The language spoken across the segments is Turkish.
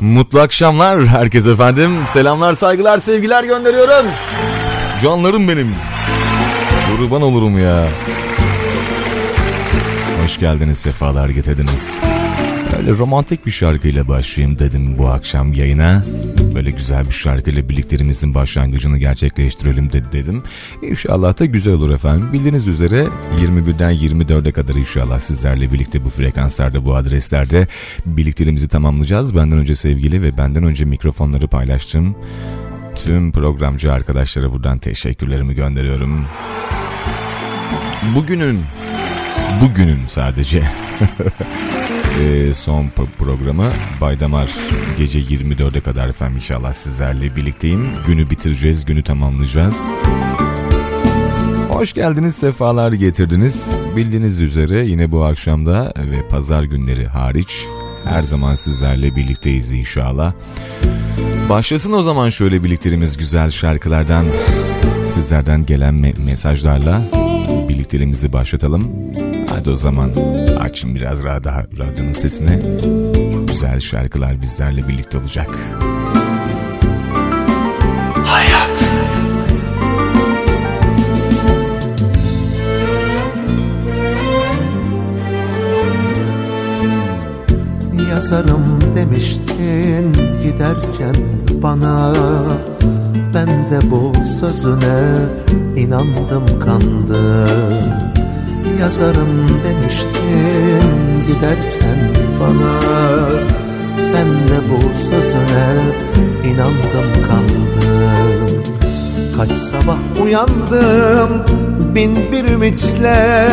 Mutlu akşamlar herkes efendim. Selamlar, saygılar, sevgiler gönderiyorum. Canlarım benim. Kurban olurum ya. Hoş geldiniz, sefalar getirdiniz. Böyle romantik bir şarkıyla başlayayım dedim bu akşam yayına. Böyle güzel bir şarkıyla birliklerimizin başlangıcını gerçekleştirelim dedi dedim. İnşallah da güzel olur efendim. Bildiğiniz üzere 21'den 24'e kadar inşallah sizlerle birlikte bu frekanslarda bu adreslerde birlikteliğimizi tamamlayacağız. Benden önce sevgili ve benden önce mikrofonları paylaştım. Tüm programcı arkadaşlara buradan teşekkürlerimi gönderiyorum. Bugünün, bugünün sadece e, son programı Baydamar gece 24'e kadar efendim inşallah sizlerle birlikteyim. Günü bitireceğiz, günü tamamlayacağız. Hoş geldiniz, sefalar getirdiniz. Bildiğiniz üzere yine bu akşamda ve pazar günleri hariç her zaman sizlerle birlikteyiz inşallah. Başlasın o zaman şöyle birliklerimiz güzel şarkılardan, sizlerden gelen me- mesajlarla birliklerimizi başlatalım. Hadi o zaman açın biraz daha radyonun sesine. Güzel şarkılar bizlerle birlikte olacak. Hayat Yazarım demiştin giderken bana Ben de bu sözüne inandım kandım Yazarım demiştin giderken bana. Ben de bu sözüne inandım kandım. Kaç sabah uyandım bin bir ümitle.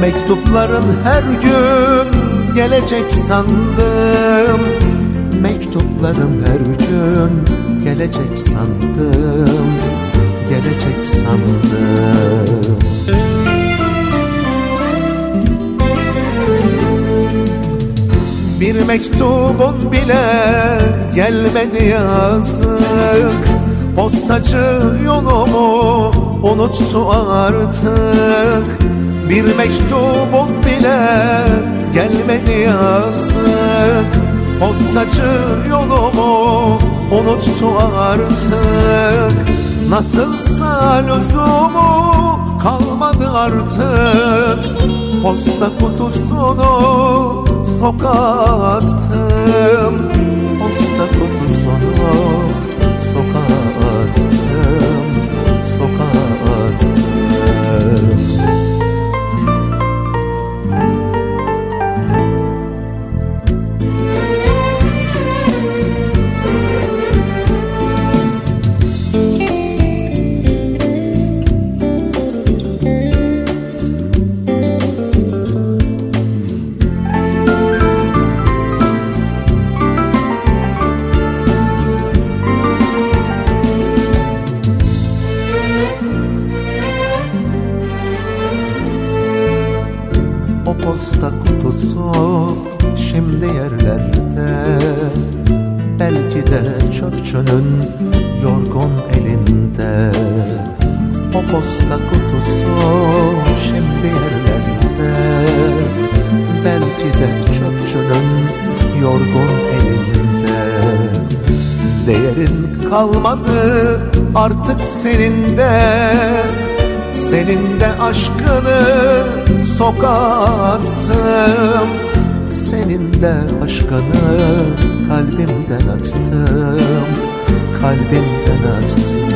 Mektupların her gün gelecek sandım. Mektuplarım her gün gelecek sandım. Gelecek sandım Bir mektubun bile gelmedi yazık. Postacı yolumu unuttu artık. Bir mektubun bile gelmedi yazık. Postacı yolumu unuttu artık. Nasılsa lüzumu kalmadı artık. Posta kutusunu sokağa attım Posta kutusunu sokağa attım kutusu şimdi yerlerde Belki de çöpçünün yorgun elinde. O posta kutusu şimdi yerlerde Belki de çöpçünün yorgun elinde. Değerin kalmadı artık senin de senin de aşkını sokağa attım Senin de aşkını kalbimden açtım Kalbimden açtım.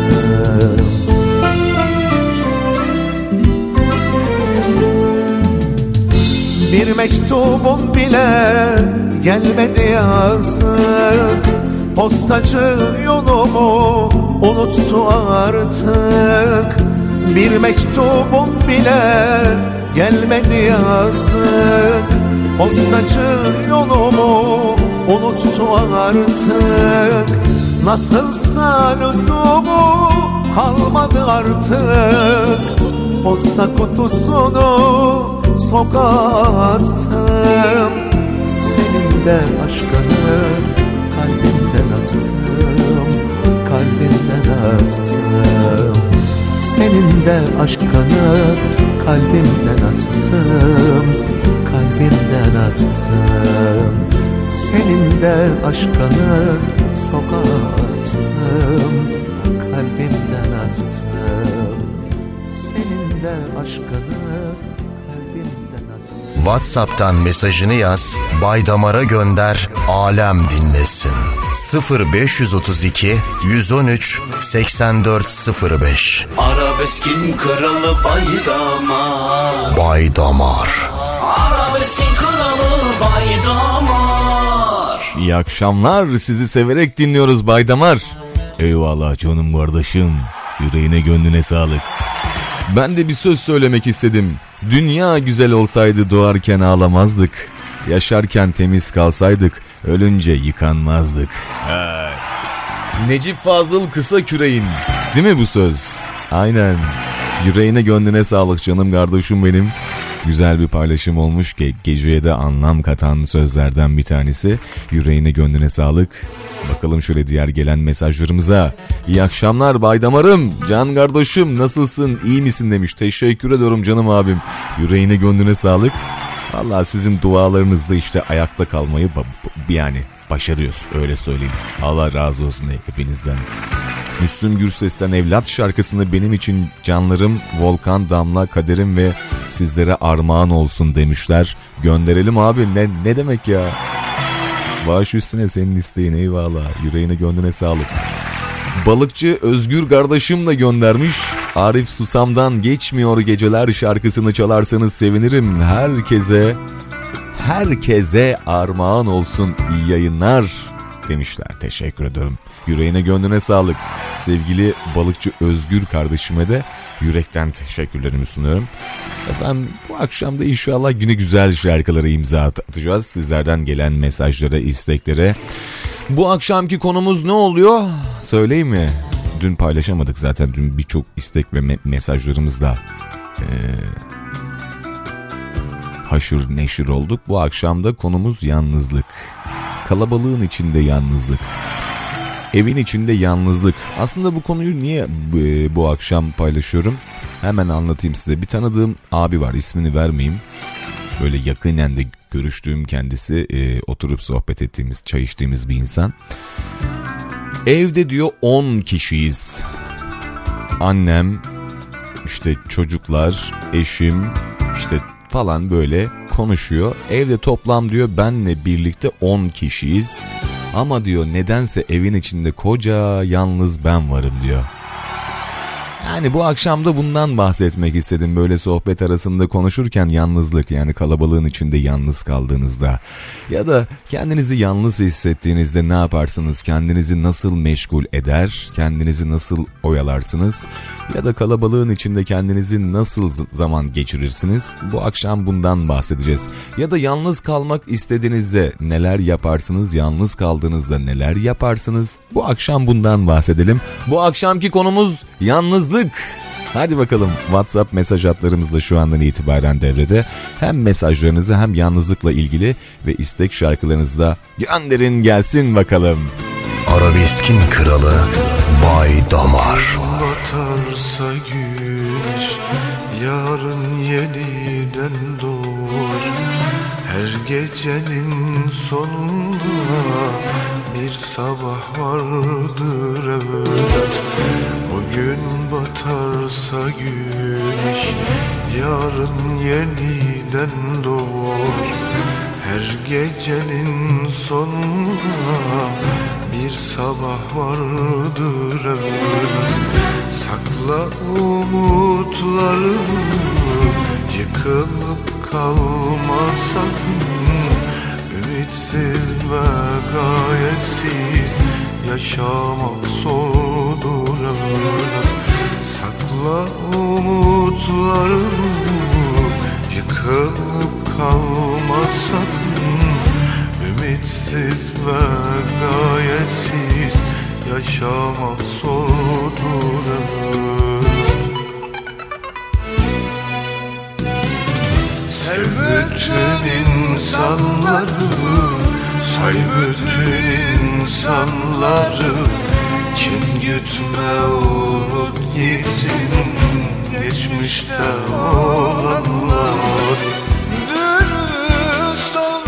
Bir mektubun bile gelmedi yazık. Postacı yolumu unuttu artık. Bir mektubun bile gelmedi yazık Postacı yolumu unuttu artık. Nasılsa lüzumu kalmadı artık. Posta kutusunu sokağa attım. Senin de aşkını kalbimden açtım. Kalbimden açtım. Senin de aşkını kalbimden açtım Kalbimden açtım. Senin de aşkını sokağa Kalbimden attım Senin de aşkını kalbimden attım Whatsapp'tan mesajını yaz, Baydamar'a gönder, alem dinlesin. 0532 113 8405 Arabeskin kralı Baydamar Baydamar Arabeskin kralı Baydamar İyi akşamlar. Sizi severek dinliyoruz Baydamar. Eyvallah canım kardeşim. Yüreğine gönlüne sağlık. Ben de bir söz söylemek istedim. Dünya güzel olsaydı doğarken ağlamazdık. Yaşarken temiz kalsaydık ölünce yıkanmazdık. Hay. Necip Fazıl kısa küreğin. Değil mi bu söz? Aynen. Yüreğine gönlüne sağlık canım kardeşim benim. Güzel bir paylaşım olmuş ki geceye de anlam katan sözlerden bir tanesi. Yüreğine gönlüne sağlık. Bakalım şöyle diğer gelen mesajlarımıza. İyi akşamlar Baydamar'ım. Can kardeşim nasılsın? İyi misin demiş. Teşekkür ediyorum canım abim. Yüreğine gönlüne sağlık. Valla sizin dualarınızda işte ayakta kalmayı yani başarıyoruz öyle söyleyeyim. Allah razı olsun hepinizden. Müslüm Gürses'ten Evlat şarkısını benim için canlarım Volkan, Damla, Kaderim ve sizlere armağan olsun demişler. Gönderelim abi ne, ne demek ya? Baş üstüne senin isteğin eyvallah. Yüreğine gönlüne sağlık. Balıkçı Özgür kardeşim de göndermiş. Arif Susam'dan Geçmiyor Geceler şarkısını çalarsanız sevinirim. Herkese, herkese armağan olsun iyi yayınlar demişler. Teşekkür ederim. Yüreğine gönlüne sağlık. Sevgili balıkçı Özgür kardeşime de yürekten teşekkürlerimi sunuyorum. Efendim bu akşam da inşallah güne güzel şarkılara imza at- atacağız. Sizlerden gelen mesajlara, isteklere. Bu akşamki konumuz ne oluyor? Söyleyeyim mi? Dün paylaşamadık zaten. Dün birçok istek ve me- mesajlarımız da eee, haşır neşir olduk. Bu akşam da konumuz yalnızlık. Kalabalığın içinde yalnızlık. Evin içinde yalnızlık. Aslında bu konuyu niye bu, bu akşam paylaşıyorum? Hemen anlatayım size. Bir tanıdığım abi var ismini vermeyeyim. Böyle yakinen de görüştüğüm kendisi e, oturup sohbet ettiğimiz çay içtiğimiz bir insan. Evde diyor 10 kişiyiz. Annem, işte çocuklar, eşim, işte falan böyle konuşuyor. Evde toplam diyor benle birlikte 10 kişiyiz. Ama diyor nedense evin içinde koca yalnız ben varım diyor. Yani bu akşam da bundan bahsetmek istedim. Böyle sohbet arasında konuşurken yalnızlık yani kalabalığın içinde yalnız kaldığınızda ya da kendinizi yalnız hissettiğinizde ne yaparsınız? Kendinizi nasıl meşgul eder? Kendinizi nasıl oyalarsınız? Ya da kalabalığın içinde kendinizi nasıl zaman geçirirsiniz? Bu akşam bundan bahsedeceğiz. Ya da yalnız kalmak istediğinizde neler yaparsınız? Yalnız kaldığınızda neler yaparsınız? Bu akşam bundan bahsedelim. Bu akşamki konumuz yalnızlık. Hadi bakalım WhatsApp mesaj hatlarımız da şu andan itibaren devrede. Hem mesajlarınızı hem yalnızlıkla ilgili ve istek şarkılarınızı da gönderin gelsin bakalım. Arabeskin kralı Baydamar Batarsa güneş yarın yeniden doğar Her gecenin sonunda bir sabah vardır evlat Bugün batarsa güneş yarın yeniden doğar. Her gecenin sonunda bir sabah vardır evlat Sakla umutlarını yıkılıp kalma sakın Ümitsiz ve gayesiz yaşamak zordur evlat Sakla umutlarını Yıkılıp kalma sakın Ümitsiz ve gayetsiz Yaşamak zordur. Sev bütün insanları Say bütün insanları Kin gütme unut gitsin. Geçmişte olanlar. Dürüst ol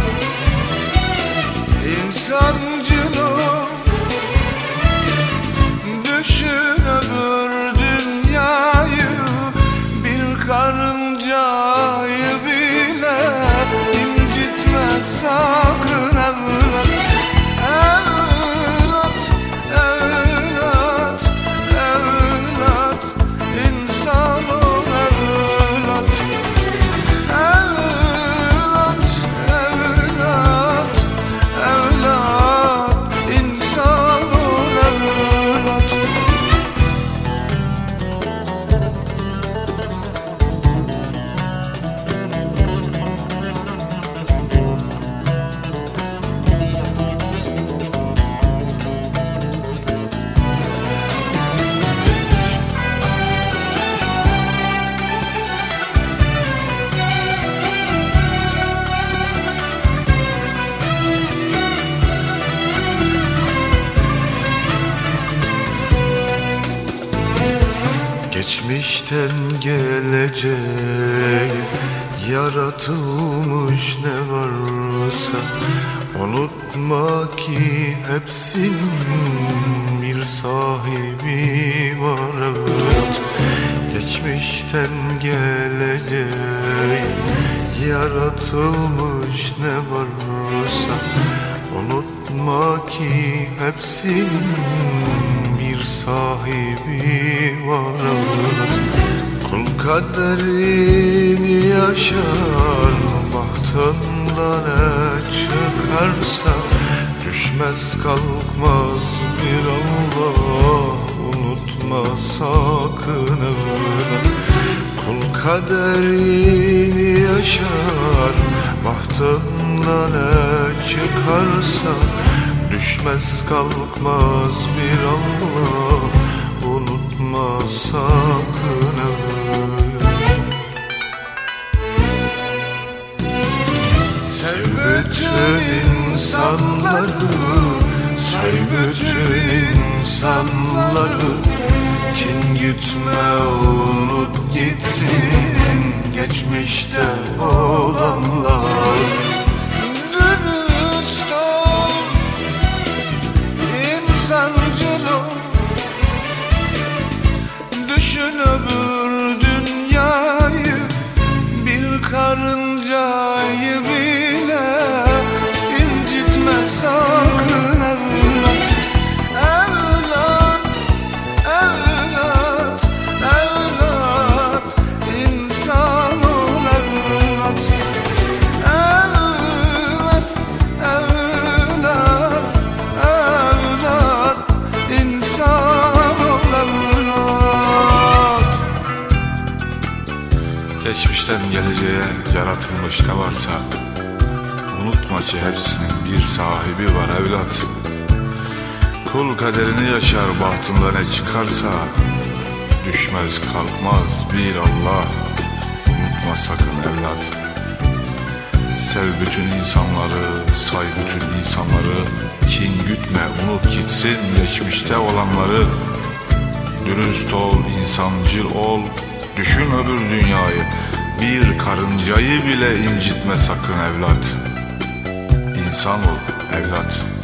Geçmişten gelecek Yaratılmış ne varsa Unutma ki hepsinin bir sahibi var evet. Geçmişten gelecek Yaratılmış ne varsa Unutma ki hepsinin bir sahibi var Kul kaderini yaşar Bahtından ne çıkarsa Düşmez kalkmaz bir Allah Unutma sakın öyle. Kul kaderini yaşar Bahtından ne çıkarsa Düşmez kalkmaz bir Allah Unutma sakın Sev bütün insanları Sev bütün insanları. Kin gütme unut gitsin Geçmişte olanlar Geçmişten geleceğe yaratılmış ne varsa Unutma ki hepsinin bir sahibi var evlat. Kul kaderini yaşar bahtında ne çıkarsa Düşmez kalkmaz bir Allah. Unutma sakın evlat. Sev bütün insanları, say bütün insanları. Kin gütme, unut gitsin geçmişte olanları. Dürüst ol, insancıl ol, düşün öbür dünyayı. Bir karıncayı bile incitme sakın evlat. İnsan ol evlat.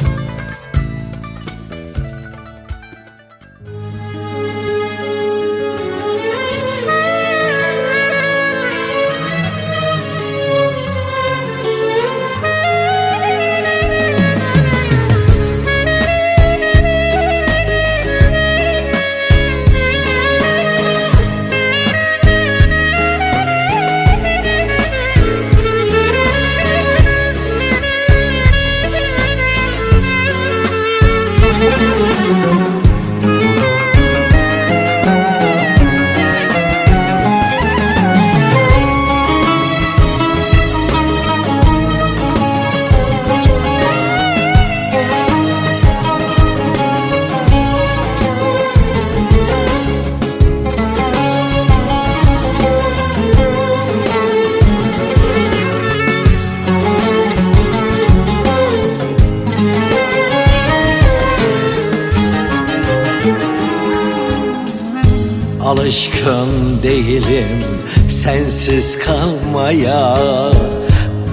Değilim sensiz kalmaya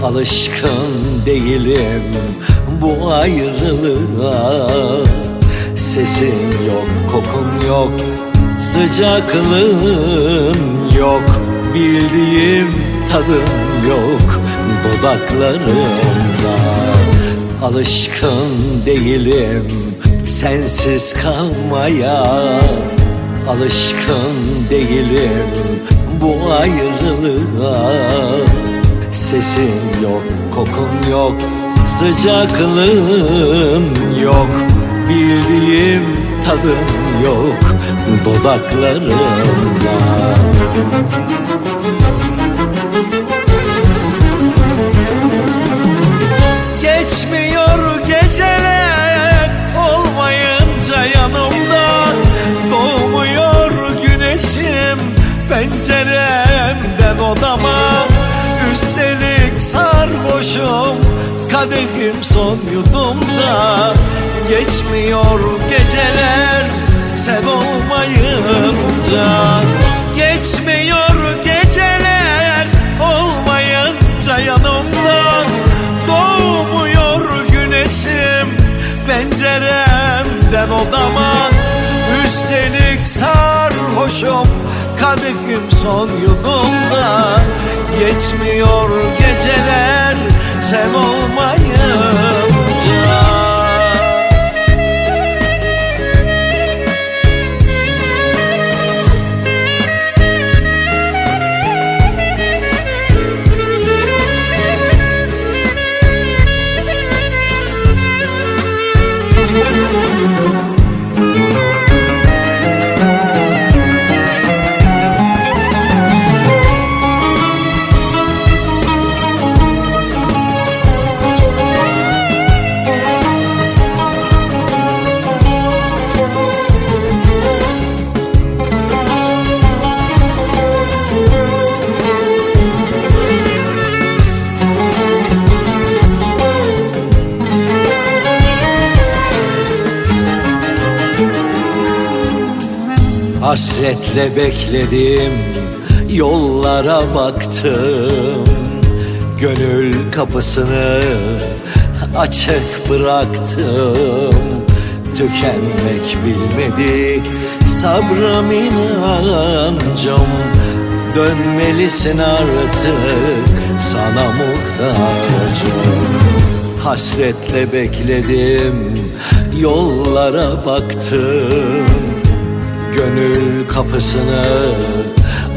Alışkın değilim bu ayrılığa. Sesin yok, kokun yok, sıcaklığın yok Bildiğim tadın yok dudaklarımda. Alışkın değilim sensiz kalmaya Alışkın değilim bu ayrılığa. Sesin yok, kokun yok, sıcaklığın yok. Bildiğim tadın yok dudaklarımda kadehim son yudumda. Geçmiyor geceler sen olmayınca. Geçmiyor geceler olmayınca yanımda. Doğmuyor güneşim penceremden odama. Üstelik sarhoşum kadehim son yudumda. Geçmiyor geceler sen olmayınca Hasretle bekledim Yollara baktım. Gönül kapısını açık bıraktım. Tükenmek bilmedi sabrım inancım. Dönmelisin artık sana muhtacım. Hasretle bekledim yollara baktım Gönül kapısını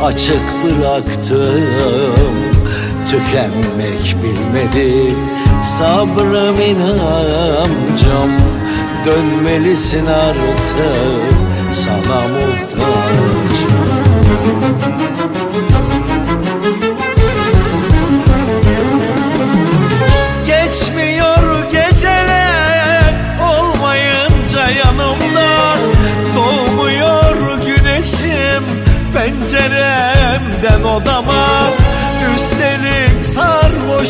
açık bıraktım. Tükenmek bilmedi sabrım inancım Dönmelisin artık sana muhtacım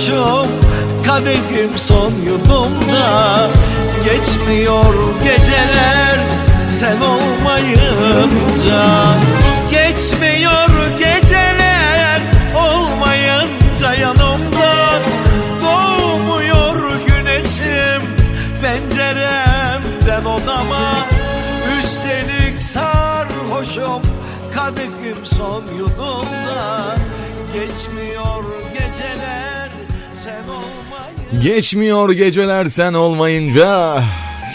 sarhoşum kadehim son yudumda. Geçmiyor geceler sen olmayınca. Geçmiyor geceler olmayınca yanımda. Doğmuyor güneşim penceremden odama. Üstelik sarhoşum kadehim son yudumda. Geçmiyor geceler Geçmiyor geceler sen olmayınca.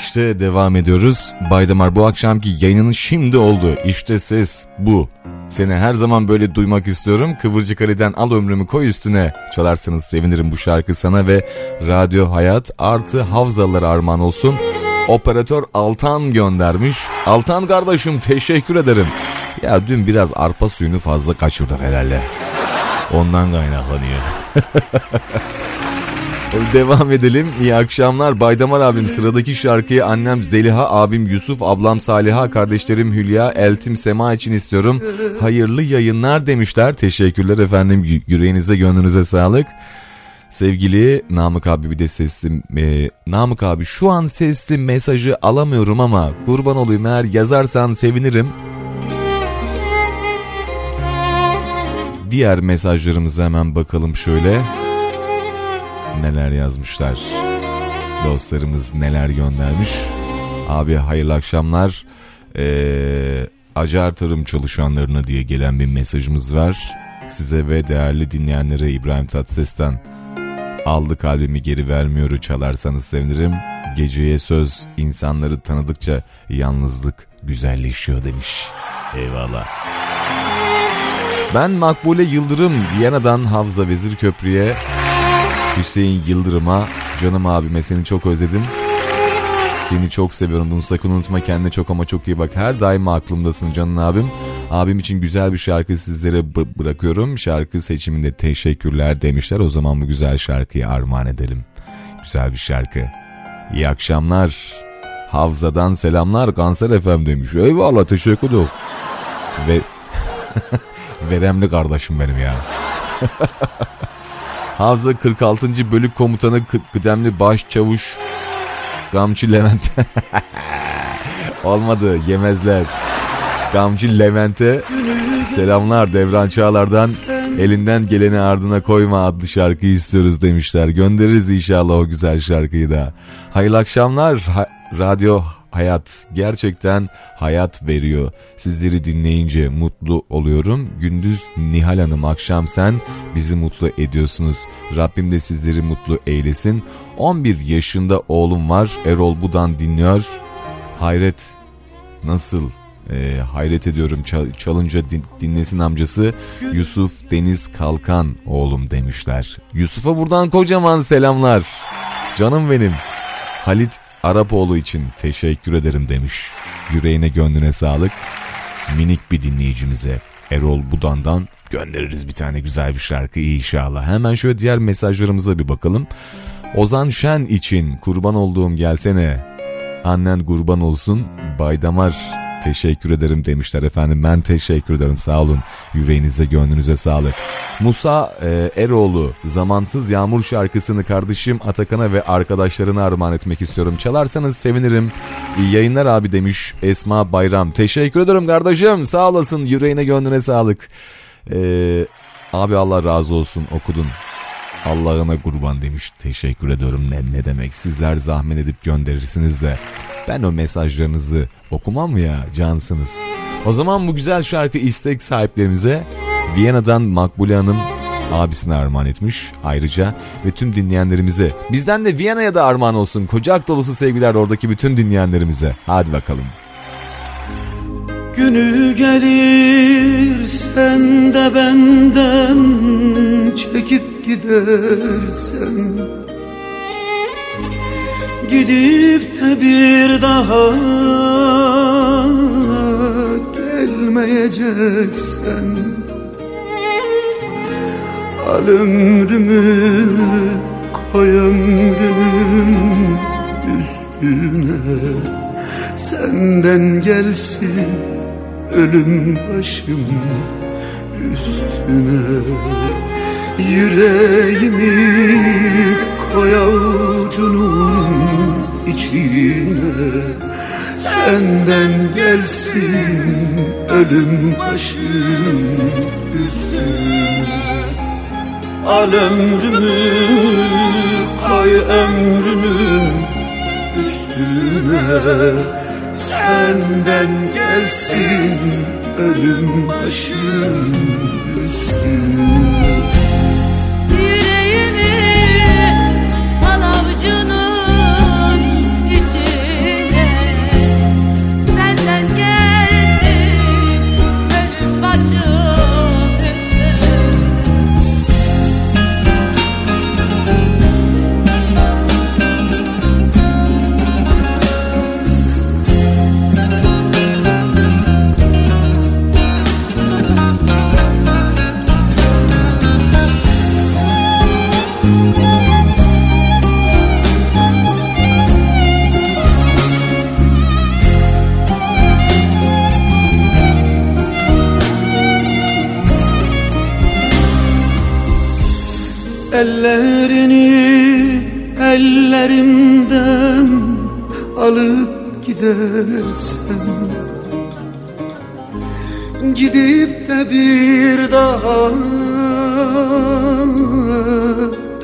İşte devam ediyoruz. Baydamar bu akşamki yayının şimdi oldu. İşte ses bu. Seni her zaman böyle duymak istiyorum. Kıvırcık Ali'den al ömrümü koy üstüne. Çalarsanız sevinirim bu şarkı sana ve Radyo Hayat artı Havzalılar armağan olsun. Operatör Altan göndermiş. Altan kardeşim teşekkür ederim. Ya dün biraz arpa suyunu fazla kaçırdık herhalde. Ondan kaynaklanıyor. Devam edelim. İyi akşamlar. Baydamar abim sıradaki şarkıyı annem Zeliha, abim Yusuf, ablam Saliha, kardeşlerim Hülya, Eltim Sema için istiyorum. Hayırlı yayınlar demişler. Teşekkürler efendim. Yü- Yüreğinize gönlünüze sağlık. Sevgili Namık abi bir de sesli e, Namık abi şu an sesli mesajı alamıyorum ama kurban olayım eğer yazarsan sevinirim. Diğer mesajlarımıza hemen bakalım şöyle neler yazmışlar. Dostlarımız neler göndermiş. Abi hayırlı akşamlar. Ee, Acar Tarım çalışanlarına diye gelen bir mesajımız var. Size ve değerli dinleyenlere İbrahim Tatlıses'ten aldı kalbimi geri vermiyoru çalarsanız sevinirim. Geceye söz insanları tanıdıkça yalnızlık güzelleşiyor demiş. Eyvallah. Ben Makbule Yıldırım Viyana'dan Havza Vezir Köprü'ye Hüseyin Yıldırım'a canım abime seni çok özledim. Seni çok seviyorum bunu sakın unutma kendine çok ama çok iyi bak. Her daim aklımdasın canım abim. Abim için güzel bir şarkı sizlere bı- bırakıyorum. Şarkı seçiminde teşekkürler demişler. O zaman bu güzel şarkıyı armağan edelim. Güzel bir şarkı. İyi akşamlar. Havzadan selamlar Kanser FM demiş. Eyvallah teşekkür ederim. Ve veremli kardeşim benim ya. Havza 46. Bölük Komutanı Kı- Kıdemli Başçavuş Gamçı Levent. Olmadı yemezler. Gamcı Levent'e selamlar Devran Çağlar'dan elinden geleni ardına koyma adlı şarkıyı istiyoruz demişler. Göndeririz inşallah o güzel şarkıyı da. Hayırlı akşamlar. Ha- radyo hayat gerçekten hayat veriyor. Sizleri dinleyince mutlu oluyorum. Gündüz Nihal Hanım akşam sen bizi mutlu ediyorsunuz. Rabbim de sizleri mutlu eylesin. 11 yaşında oğlum var. Erol Budan dinliyor. Hayret nasıl e, hayret ediyorum Çal, çalınca din, dinlesin amcası Yusuf Deniz Kalkan oğlum demişler. Yusuf'a buradan kocaman selamlar. Canım benim. Halit Arapoğlu için teşekkür ederim demiş. Yüreğine gönlüne sağlık. Minik bir dinleyicimize Erol Budan'dan göndeririz bir tane güzel bir şarkı inşallah. Hemen şöyle diğer mesajlarımıza bir bakalım. Ozan Şen için kurban olduğum gelsene. Annen kurban olsun Baydamar teşekkür ederim demişler efendim. Ben teşekkür ederim sağ olun. Yüreğinize gönlünüze sağlık. Musa e, Eroğlu Zamansız Yağmur şarkısını kardeşim Atakan'a ve arkadaşlarına armağan etmek istiyorum. Çalarsanız sevinirim. İyi yayınlar abi demiş Esma Bayram. Teşekkür ederim kardeşim sağ olasın yüreğine gönlüne sağlık. E, abi Allah razı olsun okudun. Allah'ına kurban demiş. Teşekkür ediyorum. Ne, ne demek? Sizler zahmet edip gönderirsiniz de ben o mesajlarınızı okumam ya? Cansınız. O zaman bu güzel şarkı istek sahiplerimize Viyana'dan Makbule Hanım abisine armağan etmiş ayrıca ve tüm dinleyenlerimize bizden de Viyana'ya da armağan olsun kucak dolusu sevgiler oradaki bütün dinleyenlerimize hadi bakalım. Günü gelir sen de benden çekip gidersen Gidip de bir daha gelmeyeceksen Al ömrümü koy ömrümün üstüne. Senden gelsin ölüm başım üstüne. Yüreğimi koy avucunun içine Senden gelsin ölüm başım üstüne. Al ömrümü koy ömrümün üstüne. Senden gelsin ölüm başım üstüne al avucunun Ellerini ellerimden alıp gidersen Gidip de bir daha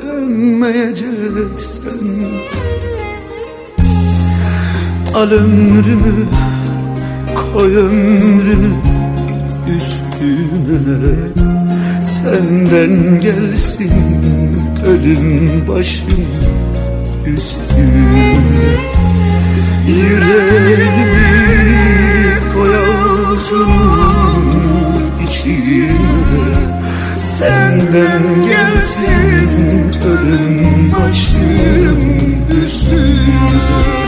dönmeyeceksen Al ömrümü koy ömrünü üstüne Senden gelsin ölüm başım üstüne Yüreğimi koy avucunun içine. Senden gelsin ölüm başım üstüne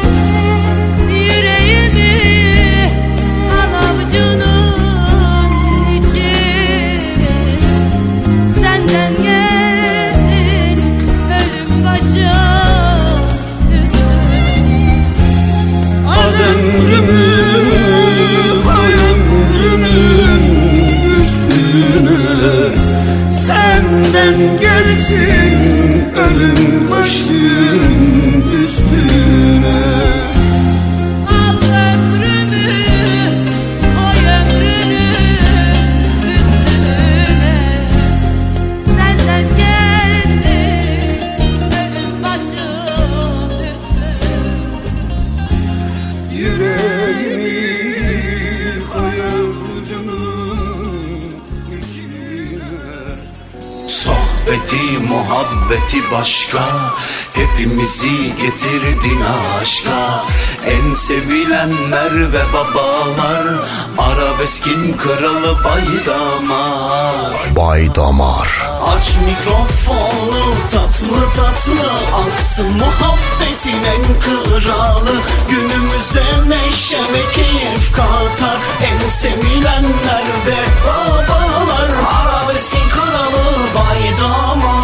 senden gelsin ölüm başım üstüne başka Hepimizi getirdin aşka. En sevilenler ve babalar Arabeskin kralı Baydamar. Baydamar. Aç mikrofonu tatlı tatlı Aksın muhabbetin en kralı. Günümüze neşe ve keyif katar En sevilenler ve babalar. Arabeskin kralı Baydamar.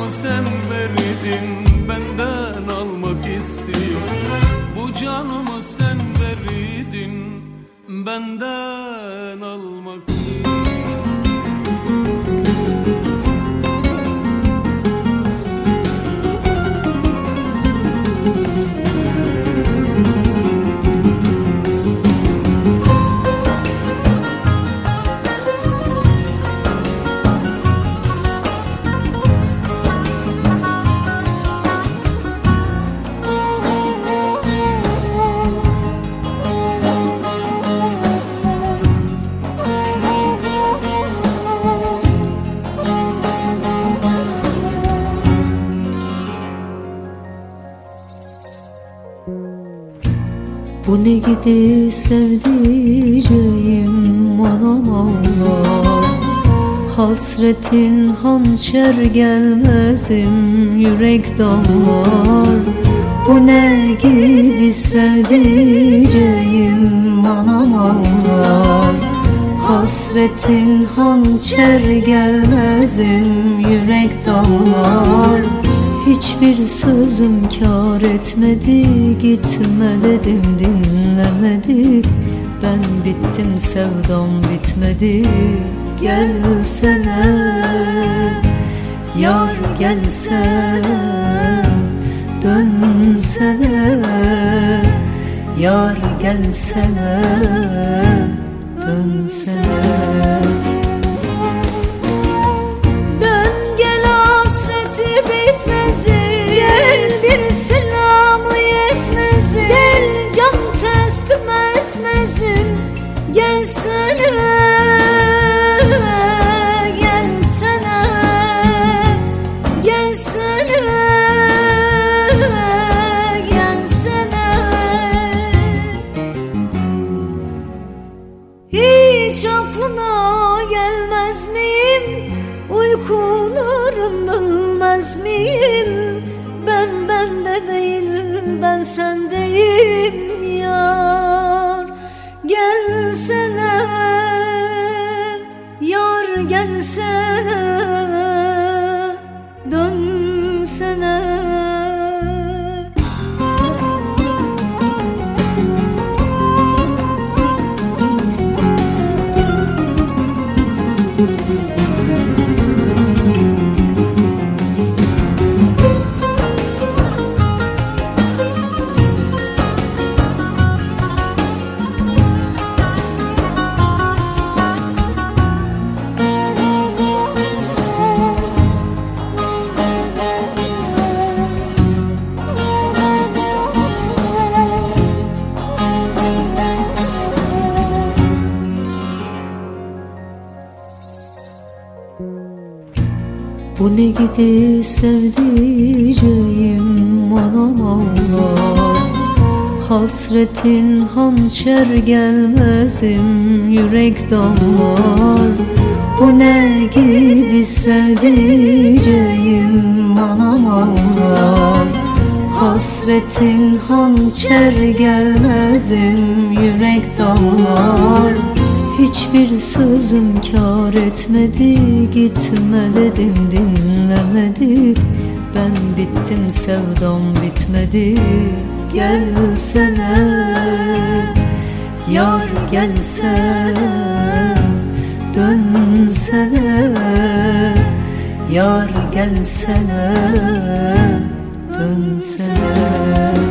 ama sen verdin benden almak istiyor Bu canımı sen verdin benden almak Bu ne gidi sevdiceğim anam ağlar. Hasretin hançer gelmezim yürek damlar. Bu ne gidi sevdiceğim anam ağlar. Hasretin hançer gelmezim yürek damlar Hiçbir sözüm kar etmedi Gitme dedim dinlemedi. Ben bittim sevdam bitmedi Gelsene. Yar gelsene Dönsene. Yar gelsene Dönsene sevdiceğim anam ağlar Hasretin hançer gelmezim yürek damlar. Bu ne gidi sevdiceğim anam ağlar Hasretin hançer gelmezim yürek damlar. Hiçbir sözüm kar etmedi Gitme dedim dinlemedi Ben bittim sevdam bitmedi. Gelsene Yar gelsene Dönsene Yar gelsene Dönsene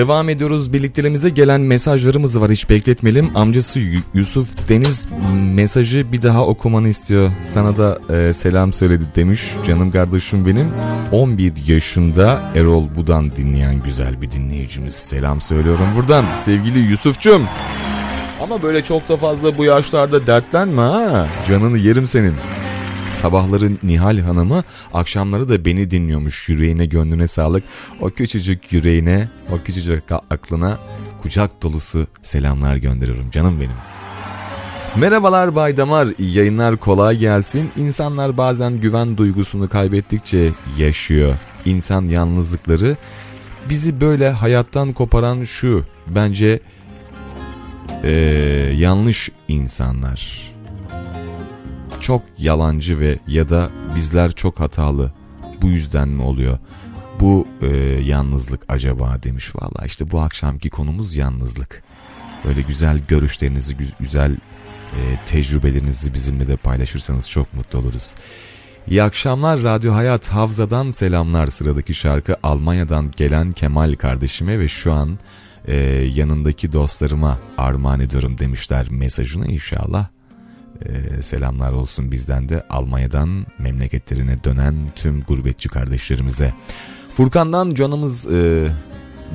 Devam ediyoruz birliklerimize gelen mesajlarımız var hiç bekletmeyelim. Amcası Yu- Yusuf Deniz mesajı bir daha okumanı istiyor. Sana da e, selam söyledi demiş canım kardeşim benim. 11 yaşında Erol Budan dinleyen güzel bir dinleyicimiz. Selam söylüyorum buradan sevgili Yusuf'cum. Ama böyle çok da fazla bu yaşlarda dertlenme ha. Canını yerim senin. Sabahları Nihal Hanım'ı, akşamları da beni dinliyormuş. Yüreğine, gönlüne sağlık. O küçücük yüreğine, o küçücük aklına kucak dolusu selamlar gönderiyorum canım benim. Merhabalar Bay Damar, iyi yayınlar kolay gelsin. İnsanlar bazen güven duygusunu kaybettikçe yaşıyor. İnsan yalnızlıkları bizi böyle hayattan koparan şu bence ee, yanlış insanlar. Çok yalancı ve ya da bizler çok hatalı. Bu yüzden mi oluyor? Bu e, yalnızlık acaba demiş valla işte bu akşamki konumuz yalnızlık. Böyle güzel görüşlerinizi, güzel e, tecrübelerinizi bizimle de paylaşırsanız çok mutlu oluruz. İyi akşamlar Radyo Hayat Havza'dan selamlar sıradaki şarkı Almanya'dan gelen Kemal kardeşime ve şu an e, yanındaki dostlarıma armağan ediyorum demişler mesajını inşallah. E, selamlar olsun bizden de Almanya'dan memleketlerine dönen tüm gurbetçi kardeşlerimize. Furkan'dan canımız e,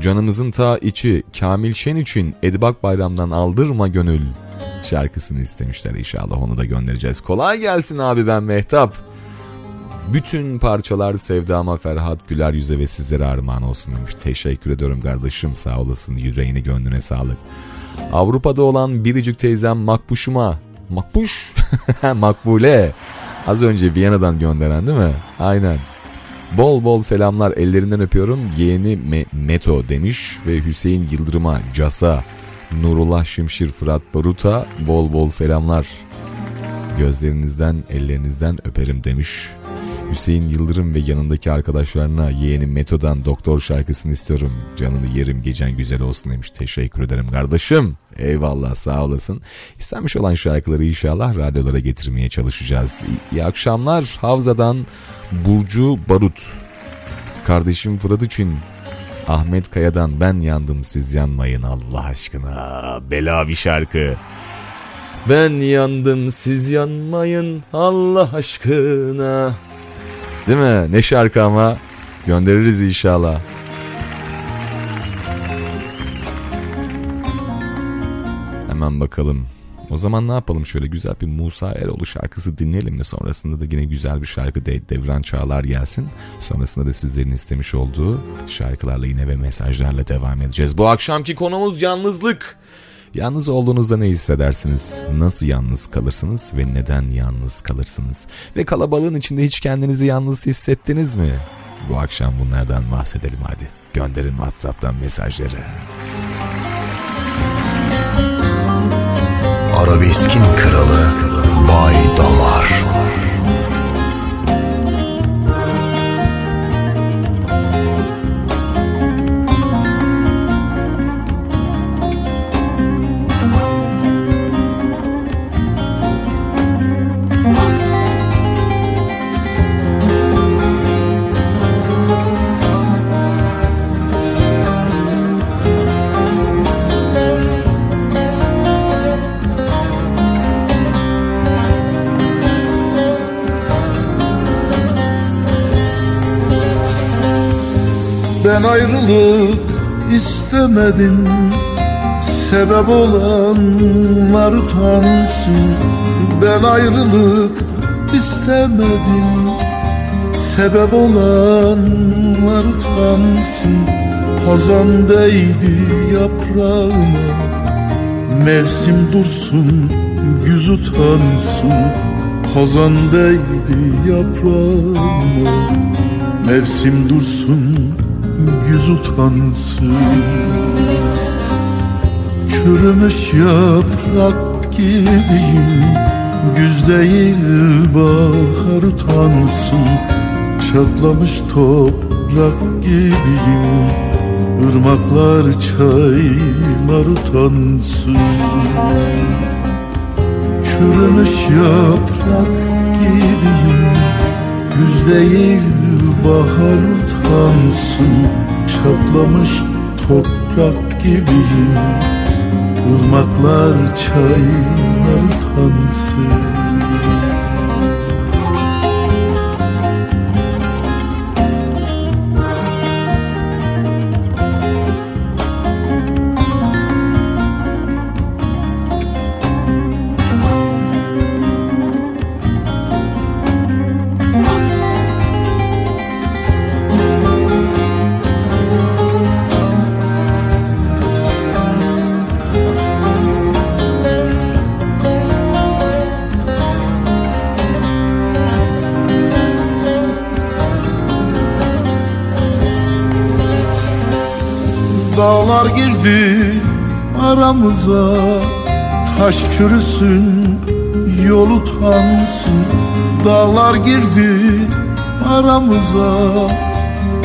canımızın ta içi Kamil Şen için Edibak Bayram'dan aldırma gönül şarkısını istemişler inşallah onu da göndereceğiz. Kolay gelsin abi ben Mehtap. Bütün parçalar sevdama Ferhat Güler yüze ve sizlere armağan olsun demiş. Teşekkür ediyorum kardeşim sağ olasın yüreğine gönlüne sağlık. Avrupa'da olan biricik teyzem Makbuş'uma Makbuş Makbule az önce Viyana'dan gönderen değil mi? Aynen. Bol bol selamlar ellerinden öpüyorum. Yeğeni Me- Meto demiş ve Hüseyin Yıldırım'a Casa Nurullah Şimşir Fırat Barut'a bol bol selamlar. Gözlerinizden ellerinizden öperim demiş. Hüseyin Yıldırım ve yanındaki arkadaşlarına yeğenim Meto'dan doktor şarkısını istiyorum. Canını yerim gecen güzel olsun demiş. Teşekkür ederim kardeşim. Eyvallah sağ olasın. İstenmiş olan şarkıları inşallah radyolara getirmeye çalışacağız. İyi akşamlar. Havza'dan Burcu Barut. Kardeşim Fırat için Ahmet Kaya'dan ben yandım siz yanmayın Allah aşkına. Bela bir şarkı. Ben yandım siz yanmayın Allah aşkına. Değil mi? Ne şarkı ama. Göndeririz inşallah. Hemen bakalım. O zaman ne yapalım şöyle güzel bir Musa Eroğlu şarkısı dinleyelim mi? Sonrasında da yine güzel bir şarkı de Devran Çağlar gelsin. Sonrasında da sizlerin istemiş olduğu şarkılarla yine ve mesajlarla devam edeceğiz. Bu akşamki konumuz yalnızlık. Yalnız olduğunuzda ne hissedersiniz? Nasıl yalnız kalırsınız ve neden yalnız kalırsınız? Ve kalabalığın içinde hiç kendinizi yalnız hissettiniz mi? Bu akşam bunlardan bahsedelim hadi. Gönderin WhatsApp'tan mesajları. Arabeskin kralı Bay Damar. Ben ayrılık istemedim. Sebep olanlar utansın. Ben ayrılık istemedim. Sebep olanlar utansın. Hazan değdi yaprağıma. Mevsim dursun güz utansın. Hazan değdi yaprağıma. Mevsim dursun yüz utansın. Çürümüş yaprak gibiyim. Güz değil bahar utansın. Çatlamış toprak gibiyim. Irmaklar çaylar utansın. Çürümüş yaprak gibiyim. Güz değil bahar utansın Çatlamış toprak gibiyim. Irmaklar çaylar utansın Dağlar girdi aramıza. Taş çürüsün yol utansın. Dağlar girdi aramıza.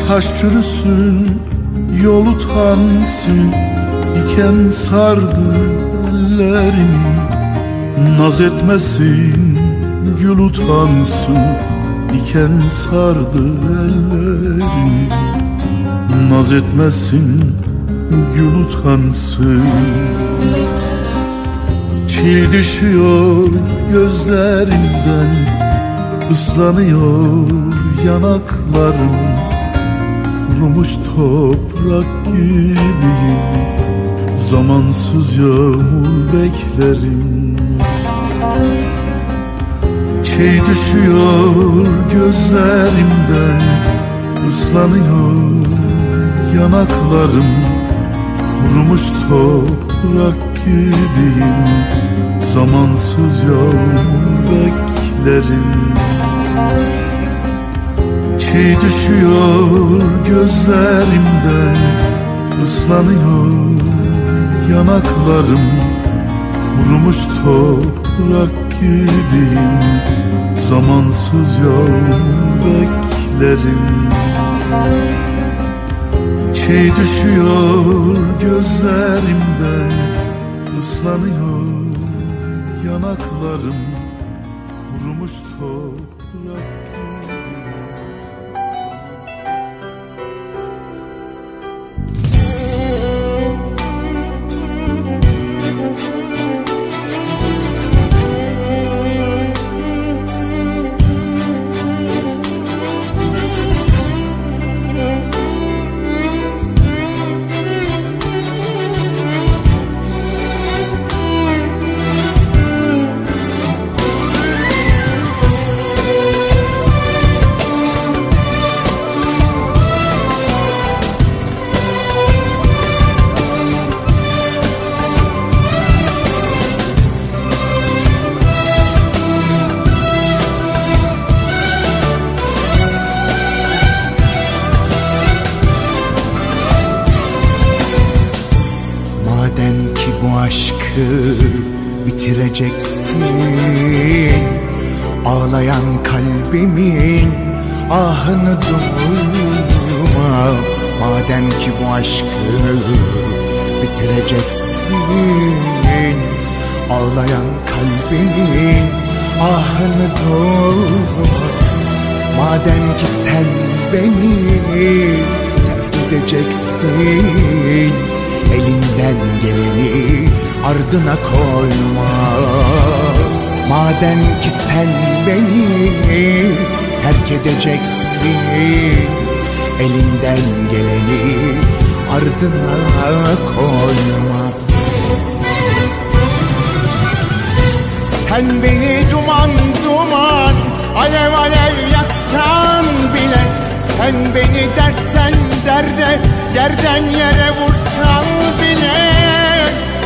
Taş çürüsün yol utansın. Diken sardı ellerimi Naz etmesin gül utansın. Diken sardı ellerimi Naz etmesin gül utansın Çil düşüyor gözlerimden ıslanıyor yanaklarım Kurumuş toprak gibiyim Zamansız yağmur beklerim. Çiğ düşüyor gözlerimden ıslanıyor yanaklarım Kurumuş toprak gibiyim Zamansız yağmur beklerim. Çiğ düşüyor gözlerimden ıslanıyor yanaklarım. Kurumuş toprak gibiyim Zamansız yağmur beklerim Çiğ düşüyor gözlerimden ıslanıyor yanaklarım ardına koyma. Madem ki sen beni terk edeceksin Elinden geleni ardına koyma. Sen beni duman duman alev alev yaksan bile Sen beni dertten derde yerden yere vursan bile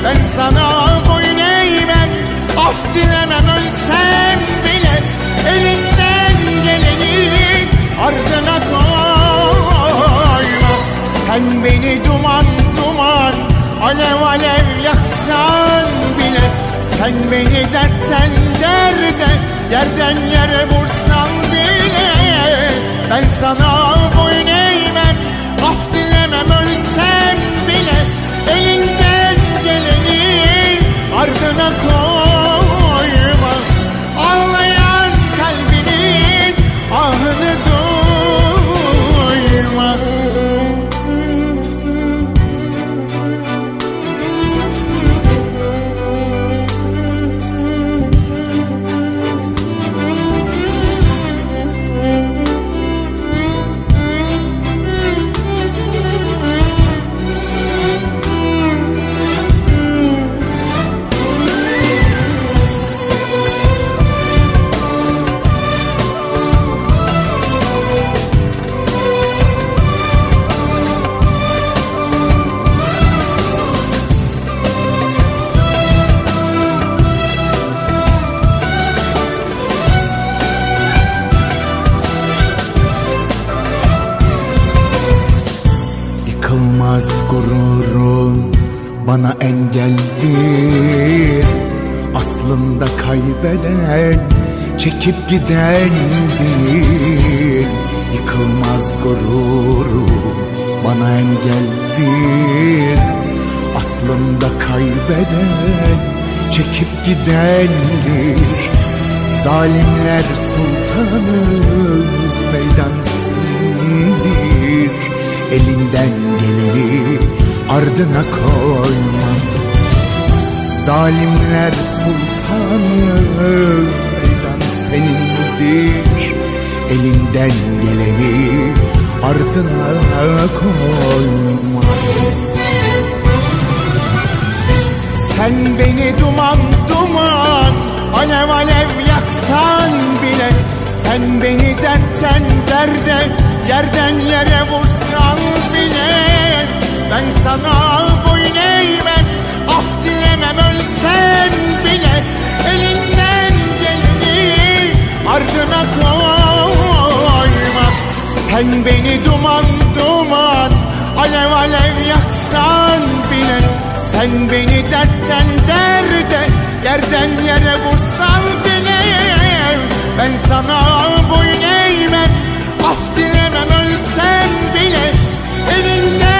Ben sana boyun eğmem af dilemem ölsem bile Elinden geleni ardına koyma Sen beni duman duman alev alev yaksan bile Sen beni dertten derde yerden yere vursan bile Ben sana boyun eğmem af dilemem ölsem ardına koyma bana engeldir Aslında kaybeden çekip giden değil. Yıkılmaz gururu bana engeldir Aslında kaybeden çekip gidendir Zalimler sultanı meydan sendir Elinden geleni ardına koymam Zalimler sultanı meydan senindir. Elinden geleni ardına koymam Sen beni duman duman Alev alev yaksan bile. Sen beni dertten derde Yerden yere vursan bile Ben sana boyun eğmem Af dilemem ölsen bile Elinden geleni ardına koyma Sen beni duman duman Alev alev yaksan bile Sen beni dertten derde Yerden yere vursan bile Ben sana boyun eğmem Af dilemem ölsen bile Elinden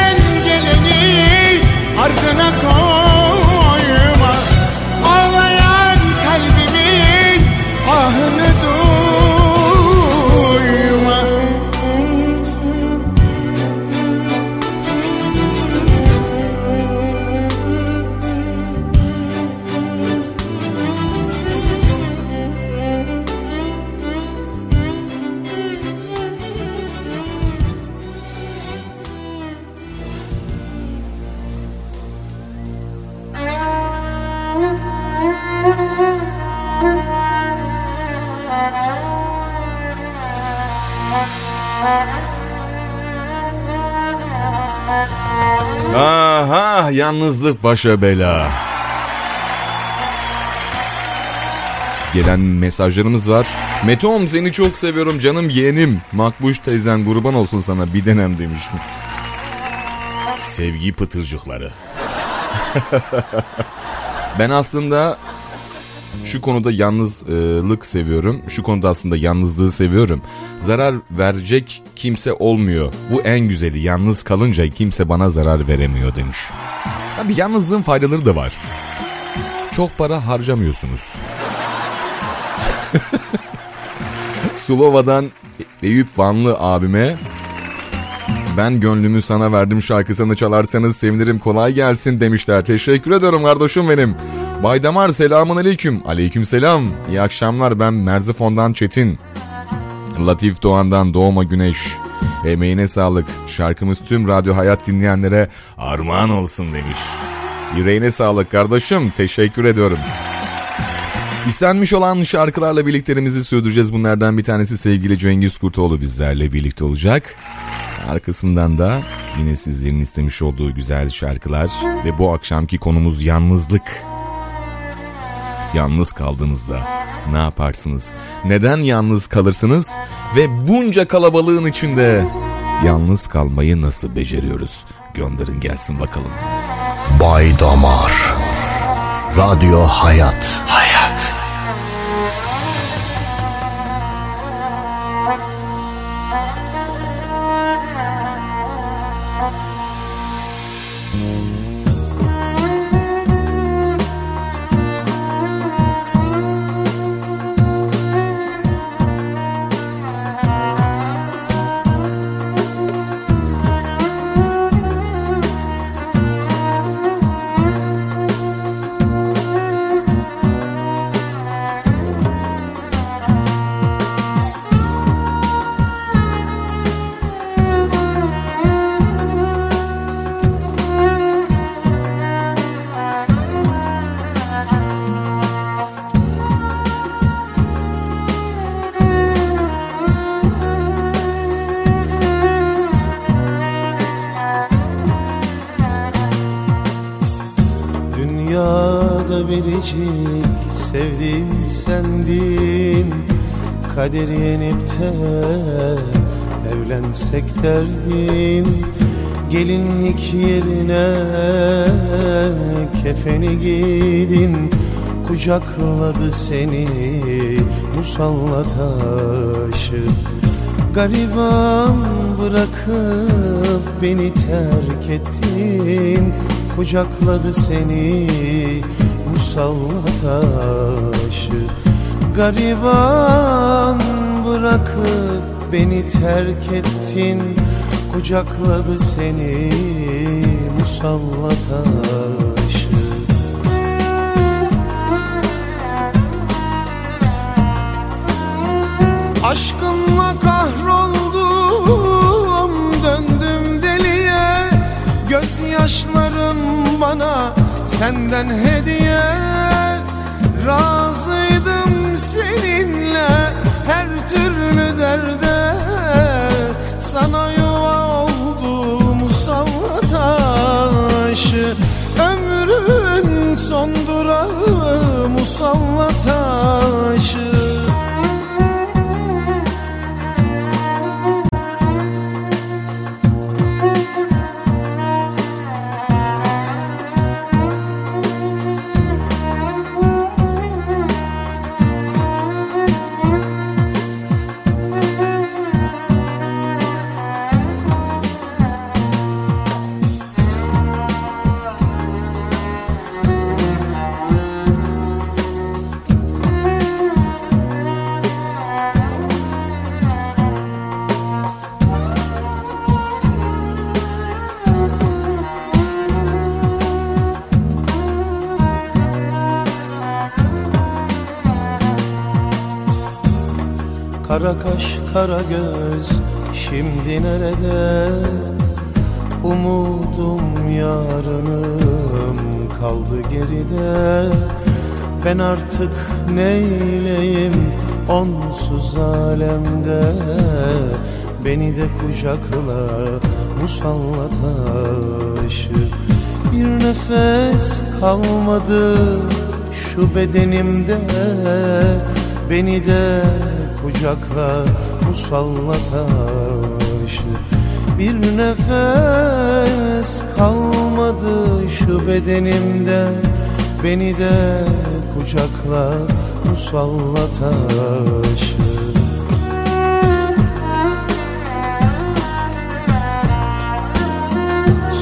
ardına koyma Aha yalnızlık başa bela. Gelen mesajlarımız var. Metom seni çok seviyorum canım yeğenim. Makbuş teyzen kurban olsun sana bir denem demiş. Sevgi pıtırcıkları. ben aslında şu konuda yalnızlık seviyorum. Şu konuda aslında yalnızlığı seviyorum. Zarar verecek kimse olmuyor. Bu en güzeli. Yalnız kalınca kimse bana zarar veremiyor demiş. Abi yalnızlığın faydaları da var. Çok para harcamıyorsunuz. Sulova'dan Eyüp Vanlı abime ben gönlümü sana verdim şarkısını çalarsanız sevinirim kolay gelsin demişler. Teşekkür ederim kardeşim benim. Baydamar selamun aleyküm. Aleyküm selam. İyi akşamlar ben Merzifon'dan Çetin. Latif Doğan'dan Doğma Güneş. Emeğine sağlık. Şarkımız tüm Radyo Hayat dinleyenlere armağan olsun demiş. Yüreğine sağlık kardeşim. Teşekkür ediyorum. İstenmiş olan şarkılarla birliklerimizi sürdüreceğiz. Bunlardan bir tanesi sevgili Cengiz Kurtoğlu bizlerle birlikte olacak. Arkasından da yine sizlerin istemiş olduğu güzel şarkılar ve bu akşamki konumuz yalnızlık. Yalnız kaldığınızda ne yaparsınız? Neden yalnız kalırsınız? Ve bunca kalabalığın içinde yalnız kalmayı nasıl beceriyoruz? Gönderin gelsin bakalım. Bay Damar Radyo Hayat Hayat Evlensek derdin Gelinlik yerine kefeni giydin. Kucakladı seni musallat aşık Gariban bırakıp beni terk ettin. Kucakladı seni musallat aşık Gariban bırakıp beni terk ettin Kucakladı seni musallat aşık. Aşkınla kahroldum döndüm deliye. Gözyaşlarım bana senden hediye. Razıydım seninle her türlü derde Sana yuva oldu musallat aşı Ömrün son durağı musallat aşı Kara kaş kara göz şimdi nerede? Umudum yarınım kaldı geride. Ben artık neyleyim onsuz alemde? Beni de kucakla musallat aşı Bir nefes kalmadı şu bedenimde. Beni de kucakla musallat aşı Bir nefes kalmadı şu bedenimde. Beni de kucakla musallat aşı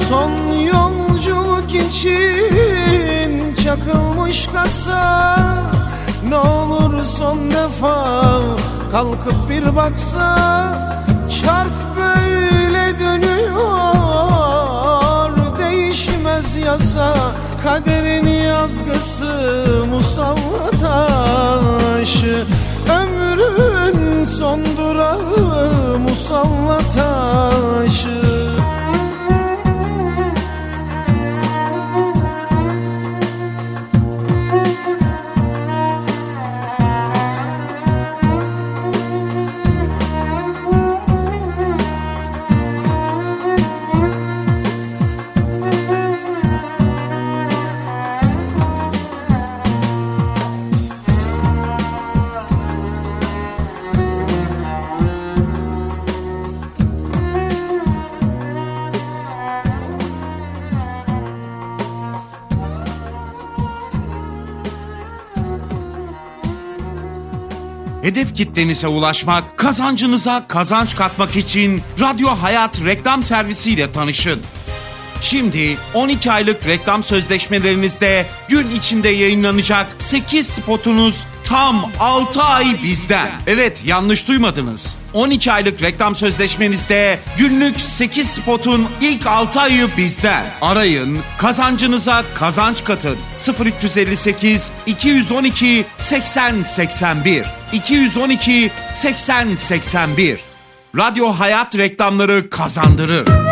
Son yolculuk için çakılmış kasa. Ne olur son defa kalkıp bir baksa Çark böyle dönüyor. Değişmez yasa Kaderin yazgısı musallat aşı Ömrün son durağı musallat aşı Kitlenize ulaşmak, kazancınıza kazanç katmak için Radyo Hayat reklam servisiyle tanışın. Şimdi 12 aylık reklam sözleşmelerinizde gün içinde yayınlanacak 8 spotunuz tam 6 ay bizden. Evet yanlış duymadınız. 12 aylık reklam sözleşmenizde günlük 8 spotun ilk 6 ayı bizden. Arayın, kazancınıza kazanç katın. 0358 212 80 81 212 80 81 Radyo Hayat reklamları kazandırır.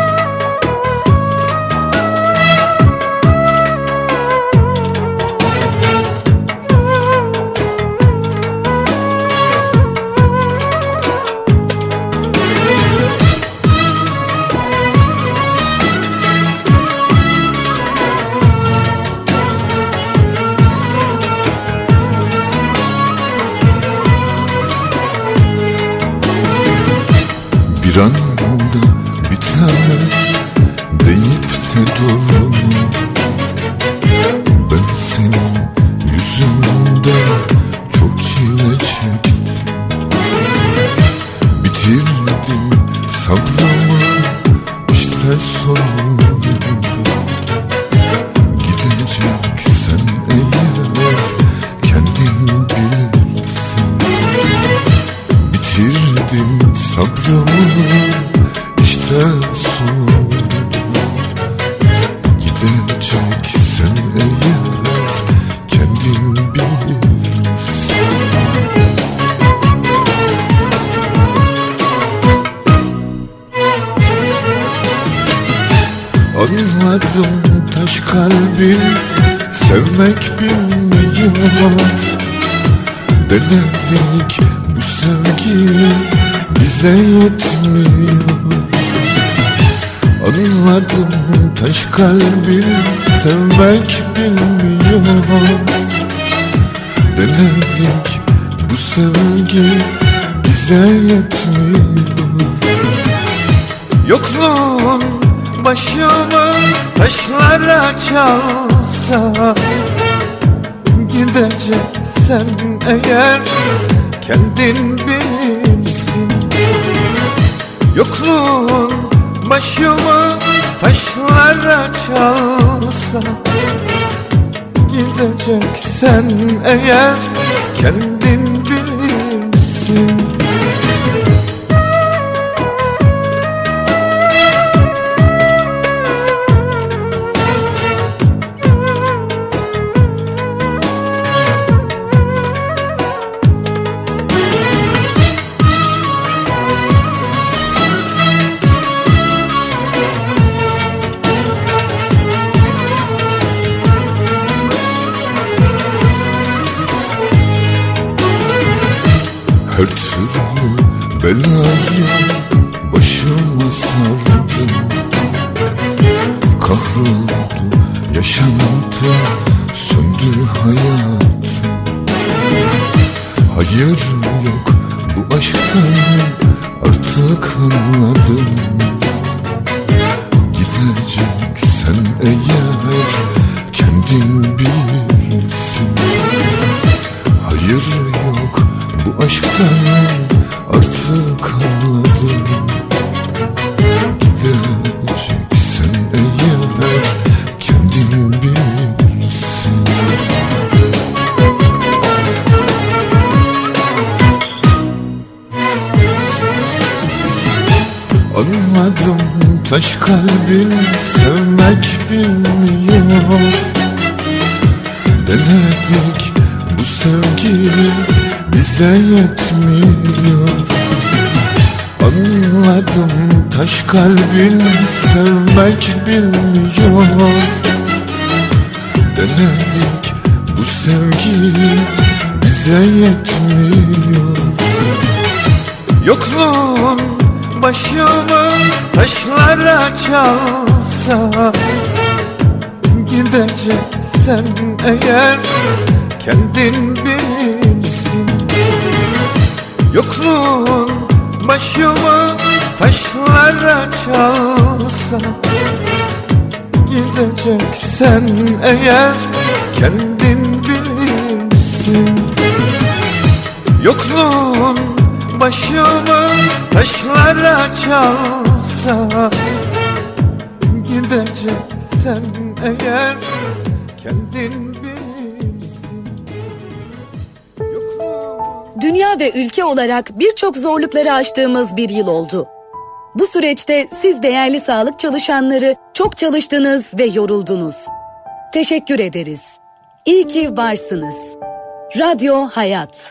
olarak birçok zorlukları aştığımız bir yıl oldu. Bu süreçte siz değerli sağlık çalışanları çok çalıştınız ve yoruldunuz. Teşekkür ederiz. İyi ki varsınız. Radyo Hayat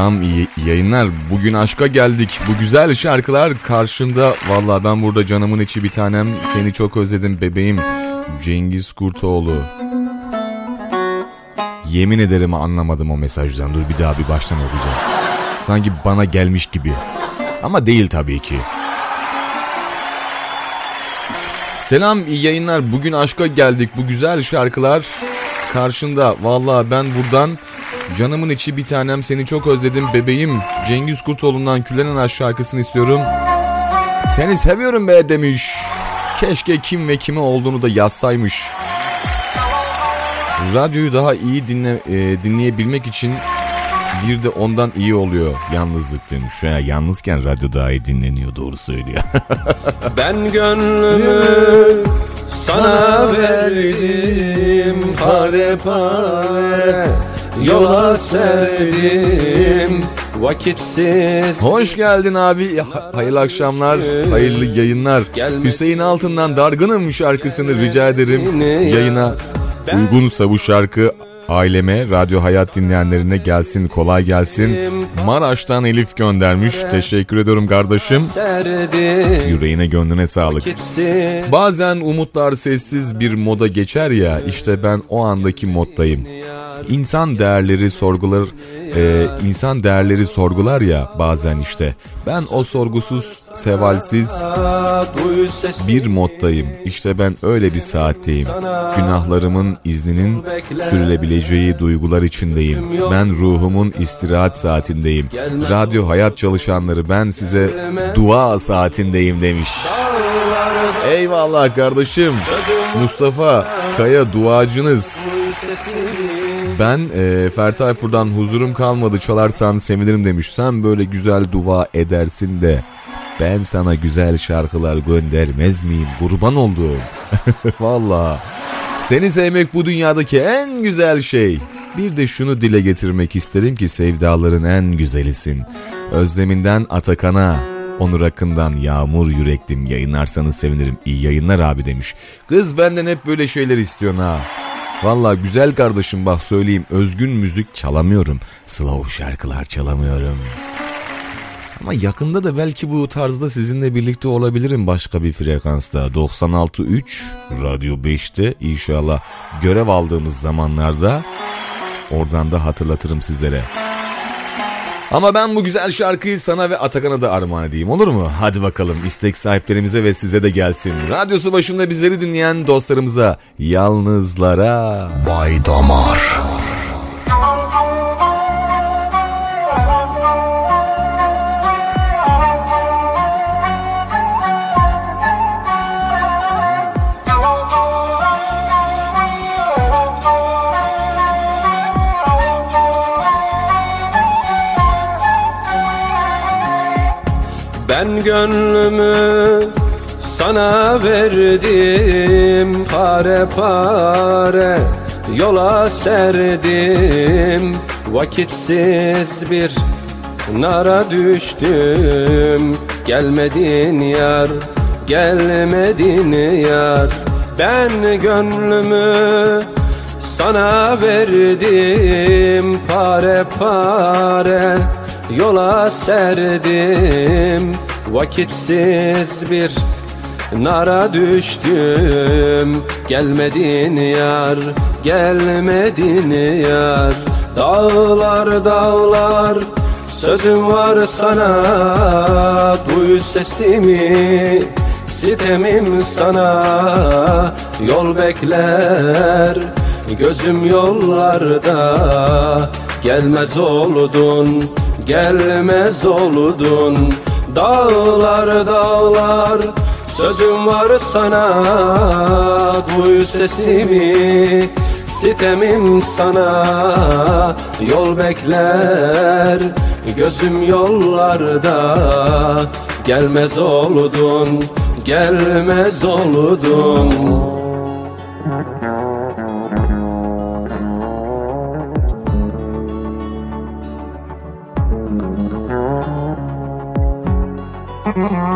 Selam yayınlar. Bugün aşka geldik. Bu güzel şarkılar karşında. Valla ben burada canımın içi bir tanem. Seni çok özledim bebeğim. Cengiz Kurtoğlu. Yemin ederim anlamadım o mesajdan. Dur bir daha bir baştan okuyacağım. Sanki bana gelmiş gibi. Ama değil tabii ki. Selam iyi yayınlar. Bugün aşka geldik. Bu güzel şarkılar karşında. Valla ben buradan canımın içi bir tanem seni çok özledim bebeğim. Cengiz Kurtoğlu'ndan Küllenen Aşk şarkısını istiyorum. Seni seviyorum be demiş. Keşke kim ve kime olduğunu da yazsaymış. Radyoyu daha iyi dinle, e, dinleyebilmek için bir de ondan iyi oluyor yalnızlık demiş. Ya, yalnızken radyo daha iyi dinleniyor doğru söylüyor. Ben gönlümü sana verdim Pare pare yola serdim vakitsiz Hoş geldin abi. Ha- hayırlı akşamlar, hayırlı yayınlar. Hüseyin Altın'dan Dargınım şarkısını rica ederim. Yayına uygunsa bu şarkı aileme, Radyo Hayat dinleyenlerine gelsin, kolay gelsin. Maraş'tan Elif göndermiş. Teşekkür ediyorum kardeşim. Yüreğine gönlüne sağlık. Bazen umutlar sessiz bir moda geçer ya işte ben o andaki moddayım. İnsan değerleri sorgular e, insan değerleri sorgular ya bazen işte. Ben o sorgusuz, sevalsiz bir moddayım. İşte ben öyle bir saatteyim. Günahlarımın izninin sürülebileceği duygular içindeyim. Ben ruhumun istirahat saatindeyim. Radyo hayat çalışanları ben size dua saatindeyim demiş. Eyvallah kardeşim. Mustafa Kaya duacınız. Ben e, Ferdi Tayfur'dan huzurum kalmadı çalarsan sevinirim demiş. Sen böyle güzel dua edersin de ben sana güzel şarkılar göndermez miyim? Kurban olduğum. Valla. Seni sevmek bu dünyadaki en güzel şey. Bir de şunu dile getirmek isterim ki sevdaların en güzelisin. Özleminden Atakan'a, Onur Akın'dan Yağmur Yüreklim yayınlarsanız sevinirim. İyi yayınlar abi demiş. Kız benden hep böyle şeyler istiyorsun ha. Valla güzel kardeşim bak söyleyeyim özgün müzik çalamıyorum. Slow şarkılar çalamıyorum. Ama yakında da belki bu tarzda sizinle birlikte olabilirim başka bir frekansta. 96.3 Radyo 5'te inşallah görev aldığımız zamanlarda oradan da hatırlatırım sizlere. Ama ben bu güzel şarkıyı sana ve Atakan'a da armağan edeyim olur mu? Hadi bakalım istek sahiplerimize ve size de gelsin. Radyosu başında bizleri dinleyen dostlarımıza, yalnızlara. Bay Damar. Gönlümü sana verdim. Pare pare yola serdim. Vakitsiz bir nara düştüm. Gelmedin yar, gelmedin yar. Ben gönlümü sana verdim. Pare pare yola serdim Vakitsiz bir nara düştüm. Gelmedin yar, gelmedin yar. Dağlar dağlar sözüm var sana. Duy sesimi sitemim sana. Yol bekler gözüm yollarda. Gelmez oldun gelmez oldun Dağlar dağlar sözüm var sana. Duy sesimi sitemim sana. Yol bekler gözüm yollarda. Gelmez oldun gelmez oldun Anla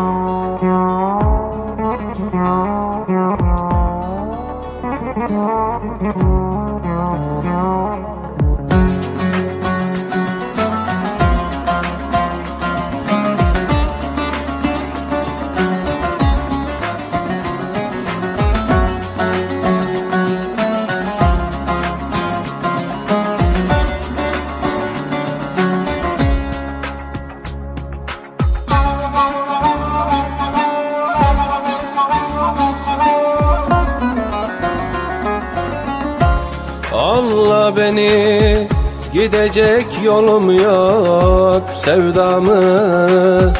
gidecek yolum yok Sevdamı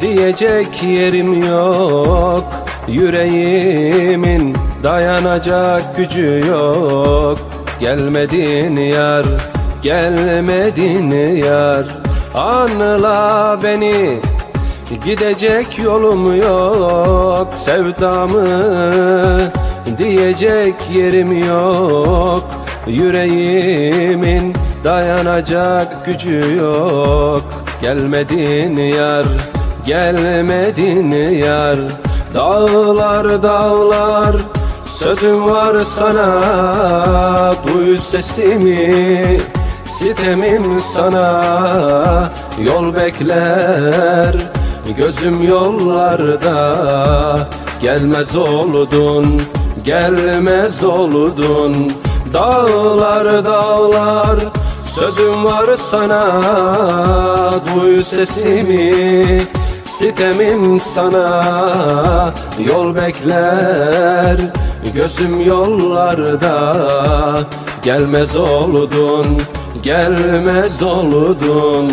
diyecek yerim yok. Yüreğimin dayanacak gücü yok. Gelmedin yar, gelmedin yar. Anla beni Gidecek yolum yok. Sevdamı Diyecek yerim yok. Yüreğimin dayanacak gücü yok. Gelmedin yar, gelmedin yar. Dağlar dağlar sözüm var sana. Duy sesimi sitemim sana. Yol bekler gözüm yollarda. Gelmez oldun, gelmez oldun. Dağlar dağlar sözüm var sana Duy sesimi sitemim sana. Yol bekler gözüm yollarda. Gelmez oldun, gelmez oldun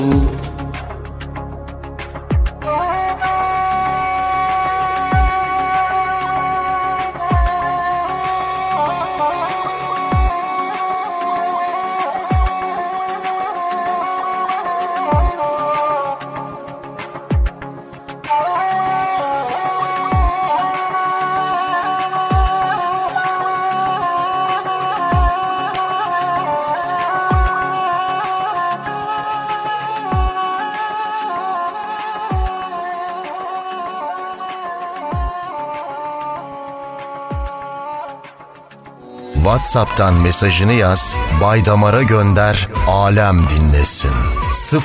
WhatsApp'tan mesajını yaz, Baydamar'a gönder, alem dinlesin.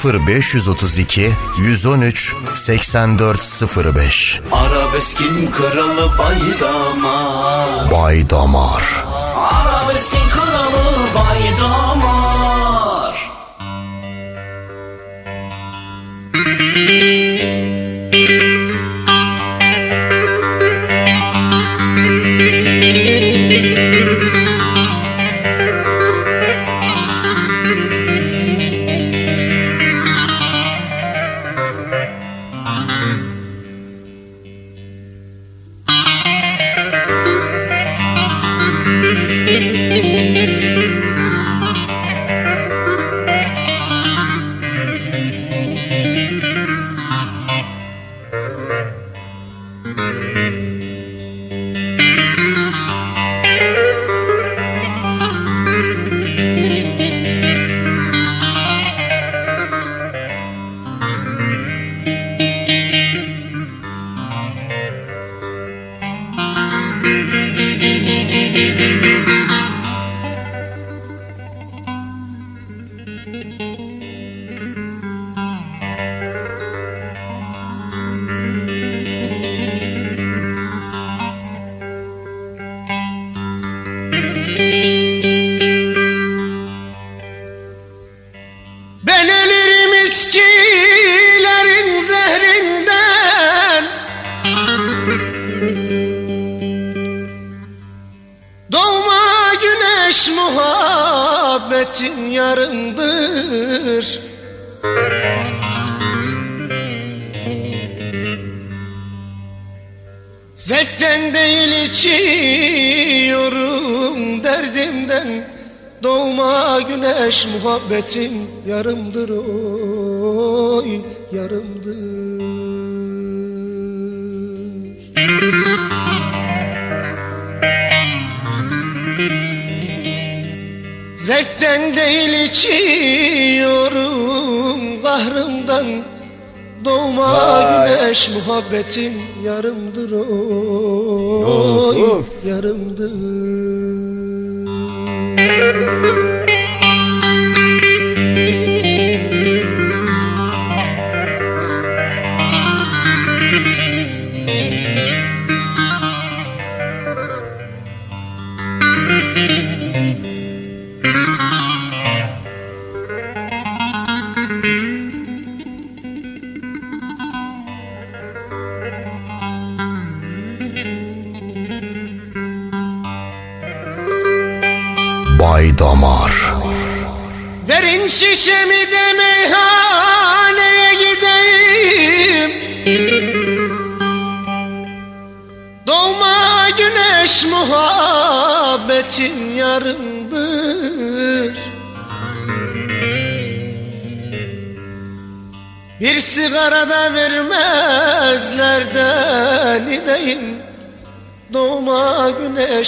0532 113 8405 Arabeskin kralı Baydamar. Baydamar. Arabeskin kralı Baydamar yarımdır oy yarımdır Zevkten değil içiyorum kahrımdan Doğma Vay. güneş muhabbetin yarımdır oy Of, of. yarımdır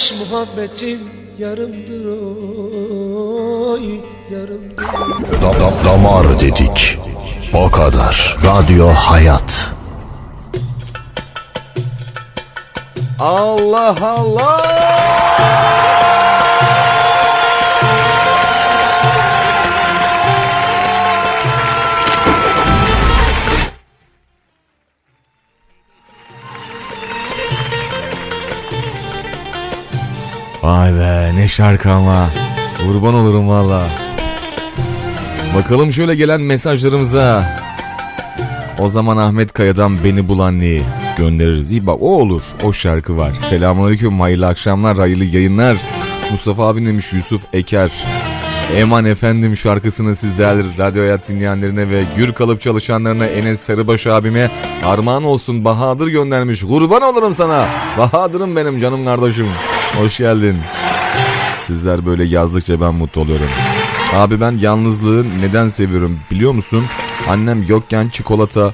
güneş muhabbetin yarımdır oy yarımdır Da- da- damar dedik. O kadar. Radyo Hayat. Allah Allah. Vay be ne şarkı ama. Kurban olurum valla. Bakalım şöyle gelen mesajlarımıza. O zaman Ahmet Kaya'dan beni bulan neyi göndeririz. İyi bak o olur. O şarkı var. Selamünaleyküm. Hayırlı akşamlar. Hayırlı yayınlar. Mustafa abi demiş Yusuf Eker. Eman Efendim şarkısını siz değerli radyo hayat dinleyenlerine ve gür kalıp çalışanlarına Enes Sarıbaş abime armağan olsun Bahadır göndermiş. Kurban olurum sana. Bahadır'ım benim canım kardeşim. Hoş geldin. Sizler böyle yazdıkça ben mutlu oluyorum. Abi ben yalnızlığı neden seviyorum biliyor musun? Annem yokken çikolata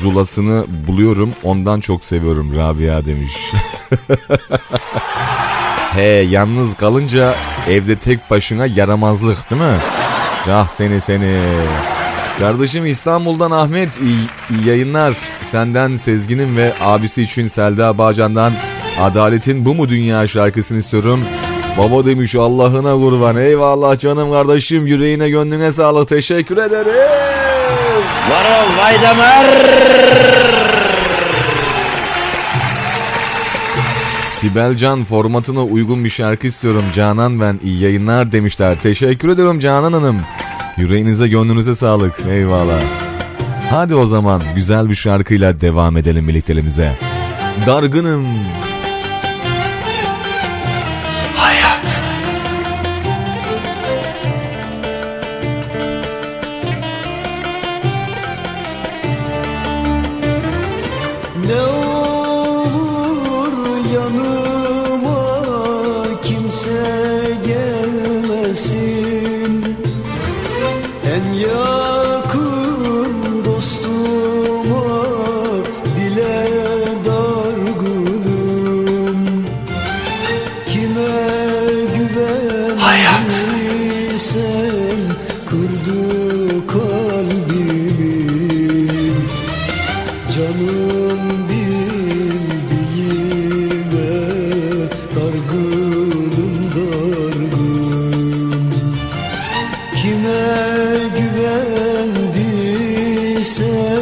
zulasını buluyorum ondan çok seviyorum Rabia demiş. He yalnız kalınca evde tek başına yaramazlık değil mi? Yah seni seni. Kardeşim İstanbul'dan Ahmet iyi, iyi yayınlar. Senden Sezgin'in ve abisi için Selda Bağcan'dan Adaletin Bu Mu Dünya şarkısını istiyorum. Baba demiş Allah'ına kurban. Eyvallah canım kardeşim yüreğine gönlüne sağlık. Teşekkür ederim. Varol Vaydamar. Sibel Can formatına uygun bir şarkı istiyorum. Canan ben iyi yayınlar demişler. Teşekkür ederim Canan Hanım. Yüreğinize gönlünüze sağlık. Eyvallah. Hadi o zaman güzel bir şarkıyla devam edelim birlikteliğimize. Dargınım. Hayat. Kime güvendiysem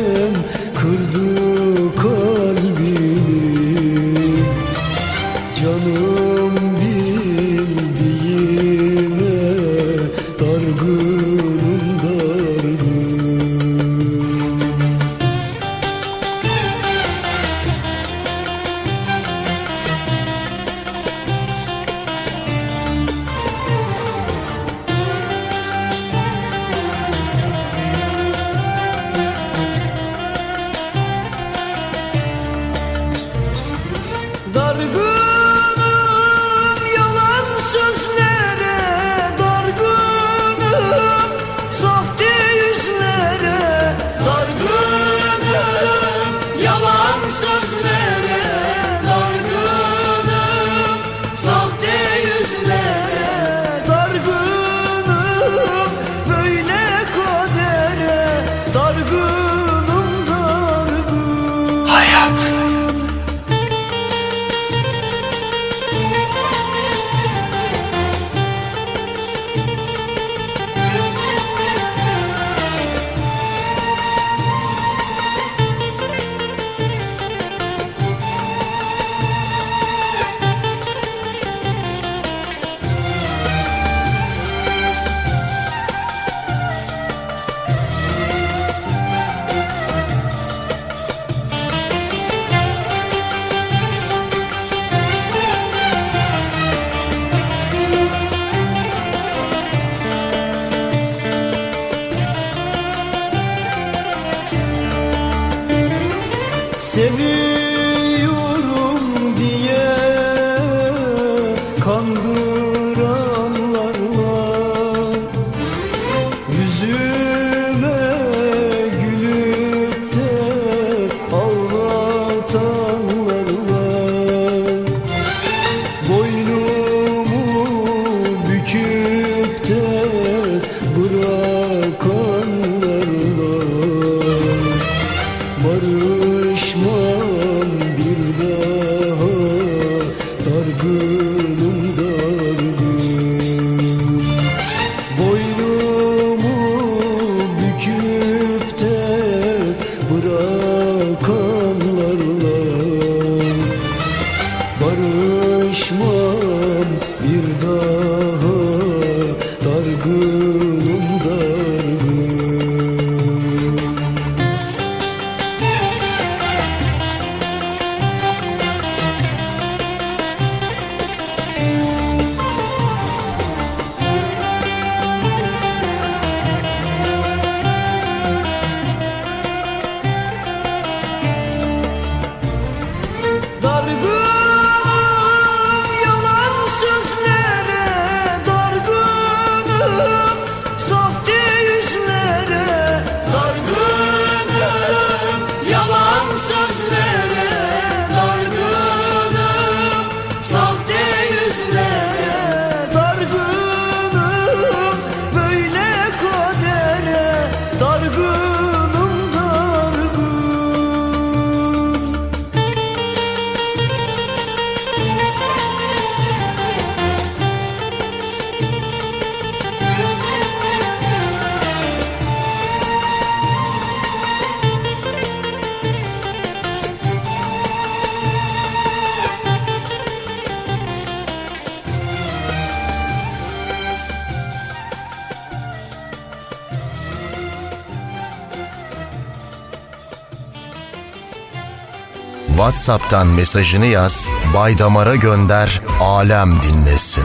WhatsApp'tan mesajını yaz, Baydamar'a gönder, alem dinlesin.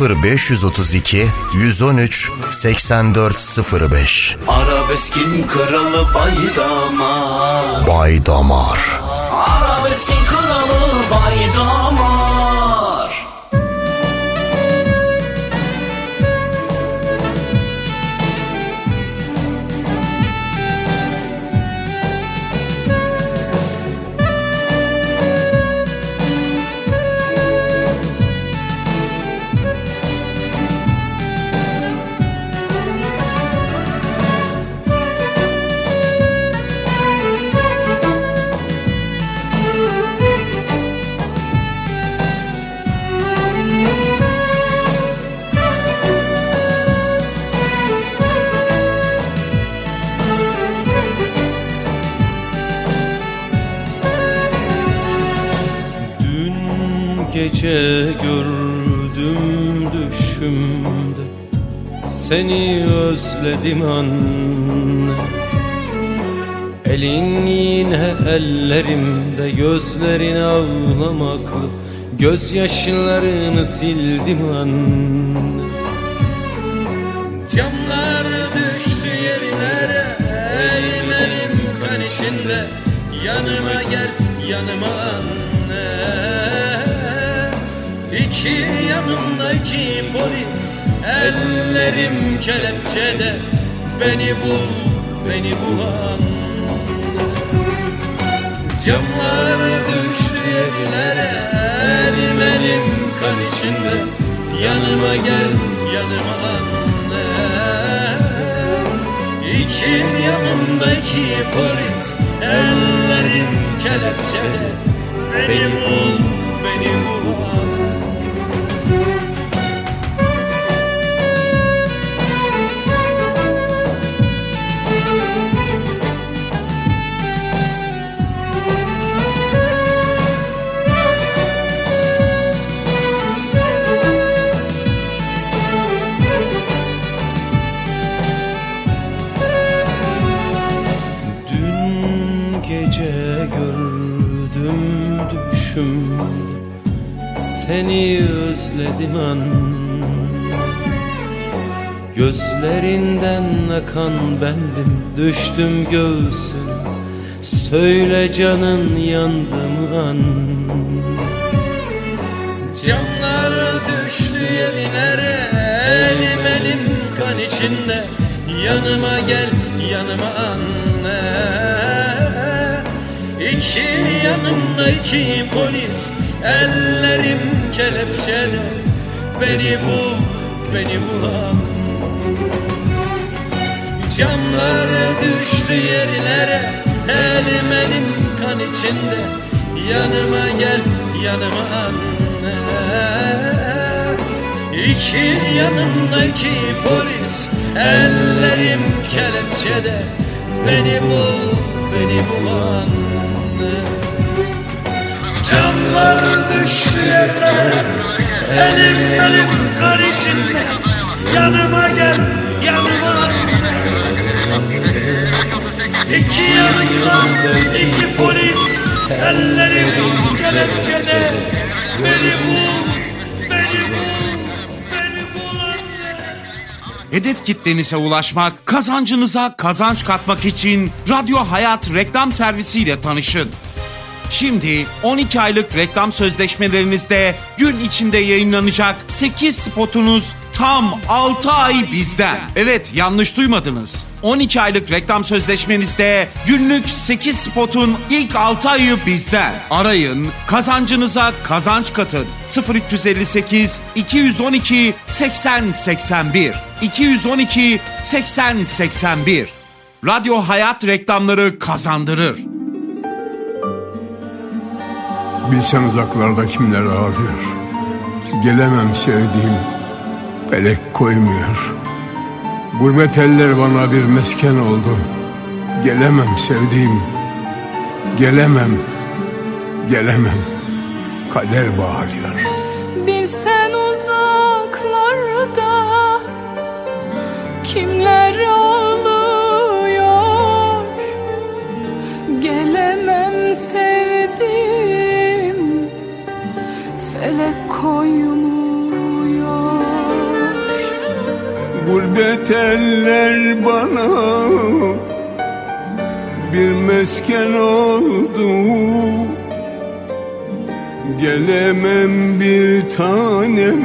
0532 113 8405 Arabeskin kralı baydamar. Baydamar. Arabeskin kralı baydamar Seni özledim anne. Elin yine ellerimde Gözlerin ağlamaklı. Gözyaşlarını sildim anne. Camlar düştü yerlere Elim elim kan içinde. Yanıma gel yanıma anne. İki yanımda iki polis Ellerim kelepçede Beni bul beni bul anne Camlar düştü yerlere Elim elim kan içinde. Yanıma gel yanıma anne. İki yanımda iki polis Ellerim kelepçede. Beni bul Gözlerinden akan bendim Düştüm göğsüne. Söyle canın yandı mı anne Camlar düştü yerlere Elim elim kan içinde. Yanıma gel yanıma anne. İki yanımda iki polis Ellerim kelepçede Beni bul, beni bulan Camlar düştü yerlere Elim elim kan içinde. Yanıma gel, yanıma anne. İki yanımda iki polis Ellerim kelepçede. Beni bul, beni bulan Camlar düştü yerlere Elim elim kar içinde. Yanıma gel, yanıma İki yanımda iki polis Ellerim kelepçede Beni bul, beni bul, beni bul Hedef kitlenize ulaşmak, kazancınıza kazanç katmak için Radyo Hayat reklam servisiyle tanışın. Şimdi 12 aylık reklam sözleşmelerinizde gün içinde yayınlanacak 8 spotunuz tam 6 ay bizden. Evet yanlış duymadınız. 12 aylık reklam sözleşmenizde günlük 8 spotun ilk 6 ayı bizden. Arayın, kazancınıza kazanç katın. 0358 212 80 81 212 80 81 Radyo Hayat reklamları kazandırır. Bilsen uzaklarda kimler ağlıyor Gelemem sevdiğim Felek koymuyor Gurbet eller bana bir mesken oldu. Gelemem sevdiğim. Gelemem. Gelemem. Kader bağırıyor Bilsen uzaklarda kimler ağlıyor Gurbet eller bana Bir mesken oldu. Gelemem bir tanem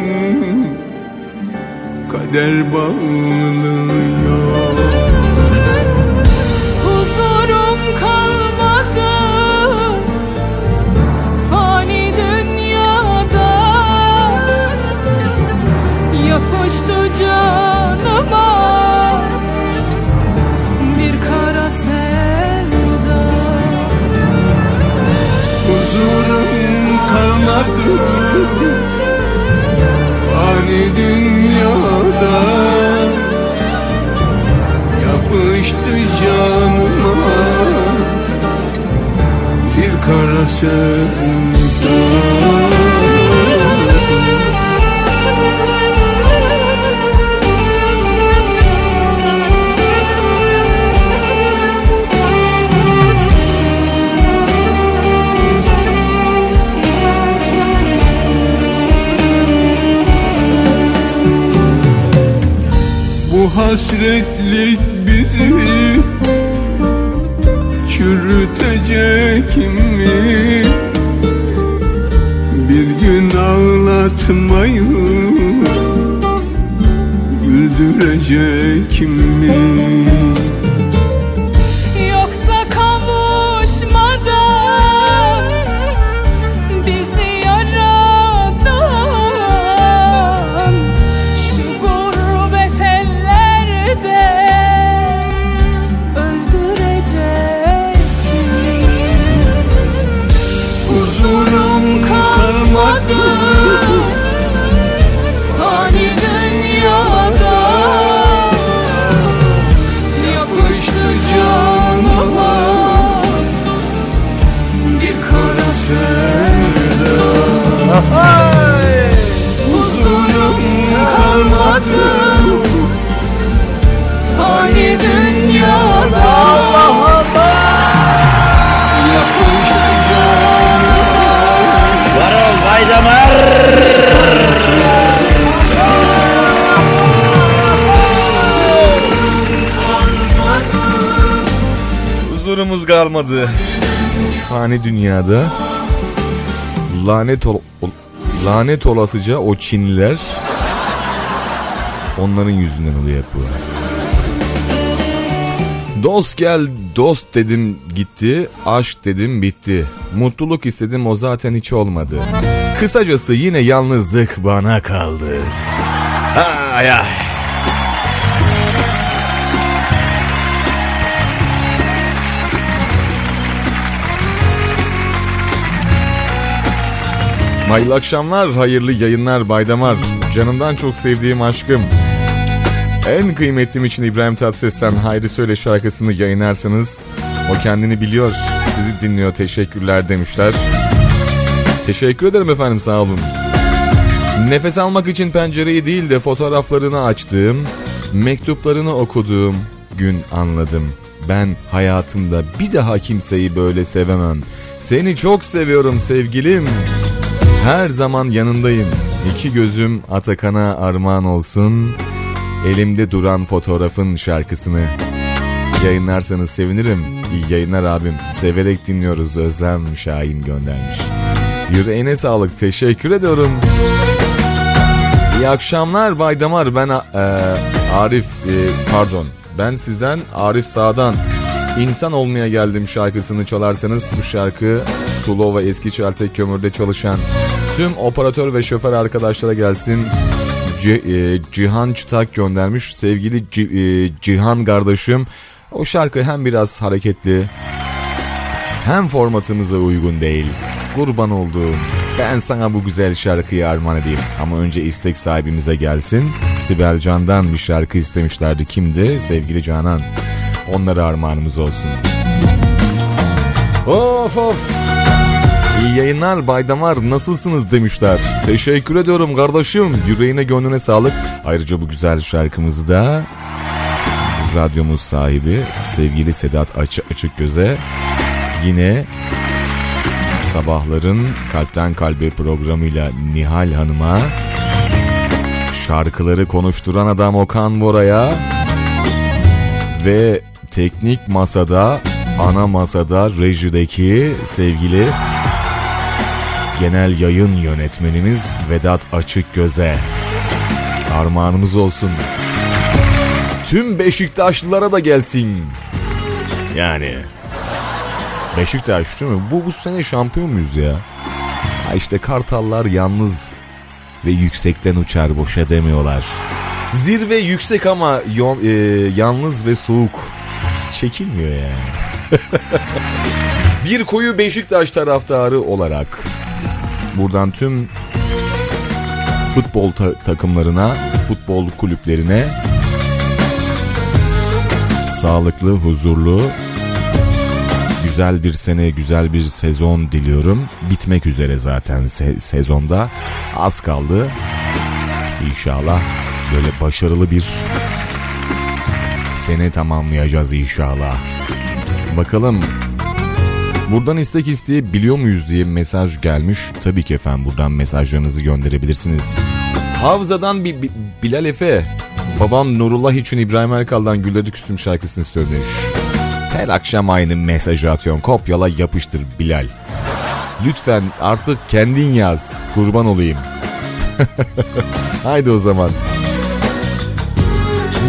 Kader bağlıyor canıma bir kara sevda. Huzurum kalmadı. Fani dünyada Yapıştı canıma. Bir kara sevda hasretlik bizi çürütecek mi? Bir gün ağlatmayı güldürecek mi? Kalmadı fani dünyada yapıştı canıma Var ol Baydamar. Huzurumuz kalmadı. Fani dünyada. Lanet ol, ol- lanet olasıca o Çinliler onların yüzünden oluyor hep bu. Dost gel dost dedim gitti, aşk dedim bitti. Mutluluk istedim o zaten hiç olmadı. Kısacası yine yalnızlık bana kaldı. Ay ay. Hayırlı akşamlar, hayırlı yayınlar Baydamar. Canımdan çok sevdiğim aşkım. En kıymetlim için İbrahim Tatlıses'ten Hayri Söyle şarkısını yayınlarsanız o kendini biliyor, sizi dinliyor teşekkürler demişler. Teşekkür ederim efendim sağ olun. Nefes almak için pencereyi değil de fotoğraflarını açtığım, mektuplarını okuduğum gün anladım. Ben hayatımda bir daha kimseyi böyle sevemem. Seni çok seviyorum sevgilim. Her zaman yanındayım. İki gözüm Atakan'a armağan olsun. Elimde duran fotoğrafın şarkısını yayınlarsanız sevinirim. İyi yayınlar abim. Severek dinliyoruz Özlem Şahin göndermiş. Yüreğine sağlık. Teşekkür ediyorum. İyi akşamlar Bay Damar. Ben e, Arif e, pardon. Ben sizden Arif Sağ'dan İnsan Olmaya Geldim şarkısını çalarsanız bu şarkı Sulu ve Eski Çeltek Kömür'de çalışan tüm operatör ve şoför arkadaşlara gelsin. C- e, Cihan Çıtak göndermiş. Sevgili C- e, Cihan kardeşim o şarkı hem biraz hareketli hem formatımıza uygun değil. Kurban olduğum ben sana bu güzel şarkıyı armağan edeyim. Ama önce istek sahibimize gelsin. Sibel Can'dan bir şarkı istemişlerdi. Kimdi? Sevgili Canan. Onlara armağanımız olsun. Of of. İyi yayınlar Bay Damar nasılsınız demişler. Teşekkür ediyorum kardeşim. Yüreğine gönlüne sağlık. Ayrıca bu güzel şarkımızı da radyomuz sahibi sevgili Sedat Açık, Açık Göze yine sabahların kalpten kalbe programıyla Nihal Hanım'a şarkıları konuşturan adam Okan Bora'ya ve teknik masada ana masada rejideki sevgili genel yayın yönetmenimiz Vedat Açık Göze armağanımız olsun. Tüm Beşiktaşlılara da gelsin. Yani Beşiktaş değil mi? Bu, bu sene şampiyon muyuz ya? Ha işte Kartallar yalnız ve yüksekten uçar boşa demiyorlar. Zirve yüksek ama yo, e, yalnız ve soğuk. Çekilmiyor yani. Bir koyu Beşiktaş taraftarı olarak buradan tüm futbol ta- takımlarına, futbol kulüplerine sağlıklı, huzurlu, güzel bir sene, güzel bir sezon diliyorum. Bitmek üzere zaten se- sezonda. Az kaldı. İnşallah böyle başarılı bir sene tamamlayacağız inşallah. Bakalım Buradan istek isteyebiliyor muyuz diye mesaj gelmiş. Tabii ki efendim buradan mesajlarınızı gönderebilirsiniz. Havza'dan bir, bir Bilal Efe. Babam Nurullah için İbrahim Erkal'dan Gülleri Küstüm şarkısını istiyor demiş. Her akşam aynı mesajı atıyorsun. Kopyala yapıştır Bilal. Lütfen artık kendin yaz. Kurban olayım. Haydi o zaman.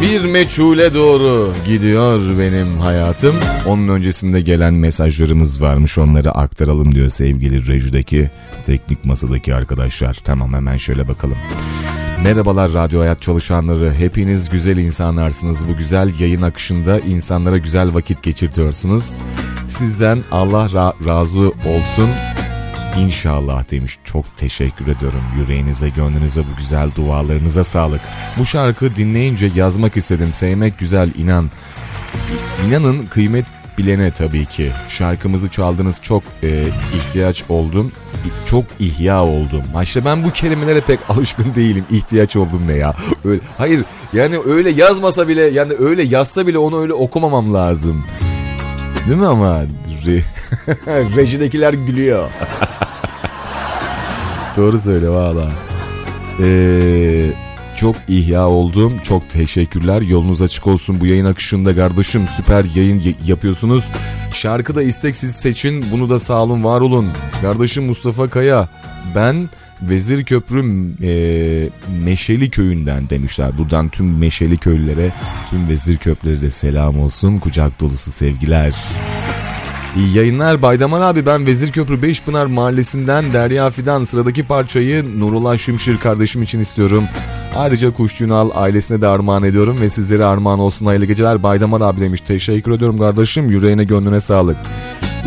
Bir meçhule doğru gidiyor benim hayatım. Onun öncesinde gelen mesajlarımız varmış onları aktaralım diyor sevgili rejideki teknik masadaki arkadaşlar. Tamam hemen şöyle bakalım. Merhabalar Radyo Hayat çalışanları. Hepiniz güzel insanlarsınız. Bu güzel yayın akışında insanlara güzel vakit geçirtiyorsunuz. Sizden Allah ra- razı olsun. İnşallah demiş. Çok teşekkür ediyorum. Yüreğinize, gönlünüze, bu güzel dualarınıza sağlık. Bu şarkı dinleyince yazmak istedim. Sevmek güzel, inan. İnanın kıymet bilene tabii ki. Şarkımızı çaldınız çok e, ihtiyaç oldum. Çok ihya oldum. İşte ben bu kelimelere pek alışkın değilim. İhtiyaç oldum ne ya? Öyle, hayır yani öyle yazmasa bile yani öyle yazsa bile onu öyle okumamam lazım. Değil mi ama? Re Rejidekiler gülüyor. Doğru söyle valla. Ee, çok ihya oldum. Çok teşekkürler. Yolunuz açık olsun bu yayın akışında kardeşim. Süper yayın yapıyorsunuz. Şarkı da isteksiz seçin. Bunu da sağ olun var olun. Kardeşim Mustafa Kaya. Ben Vezir Köprü e, Meşeli Köyü'nden demişler. Buradan tüm Meşeli köylülere, tüm Vezir Köprülere de selam olsun. Kucak dolusu sevgiler. İyi yayınlar Baydaman abi ben Vezirköprü Beşpınar Mahallesi'nden Derya Fidan sıradaki parçayı Nurullah Şimşir kardeşim için istiyorum. Ayrıca Kuşçu al ailesine de armağan ediyorum ve sizlere armağan olsun hayırlı geceler Baydaman abi demiş. Teşekkür ediyorum kardeşim yüreğine gönlüne sağlık.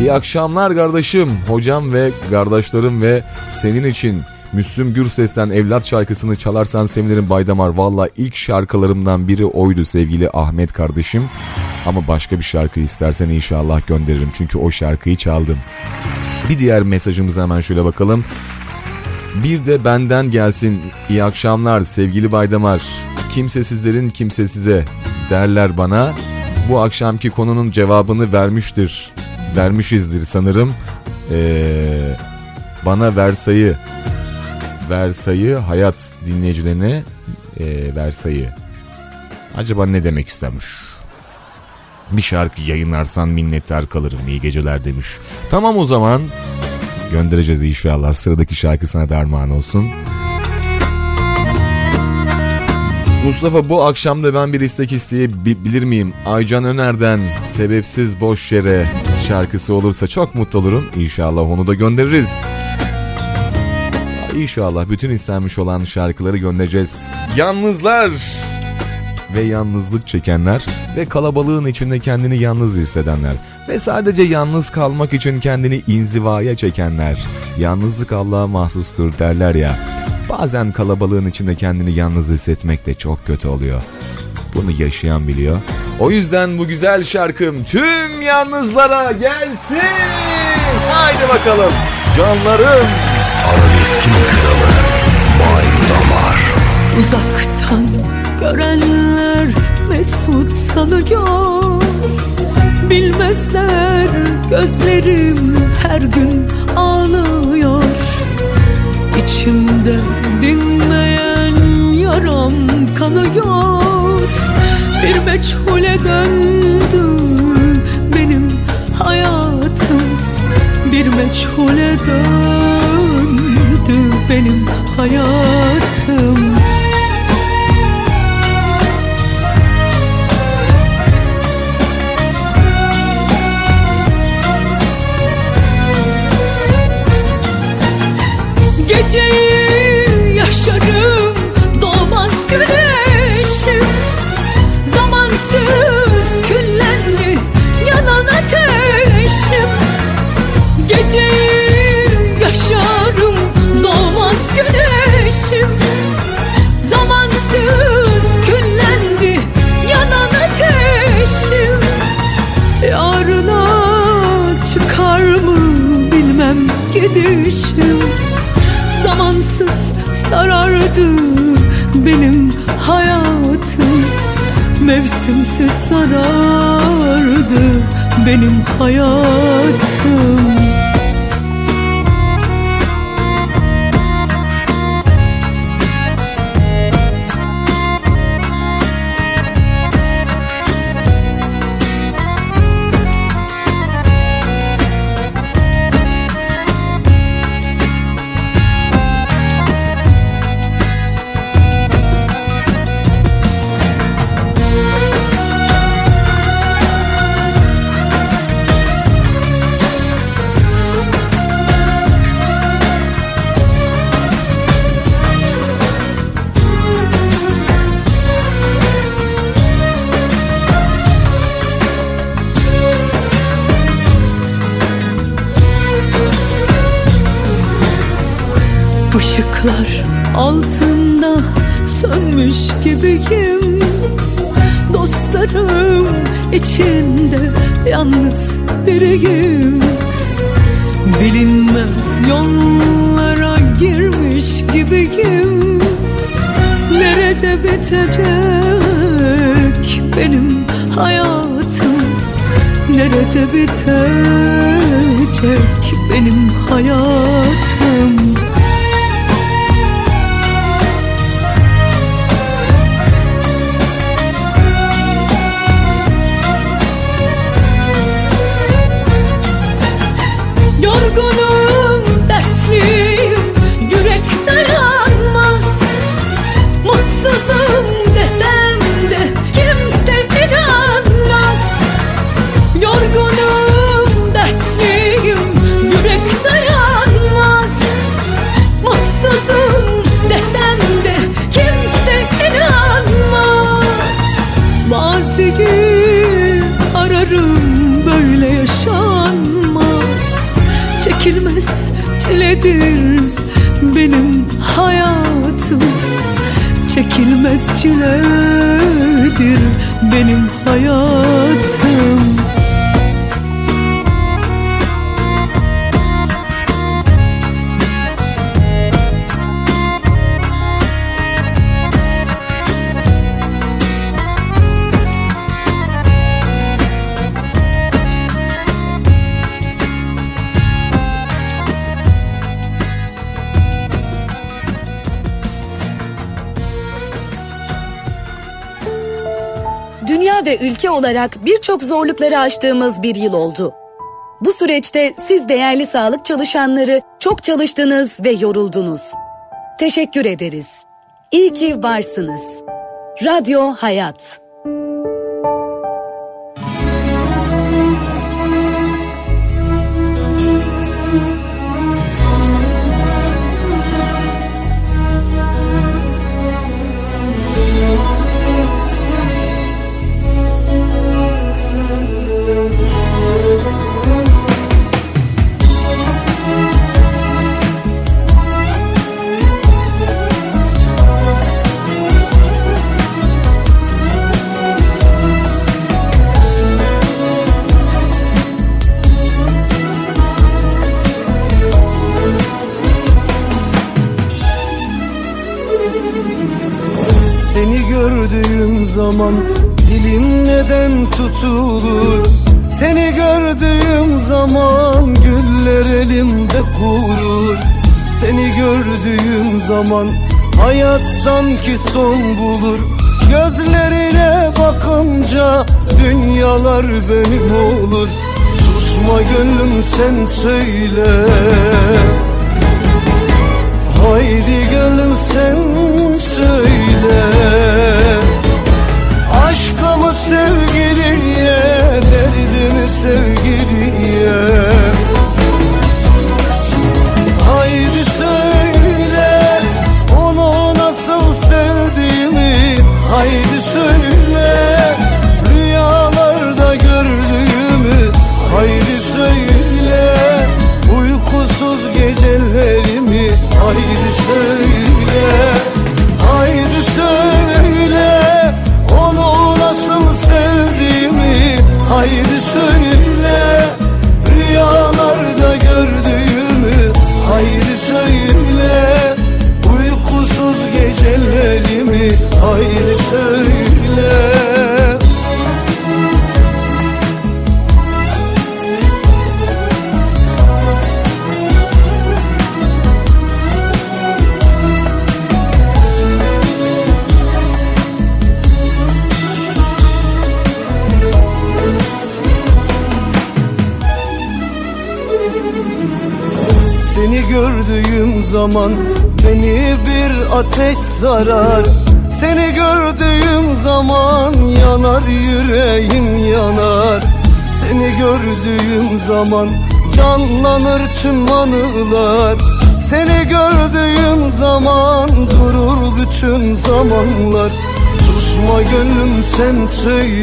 İyi akşamlar kardeşim hocam ve kardeşlerim ve senin için Müslüm Gürses'ten evlat şarkısını çalarsan sevinirim Baydamar. Valla ilk şarkılarımdan biri oydu sevgili Ahmet kardeşim. Ama başka bir şarkı istersen inşallah gönderirim. Çünkü o şarkıyı çaldım. Bir diğer mesajımıza hemen şöyle bakalım. Bir de benden gelsin. İyi akşamlar sevgili Baydamar. Kimsesizlerin kimsesize derler bana. Bu akşamki konunun cevabını vermiştir. Vermişizdir sanırım. Ee, bana versayı Versayı hayat dinleyicilerine e, Versayı. Acaba ne demek istemiş? Bir şarkı yayınlarsan minnettar kalırım iyi geceler demiş. Tamam o zaman göndereceğiz inşallah sıradaki şarkı sana derman olsun. Mustafa bu akşam da ben bir istek isteyebilir miyim? Aycan Öner'den sebepsiz boş yere şarkısı olursa çok mutlu olurum. İnşallah onu da göndeririz. İnşallah bütün istenmiş olan şarkıları göndereceğiz. Yalnızlar ve yalnızlık çekenler ve kalabalığın içinde kendini yalnız hissedenler ve sadece yalnız kalmak için kendini inzivaya çekenler. Yalnızlık Allah'a mahsustur derler ya. Bazen kalabalığın içinde kendini yalnız hissetmek de çok kötü oluyor. Bunu yaşayan biliyor. O yüzden bu güzel şarkım tüm yalnızlara gelsin. Haydi bakalım canlarım. Arabeskin kralı Bay Damar Uzaktan görenler mesut sanıyor Bilmezler gözlerim her gün ağlıyor. İçimde dinmeyen yaram kanıyor Bir meçhule döndü benim hayatım. Bir meçhule döndü benim hayatım gidişim Zamansız sarardı benim hayatım. Mevsimsiz sarardı benim hayatım içinde yalnız biriyim Bilinmez yollara girmiş gibiyim. Nerede bitecek benim hayatım? Nerede bitecek benim hayatım çiledir benim olarak birçok zorlukları aştığımız bir yıl oldu. Bu süreçte siz değerli sağlık çalışanları çok çalıştınız ve yoruldunuz. Teşekkür ederiz. İyi ki varsınız. Radyo Hayat. Gördüğüm zaman hayat sanki son bulur. Gözlerine bakınca dünyalar benim olur. Susma gönlüm sen söyle. Haydi gönlüm sen söyle sen söyle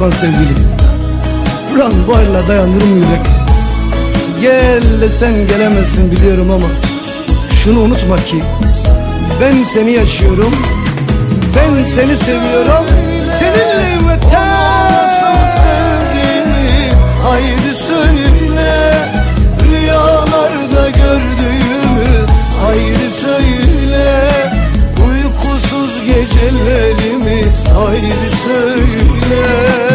kokan sevgilim. Ulan bu ayrılığa dayanır mı yürek? Gel de sen gelemezsin biliyorum ama Şunu unutma ki Ben seni yaşıyorum. Ben seni seviyorum. Seninle sevdiğimi Haydi söyle. Rüyalarda gördüğümü Haydi söyle. Uykusuz ecellerimi haydi söyle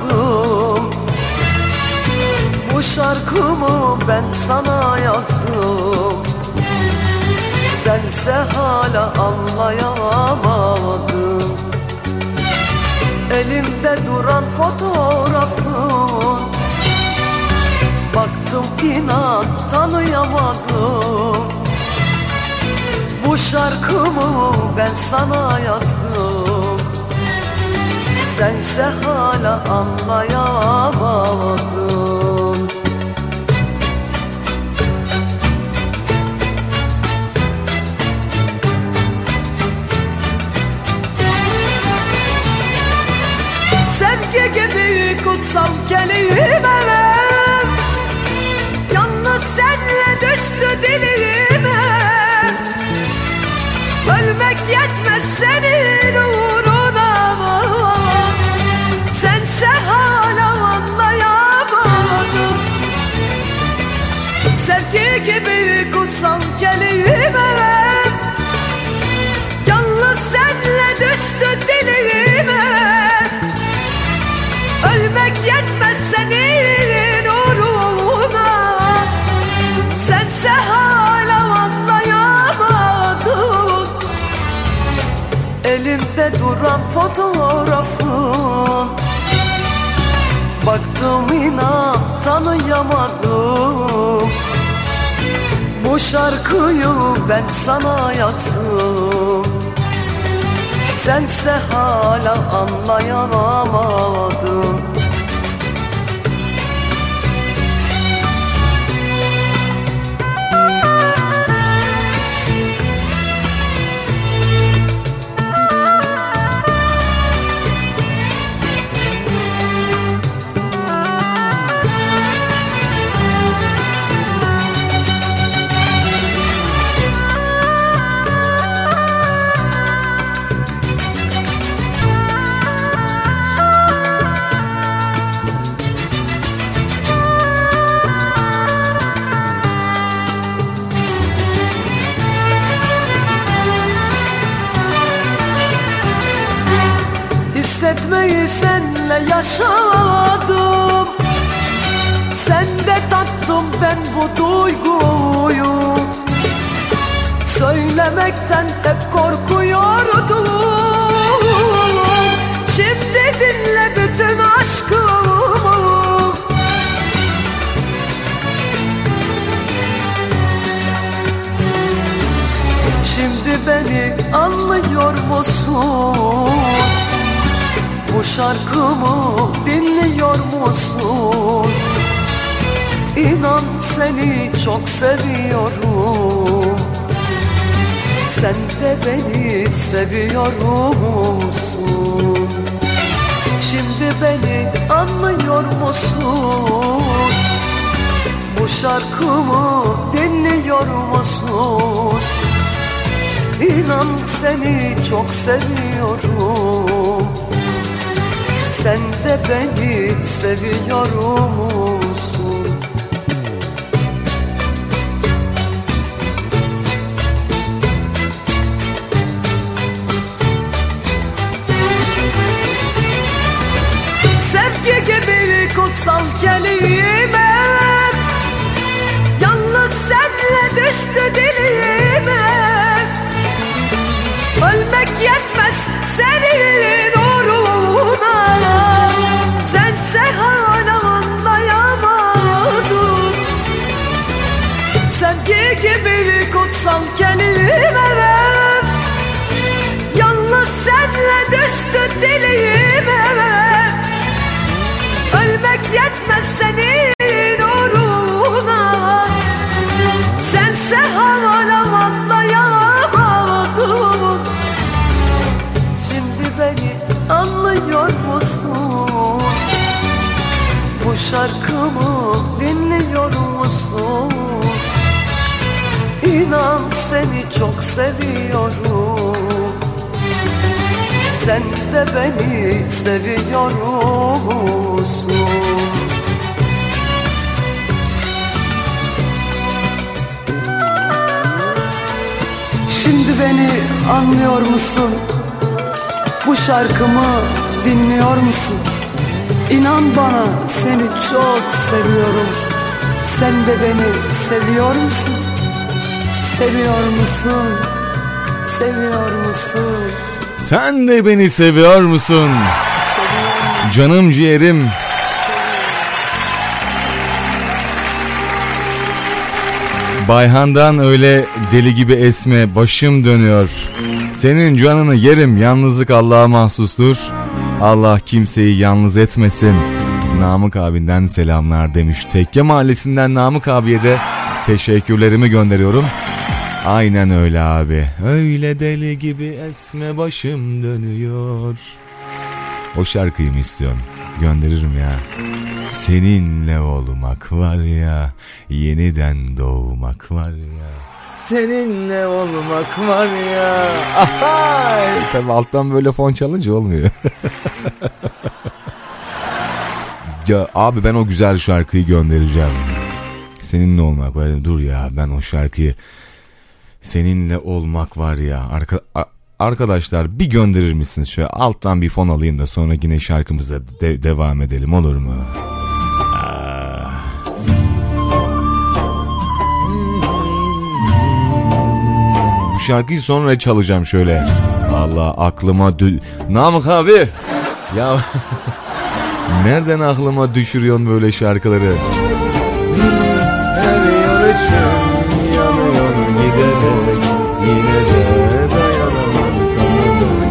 tanıyamadım Bu şarkımı ben sana yazdım. Sense hala anlayamadın Elimde duran fotoğrafın. Baktım inan tanıyamadım. Bu şarkımı ben sana yazdım Sense hala anlayamadın Sevgi gibi kutsal kelimem duran fotoğrafın Baktım inan tanıyamadım. Bu şarkıyı ben sana yazdım. Sense hala anlayamadın yaşadım. Sende tattım ben bu duyguyu. Söylemekten hep korkuyordum. Şimdi dinle bütün aşkımı. Şimdi beni anlıyor musun? Bu şarkımı dinliyor musun? İnan seni çok seviyorum Sen de beni seviyor musun? Şimdi beni anlıyor musun? Bu şarkımı dinliyor musun? İnan seni çok seviyorum Sen de beni seviyor seviyorum Sen de beni seviyor musun? Şimdi beni anlıyor musun? Bu şarkımı dinliyor musun? İnan bana seni çok seviyorum. Sen de beni seviyor musun? Seviyor musun? Seviyor musun? Sen de beni seviyor musun? Canım ciğerim. Bayhan'dan öyle deli gibi esme başım dönüyor. Senin canını yerim yalnızlık Allah'a mahsustur. Allah kimseyi yalnız etmesin. Namık abinden selamlar demiş. Tekke mahallesinden Namık abiye de teşekkürlerimi gönderiyorum. Aynen öyle abi. Öyle deli gibi esme başım dönüyor. O şarkıyı mı istiyorsun? Gönderirim ya. Seninle olmak var ya, yeniden doğmak var ya. Seninle olmak var ya. Ahay! Tabii alttan böyle fon çalınca olmuyor. ya abi ben o güzel şarkıyı göndereceğim. Seninle olmak var ya. Dur ya ben o şarkıyı seninle olmak var ya. Arka, arkadaşlar bir gönderir misiniz? Şöyle alttan bir fon alayım da sonra yine şarkımıza de- devam edelim olur mu? Ah. Bu şarkıyı sonra çalacağım şöyle. Allah aklıma dü... Namık abi. Ya nereden aklıma düşürüyorsun böyle şarkıları? Eriyor içim, yanıyor giderek Yine de dayanamam sana ben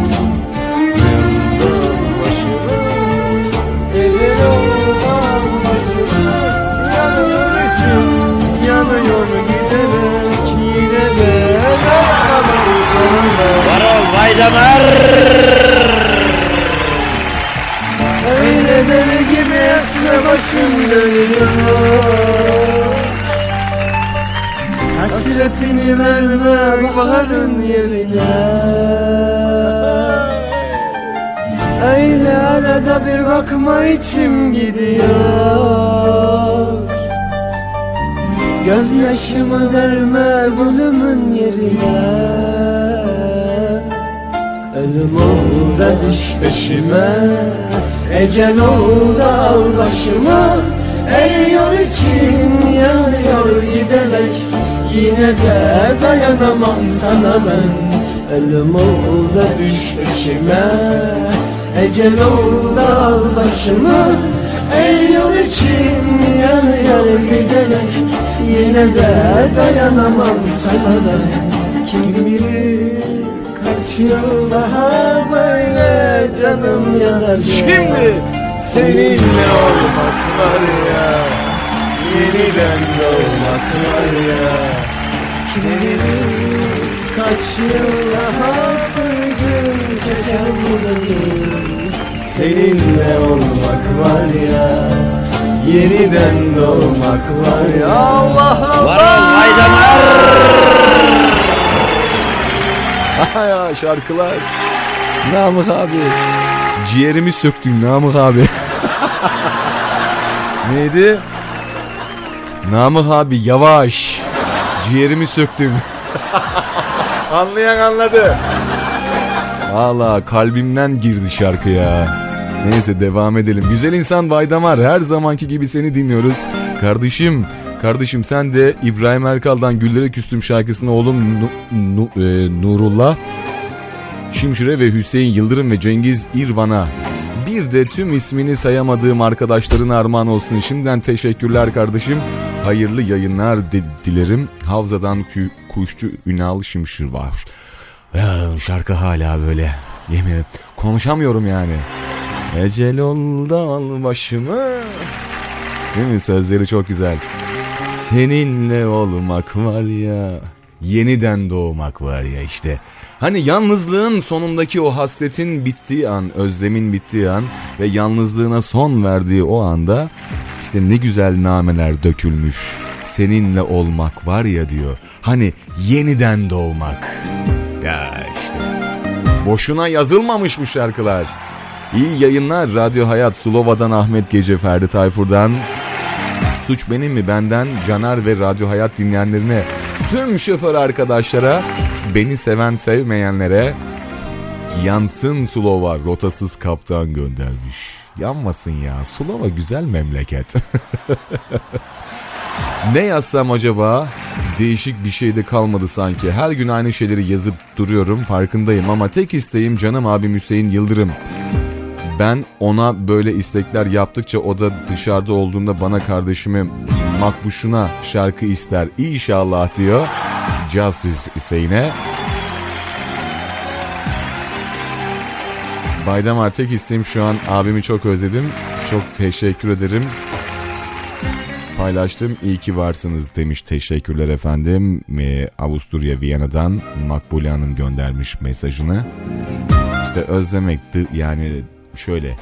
Yandan olmam başıma Yanıyor içim, yanıyor giderek Yine de dayanamam sana ben Varol Baydamar Öyle deli gibi esme başım dönüyor Hasretini verme baharın yerine. Öyle arada bir bakma içim gidiyor. Gözyaşımı verme gülümün yerine. Ölüm oldu da düş peşime. Ecel oldu al başıma Eriyor içim yanıyor giderek Yine de dayanamam sana ben. Ölüm da düş peşime Ecel oldu al başıma Eriyor içim yanıyor giderek. Yine de dayanamam sana ben. Kim bilir kaç yıl daha böyle canım yanar. Şimdi Seninle olmak var ya Yeniden doğmak var ya Senin kaç yıl daha sürgün çeker buradayım Seninle olmak var ya Yeniden doğmak var ya Allah Allah Varol Baydamar ya şarkılar. Namık abi. Ciğerimi söktün Namık abi. Neydi? Namık abi yavaş. Ciğerimi söktün. Anlayan anladı. Valla kalbimden girdi şarkı ya. Neyse devam edelim. Güzel insan Baydamar her zamanki gibi seni dinliyoruz. Kardeşim, kardeşim sen de İbrahim Erkal'dan Güllere Küstüm şarkısını oğlum Nu- Nu- e, Nurullah Şimşire ve Hüseyin Yıldırım ve Cengiz İrvan'a bir de tüm ismini sayamadığım arkadaşların armağan olsun. Şimdiden teşekkürler kardeşim. Hayırlı yayınlar di- dilerim. Havzadan kuşçu Ünal Şimşir var. Ya, şarkı hala böyle. Yemin konuşamıyorum yani. Ecel ol dal başımı. Değil mi? Sözleri çok güzel. Seninle olmak var ya. Yeniden doğmak var ya işte. Hani yalnızlığın sonundaki o hasretin bittiği an, özlemin bittiği an ve yalnızlığına son verdiği o anda işte ne güzel nameler dökülmüş. Seninle olmak var ya diyor. Hani yeniden doğmak. Ya işte. Boşuna yazılmamış bu şarkılar. İyi yayınlar Radyo Hayat Sulova'dan Ahmet Gece Ferdi Tayfur'dan. Suç benim mi benden Caner ve Radyo Hayat dinleyenlerine tüm şoför arkadaşlara beni seven sevmeyenlere yansın Sulova rotasız kaptan göndermiş. Yanmasın ya Sulova güzel memleket. ne yazsam acaba? Değişik bir şey de kalmadı sanki. Her gün aynı şeyleri yazıp duruyorum farkındayım ama tek isteğim canım abim Hüseyin Yıldırım. Ben ona böyle istekler yaptıkça o da dışarıda olduğunda bana kardeşime makbuşuna şarkı ister inşallah diyor. Caz Hüs- Hüseyin'e. Baydamar tek isteğim şu an abimi çok özledim. Çok teşekkür ederim. Paylaştım. İyi ki varsınız demiş. Teşekkürler efendim. Ee, Avusturya Viyana'dan Makbule Hanım göndermiş mesajını. İşte özlemekti yani şöyle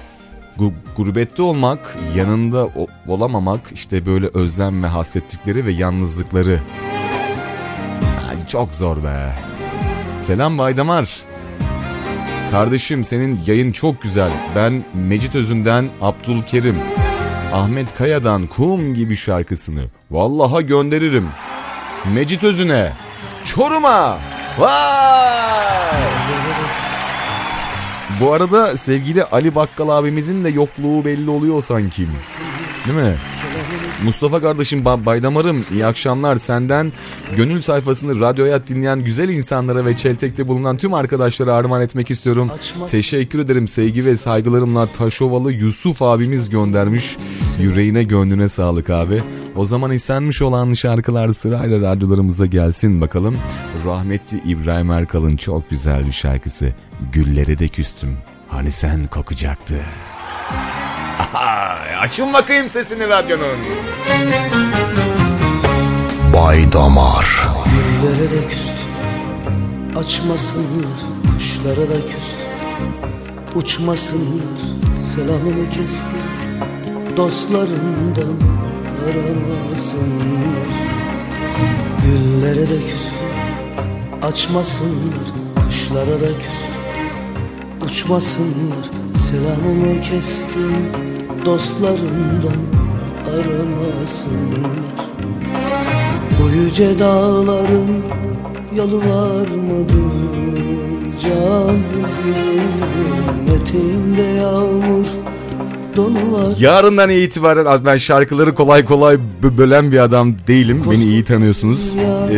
gu- gurbette olmak, yanında olamamak işte böyle özlem ve hasretlikleri ve yalnızlıkları. Ay, çok zor be. Selam Baydamar. Kardeşim senin yayın çok güzel. Ben Mecit Özünden Abdülkerim. Ahmet Kaya'dan Kum gibi şarkısını vallaha gönderirim. Mecit Özüne. Çorum'a. Vay! Bu arada sevgili Ali Bakkal abimizin de yokluğu belli oluyor sanki. Değil mi? Mustafa kardeşim Ba- Baydamar'ım iyi akşamlar senden gönül sayfasını Radyo Hayat dinleyen güzel insanlara ve Çeltek'te bulunan tüm arkadaşlara armağan etmek istiyorum. Teşekkür ederim sevgi ve saygılarımla Taşovalı Yusuf abimiz göndermiş. Yüreğine gönlüne sağlık abi. O zaman istenmiş olan şarkılar sırayla radyolarımıza gelsin bakalım. Rahmetli İbrahim Erkal'ın çok güzel bir şarkısı. Güllere de küstüm. Hani sen kokacaktı. Açın bakayım sesini radyonun. Bay Damar. Güllere de küstüm. Açmasınlar Kuşlara da küstüm. Uçmasınlar Selamımı kestim. Dostlarından aramasınlar Güllere de küstüm. Açmasınlar Kuşlara da küstüm Uçmasınlar Selamımı kestim Dostlarından aramasınlar bu yüce dağların yolu var mıdır? Canım Eteğinde yağmur Yarından itibaren ben şarkıları kolay kolay bö- bölen bir adam değilim. Beni iyi tanıyorsunuz. Ee,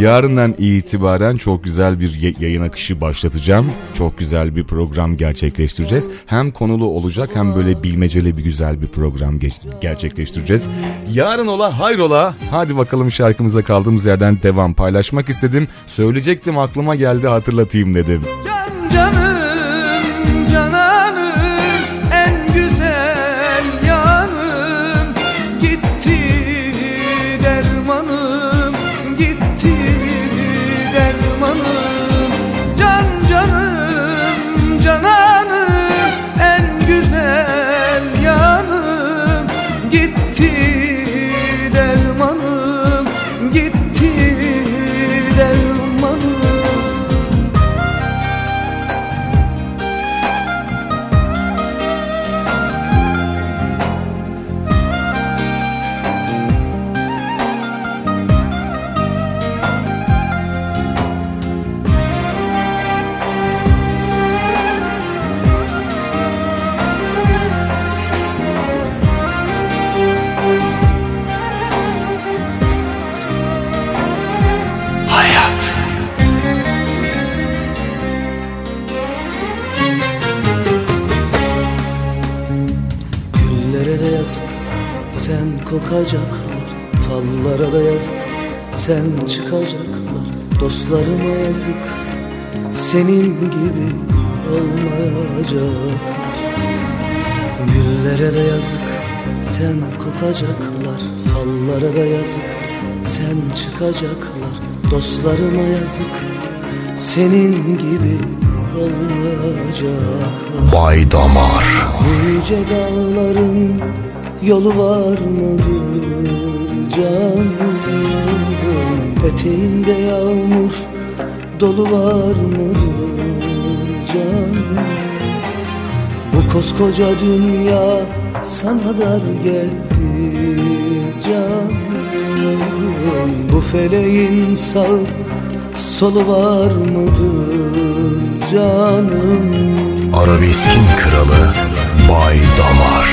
yarından itibaren çok güzel bir yayın akışı başlatacağım. Çok güzel bir program gerçekleştireceğiz. Hem konulu olacak hem böyle bilmeceli bir güzel bir program gerçekleştireceğiz. Yarın ola hayrola. Hadi bakalım şarkımıza kaldığımız yerden devam paylaşmak istedim. Söyleyecektim aklıma geldi hatırlatayım dedim. Canım kokacaklar Fallara da yazık sen çıkacaklar Dostlarıma yazık senin gibi olmayacak Güllere de yazık sen kokacaklar Fallara da yazık sen çıkacaklar Dostlarıma yazık senin gibi olmayacaklar. Bay Damar. Bu yüce dağların yolu var mıdır canım? Eteğinde yağmur dolu var mıdır canım? Bu koskoca dünya sana dar geldi canım. Bu feleğin sağ solu var mıdır canım? Arabeskin kralı Bay Damar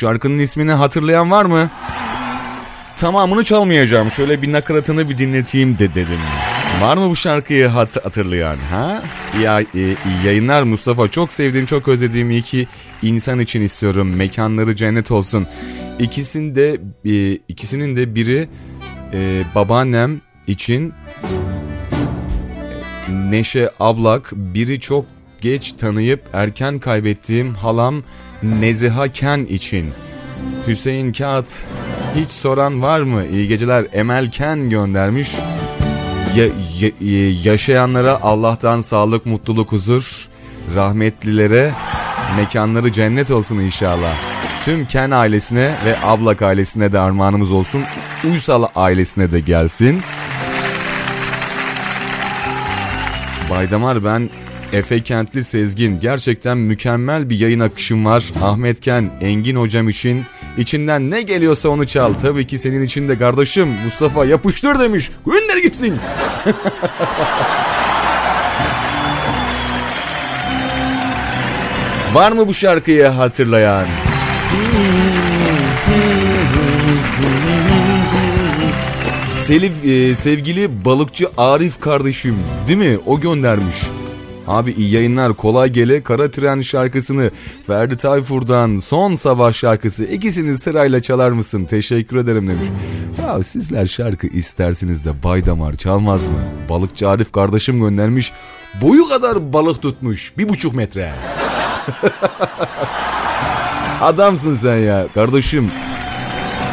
şarkının ismini hatırlayan var mı? Tamamını çalmayacağım. Şöyle bir nakaratını bir dinleteyim de dedim. Var mı bu şarkıyı hat hatırlayan? Ha? Ya, e, yayınlar Mustafa. Çok sevdiğim, çok özlediğim iki insan için istiyorum. Mekanları cennet olsun. İkisinde e, ikisinin de biri e, babaannem için Neşe Ablak, biri çok geç tanıyıp erken kaybettiğim halam Neziha Ken için. Hüseyin Kağıt hiç soran var mı? İyi geceler. Emel Ken göndermiş. Ya- ya- yaşayanlara Allah'tan sağlık, mutluluk, huzur. Rahmetlilere mekanları cennet olsun inşallah. Tüm Ken ailesine ve Ablak ailesine de armağanımız olsun. Uysal ailesine de gelsin. Baydamar ben Efe Kentli Sezgin. Gerçekten mükemmel bir yayın akışım var. Ahmet Ken, Engin hocam için içinden ne geliyorsa onu çal. Tabii ki senin için de kardeşim Mustafa yapıştır demiş. Gönder gitsin. Var mı bu şarkıyı hatırlayan? Selif e, sevgili balıkçı Arif kardeşim değil mi? O göndermiş. Abi iyi yayınlar kolay gele kara tren şarkısını Ferdi Tayfur'dan son savaş şarkısı ikisini sırayla çalar mısın teşekkür ederim demiş. Ya sizler şarkı istersiniz de Baydamar çalmaz mı? Balıkçı Arif kardeşim göndermiş boyu kadar balık tutmuş bir buçuk metre. Adamsın sen ya kardeşim.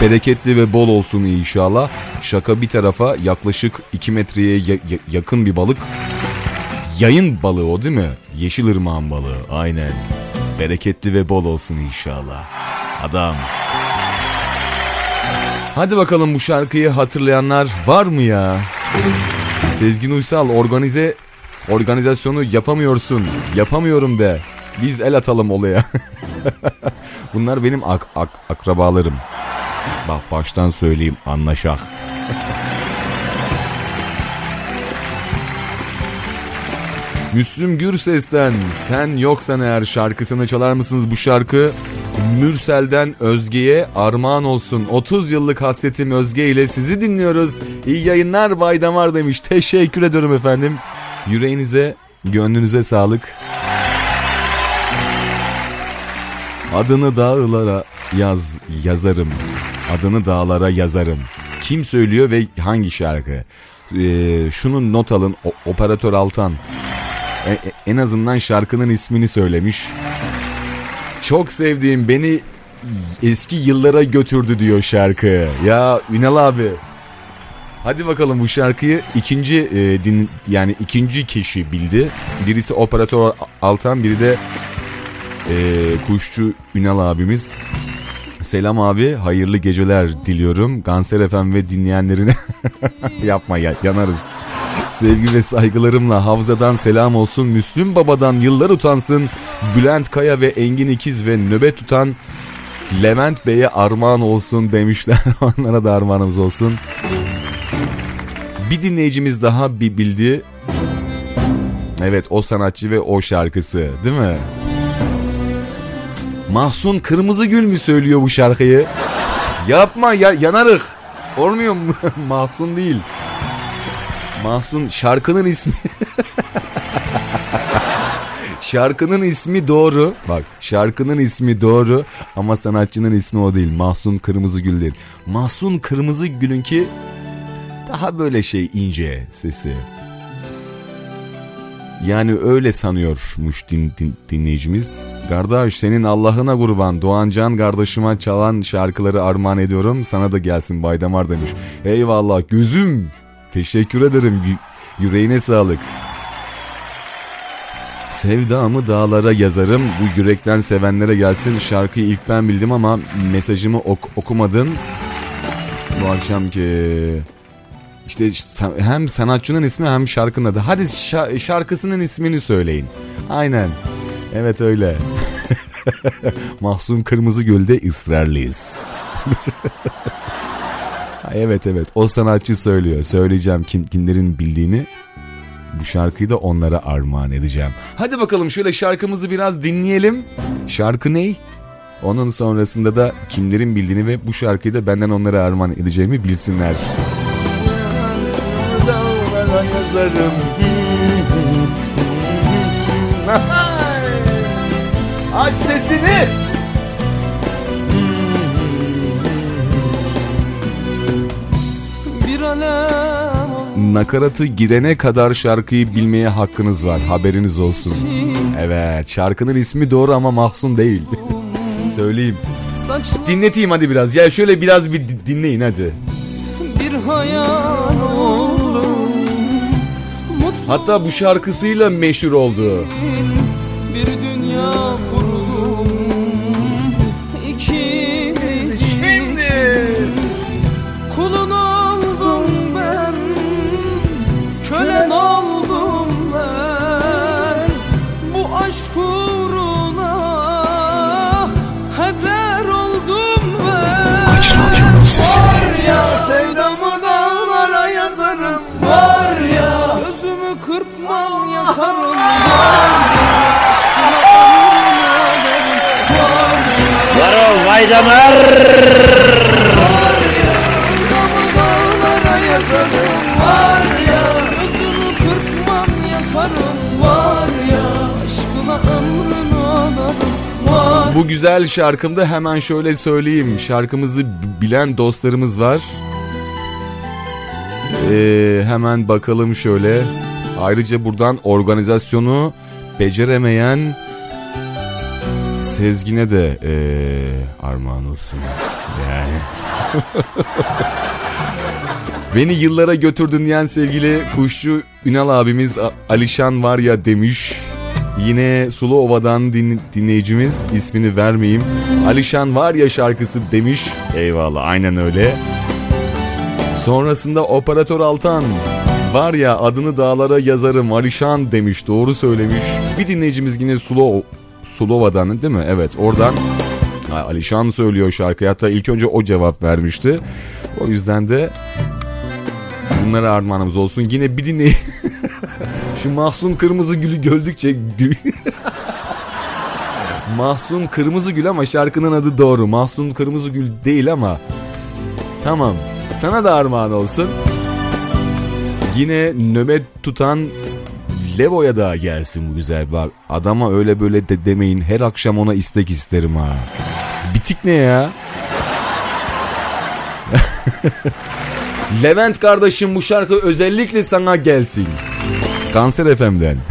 Bereketli ve bol olsun inşallah. Şaka bir tarafa yaklaşık 2 metreye ya- ya- yakın bir balık. Yayın balığı o değil mi? Yeşil ırmağın balığı aynen. Bereketli ve bol olsun inşallah. Adam. Hadi bakalım bu şarkıyı hatırlayanlar var mı ya? Sezgin Uysal organize organizasyonu yapamıyorsun. Yapamıyorum be. Biz el atalım olaya. Bunlar benim ak- ak- akrabalarım. Bak baştan söyleyeyim anlaşak. Müslüm Gürses'ten Sen Yoksan Eğer şarkısını çalar mısınız bu şarkı? Mürsel'den Özge'ye armağan olsun. 30 yıllık hasretim Özge ile sizi dinliyoruz. İyi yayınlar Bay Damar demiş. Teşekkür ediyorum efendim. Yüreğinize, gönlünüze sağlık. Adını dağlara yaz yazarım. Adını dağlara yazarım. Kim söylüyor ve hangi şarkı? Ee, şunun not alın. O, Operatör Altan. E, e, en azından şarkının ismini söylemiş. Çok sevdiğim beni eski yıllara götürdü diyor şarkı. Ya Ünal abi. Hadi bakalım bu şarkıyı ikinci e, din yani ikinci kişi bildi. Birisi operatör Altan, biri de e, kuşçu Ünal abimiz. Selam abi, hayırlı geceler diliyorum. Ganser FM ve dinleyenlerine yapma ya, yanarız. Sevgi ve saygılarımla Havza'dan selam olsun. Müslüm Baba'dan yıllar utansın. Bülent Kaya ve Engin İkiz ve nöbet tutan Levent Bey'e armağan olsun demişler. Onlara da armağanımız olsun. Bir dinleyicimiz daha bir bildi. Evet o sanatçı ve o şarkısı değil mi? Mahsun Kırmızıgül mü söylüyor bu şarkıyı? Yapma ya yanarık. Olmuyor mu? Mahsun değil. Mahsun şarkının ismi. şarkının ismi doğru. Bak şarkının ismi doğru ama sanatçının ismi o değil. Mahsun Kırmızıgül değil. Mahsun Kırmızıgül'ün ki daha böyle şey ince sesi. Yani öyle sanıyormuş din, din, dinleyicimiz. Kardeş senin Allah'ına kurban Doğancan kardeşime çalan şarkıları armağan ediyorum. Sana da gelsin Baydamar demiş. Eyvallah gözüm. Teşekkür ederim. Yüreğine sağlık. Sevdamı dağlara yazarım. Bu yürekten sevenlere gelsin. Şarkıyı ilk ben bildim ama mesajımı ok- okumadın. Bu akşamki işte hem sanatçının ismi hem şarkının adı. Hadi şarkısının ismini söyleyin. Aynen. Evet öyle. Mahsun Kırmızıgöl'de ısrarlıyız. evet evet o sanatçı söylüyor. Söyleyeceğim kim kimlerin bildiğini. Bu şarkıyı da onlara armağan edeceğim. Hadi bakalım şöyle şarkımızı biraz dinleyelim. Şarkı ney? Onun sonrasında da kimlerin bildiğini ve bu şarkıyı da benden onlara armağan edeceğimi bilsinler. Aç sesini. Nakaratı girene kadar şarkıyı bilmeye hakkınız var. Haberiniz olsun. Evet şarkının ismi doğru ama Mahsun değil. Söyleyeyim. Dinleteyim hadi biraz. Ya şöyle biraz bir dinleyin hadi. Bir hayal oldum Hatta bu şarkısıyla meşhur oldu. Bir dünya Var Bu güzel şarkımda hemen şöyle söyleyeyim. Şarkımızı bilen dostlarımız var. Ee, hemen bakalım şöyle. Ayrıca buradan organizasyonu beceremeyen Sezgin'e de ee, armağan olsun. Yani. Beni yıllara götürdün diyen sevgili kuşçu Ünal abimiz Alişan var ya demiş. Yine Sulu Ova'dan din- dinleyicimiz ismini vermeyeyim. Alişan var ya şarkısı demiş. Eyvallah aynen öyle. Sonrasında Operatör Altan var ya adını dağlara yazarım Alişan demiş doğru söylemiş. Bir dinleyicimiz yine Sulu Sulova'dan değil mi? Evet oradan Alişan söylüyor şarkıyı. Hatta ilk önce o cevap vermişti. O yüzden de bunlara armağanımız olsun. Yine bir dinley Şu Mahsun Kırmızı Gül'ü gördükçe gül... Mahsun Kırmızı Gül ama şarkının adı doğru. Mahsun Kırmızı Gül değil ama. Tamam. Sana da armağan olsun. Yine nöbet tutan Levo'ya da gelsin bu güzel var. Adama öyle böyle de demeyin. Her akşam ona istek isterim ha. Bitik ne ya? Levent kardeşim bu şarkı özellikle sana gelsin. Kanser FM'den.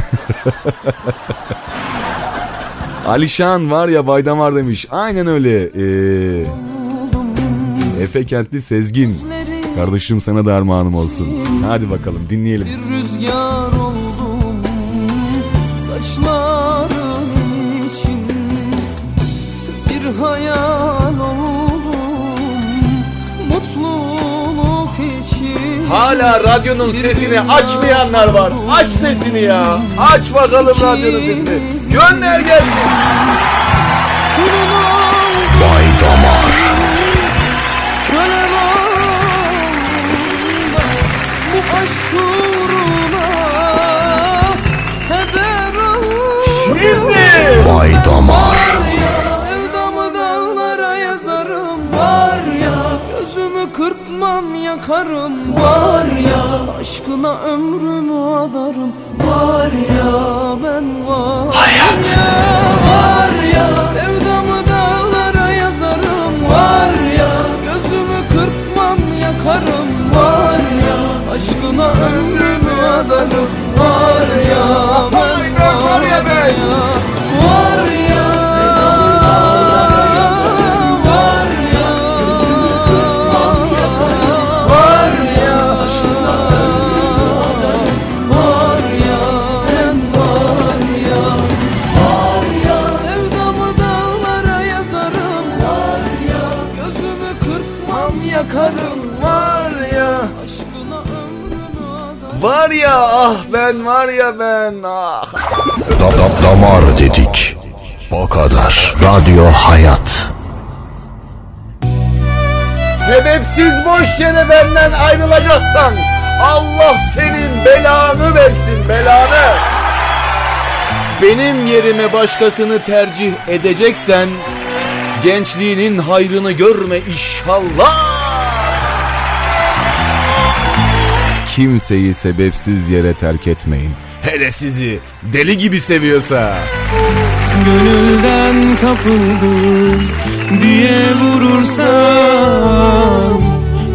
Alişan var ya Baydamar demiş. Aynen öyle. Ee, Efe Kentli Sezgin. Kardeşim sana da armağanım olsun. Hadi bakalım dinleyelim. Bir rüzgar Bir hayal oldum mutluluk için Hala radyonun sesini açmayanlar var. Aç sesini ya. Aç bakalım radyonun sesini. Gönder gelsin. Bay Damar bu aşk uğruna oldum Bay Damar yakarım Var ya Aşkına ömrümü adarım. Var ya ben var Hayat. Ya, Var ya Sevdamı dağlara yazarım. Var ya Gözümü kırpmam yakarım. Var ya Aşkına ömrümü adarım. Var ya ben var ya ben ya Var ya ah ben var ya ben ah. da, da, Damar dedik O kadar Radyo Hayat Sebepsiz boş yere benden ayrılacaksan Allah senin belanı versin belanı. Benim yerime başkasını tercih edeceksen gençliğinin hayrını görme inşallah. Kimseyi sebepsiz yere terk etmeyin. Hele sizi deli gibi seviyorsa. Gönülden kapıldım diye vurursan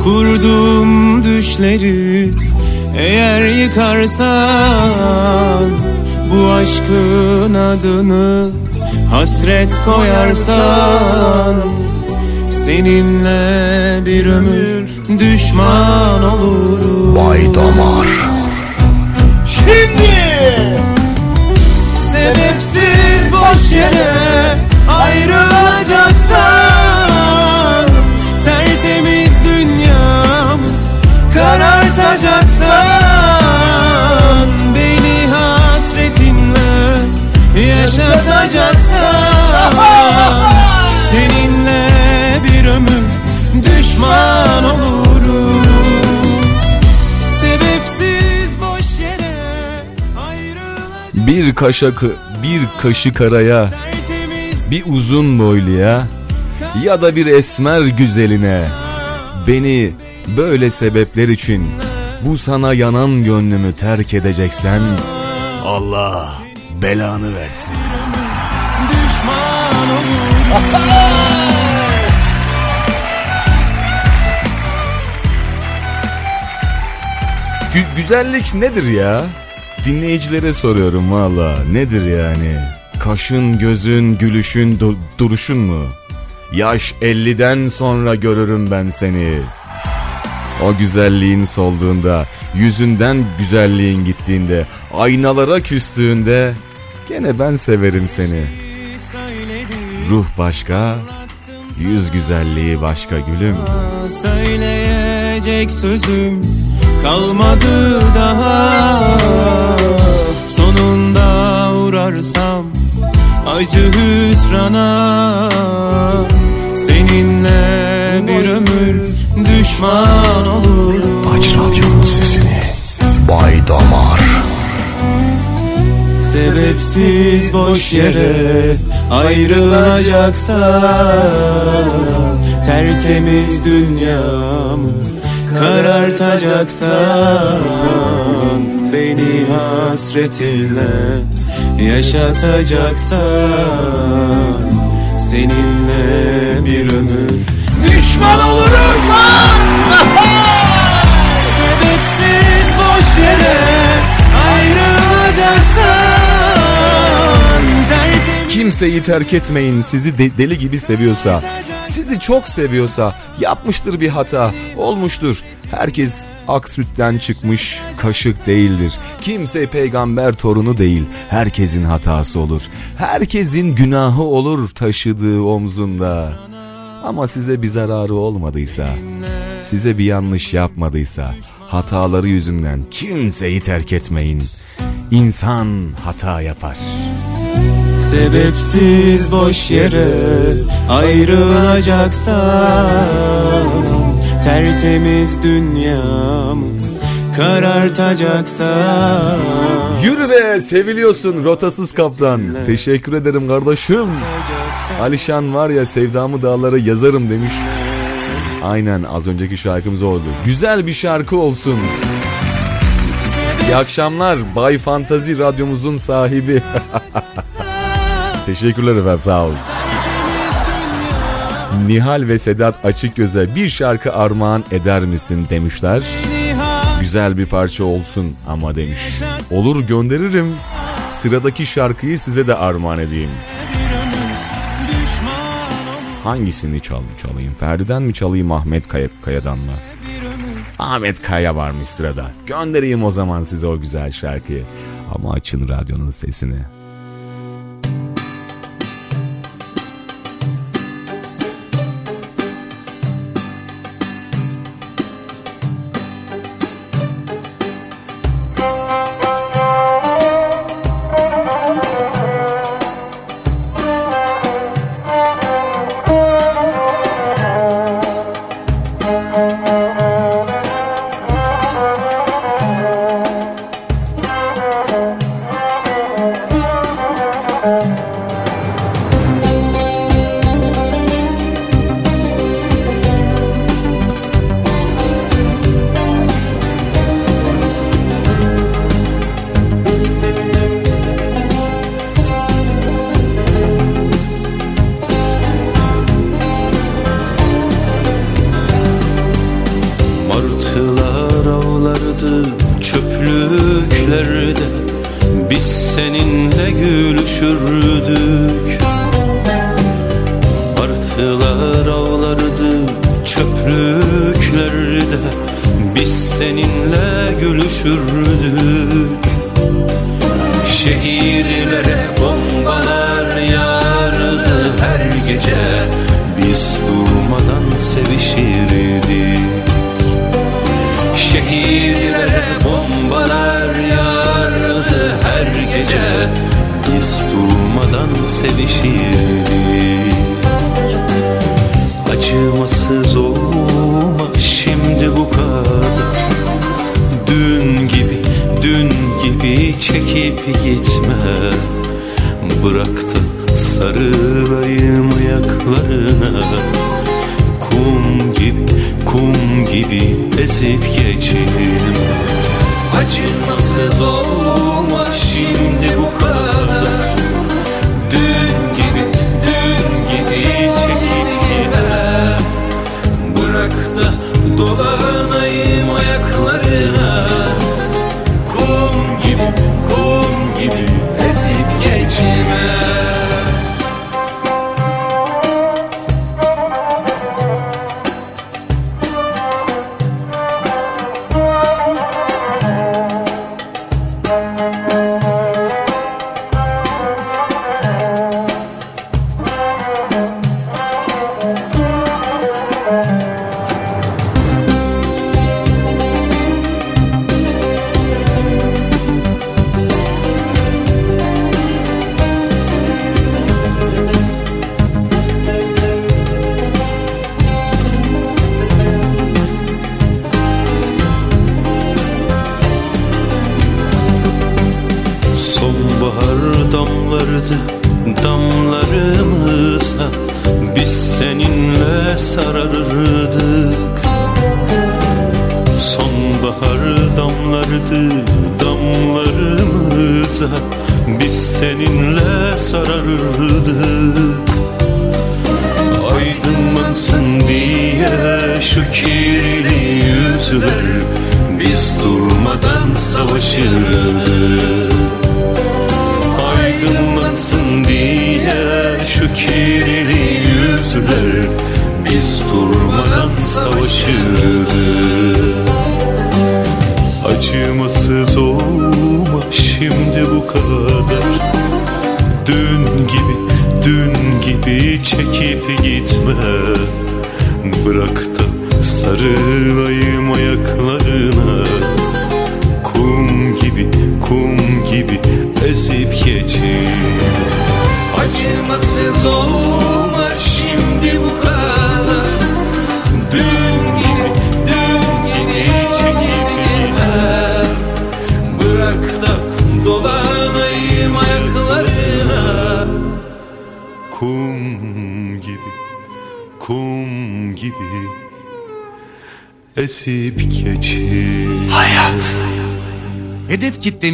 Kurduğum düşleri eğer yıkarsan Bu aşkın adını hasret koyarsan Seninle bir ömür düşman olurum. Bay Damar. Şimdi Sebepsiz boş yere ayrılacaksan Tertemiz dünyam karartacaksan Beni hasretinle yaşatacaksan Seninle bir ömür düşman olurum Bir kaşak bir kaşık araya bir uzun boyluya ya da bir esmer güzeline beni böyle sebepler için bu sana yanan gönlümü terk edeceksen Allah belanı versin. düşman Gü- güzellik nedir ya? Dinleyicilere soruyorum valla. Nedir yani? Kaşın, gözün, gülüşün, du- duruşun mu? Yaş 50'den sonra görürüm ben seni. O güzelliğin solduğunda, yüzünden güzelliğin gittiğinde, aynalara küstüğünde gene ben severim seni. Ruh başka, yüz güzelliği başka gülüm. Söyleyecek sözüm kalmadı daha. Sonunda uğrarsam acı hüsrana Seninle bir ömür düşman olurum Aç radyonun sesini. Bay Damar. Sebepsiz boş yere ayrılacaksan Tertemiz dünyamı karartacaksan Beni hasretinle yaşatacaksan Seninle bir ömür. Düşman olurum Sebepsiz boş yere ayrılacaksan Kimseyi terk etmeyin sizi de- deli gibi seviyorsa, sizi çok seviyorsa yapmıştır bir hata, olmuştur. Herkes ak sütten çıkmış kaşık değildir. Kimse peygamber torunu değil. Herkesin hatası olur. Herkesin günahı olur taşıdığı omzunda. Ama size bir zararı olmadıysa, size bir yanlış yapmadıysa, hataları yüzünden kimseyi terk etmeyin. İnsan hata yapar. Sebepsiz boş yere ayrılacaksan Tertemiz dünyamı karartacaksan Yürü be seviliyorsun rotasız kaptan. Teşekkür ederim kardeşim. Alişan var ya sevdamı dağlara yazarım demiş. Aynen az önceki şarkımız oldu. Güzel bir şarkı olsun. İyi akşamlar Bay Fantazi radyomuzun sahibi. Teşekkürler efendim sağ olun. Nihal ve Sedat Açıkgöz'e bir şarkı armağan eder misin demişler. Güzel bir parça olsun ama demiş. Olur gönderirim. Sıradaki şarkıyı size de armağan edeyim. Hangisini çal çalayım? Ferdi'den mi çalayım Ahmet Kaya, Kaya'dan mı? Ahmet Kaya varmış sırada. Göndereyim o zaman size o güzel şarkıyı. Ama açın radyonun sesini. Durmadan sevişirdik Şehirlere bombalar yağardı her gece Biz durmadan sevişirdik Acımasız olma şimdi bu kadar. Dün gibi, dün gibi çekip gitme. Bırak da sarılayım ayaklarına kum gibi ezip geçelim Acımasız olma şimdi bu kadar. Dün gibi, dün gibi çekip gitme Bırak da dolanayım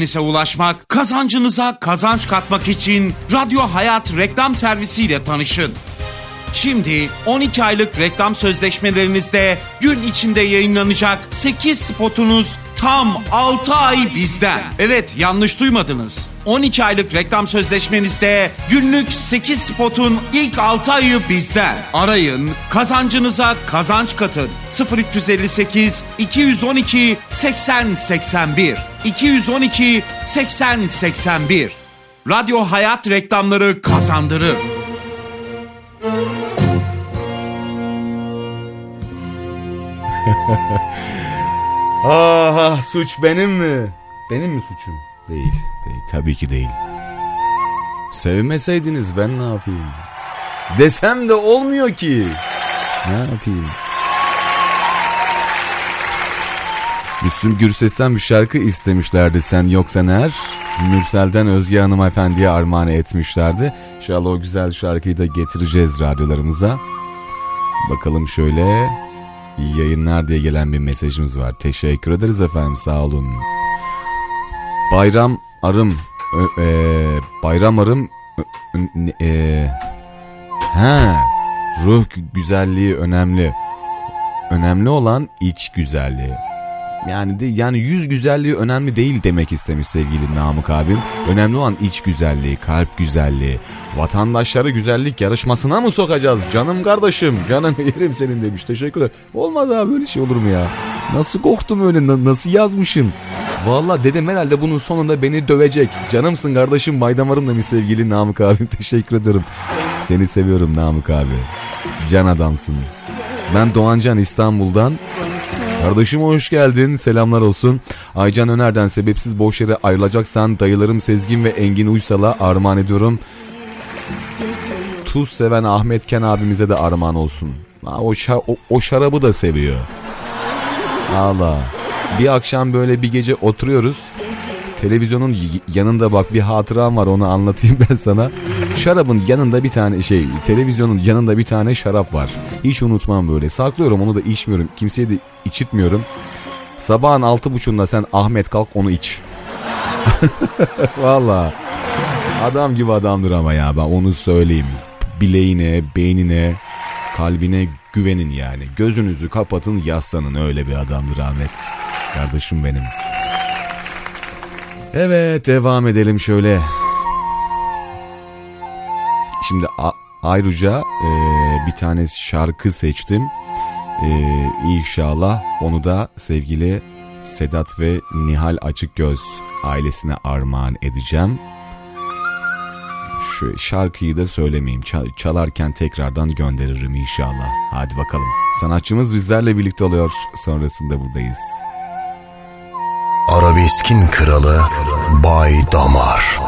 Hedef kitlenize ulaşmak, kazancınıza kazanç katmak için Radyo Hayat reklam servisiyle tanışın. Şimdi 12 aylık reklam sözleşmelerinizde gün içinde yayınlanacak 8 spotunuz tam 6 ay bizden. Evet yanlış duymadınız. 12 aylık reklam sözleşmenizde günlük 8 spotun ilk 6 ayı bizden. Arayın, kazancınıza kazanç katın. 0358 212 80 81 212 80 81 Radyo Hayat reklamları kazandırır. ah, ah suç benim mi? Benim mi suçum? Değil, değil. Tabii ki değil. Sevmeseydiniz ben ne yapayım? Desem de olmuyor ki. Ne yapayım? Müslüm Gürses'ten bir şarkı istemişlerdi Sen Yoksan Eğer. Mürsel'den Özge Hanımefendi'ye armağan etmişlerdi. İnşallah o güzel şarkıyı da getireceğiz radyolarımıza. Bakalım şöyle iyi yayınlar diye gelen bir mesajımız var. Teşekkür ederiz efendim sağ olun. Bayram Arım ö, e, Bayram Arım ö, e, ha, ruh güzelliği önemli. Önemli olan iç güzelliği. Yani de, yani yüz güzelliği önemli değil demek istemiş sevgili Namık abim. Önemli olan iç güzelliği, kalp güzelliği. Vatandaşları güzellik yarışmasına mı sokacağız? Canım kardeşim, canım yerim senin demiş. Teşekkür ederim. Olmaz abi böyle şey olur mu ya? Nasıl korktum öyle, na- nasıl yazmışsın? Valla dedem herhalde bunun sonunda beni dövecek. Canımsın kardeşim Baydamar'ım demiş sevgili Namık abim. Teşekkür ederim. Seni seviyorum Namık abi. Can adamsın. Ben Doğancan İstanbul'dan. Kardeşim hoş geldin. Selamlar olsun. Aycan Öner'den sebepsiz boş yere ayrılacaksan dayılarım Sezgin ve Engin Uysal'a armağan ediyorum. Tuz seven Ahmet Ken abimize de armağan olsun. Ha, o, şa- o, o şarabı da seviyor. Allah. Bir akşam böyle bir gece oturuyoruz. Televizyonun yanında bak bir hatıram var onu anlatayım ben sana. Şarabın yanında bir tane şey televizyonun yanında bir tane şarap var. Hiç unutmam böyle. Saklıyorum onu da içmiyorum. Kimseye de içitmiyorum. Sabahın altı buçuğunda sen Ahmet kalk onu iç. Valla. Adam gibi adamdır ama ya ben onu söyleyeyim. Bileğine, beynine, kalbine güvenin yani. Gözünüzü kapatın yaslanın öyle bir adamdır Ahmet. Kardeşim benim. Evet devam edelim şöyle. Şimdi ayrıca e, bir tane şarkı seçtim. E, inşallah onu da sevgili Sedat ve Nihal Açıkgöz ailesine armağan edeceğim. Şu şarkıyı da söylemeyeyim. Çal- çalarken tekrardan gönderirim inşallah. Hadi bakalım. Sanatçımız bizlerle birlikte oluyor. Sonrasında buradayız. Arabeskin kralı Bay Damar.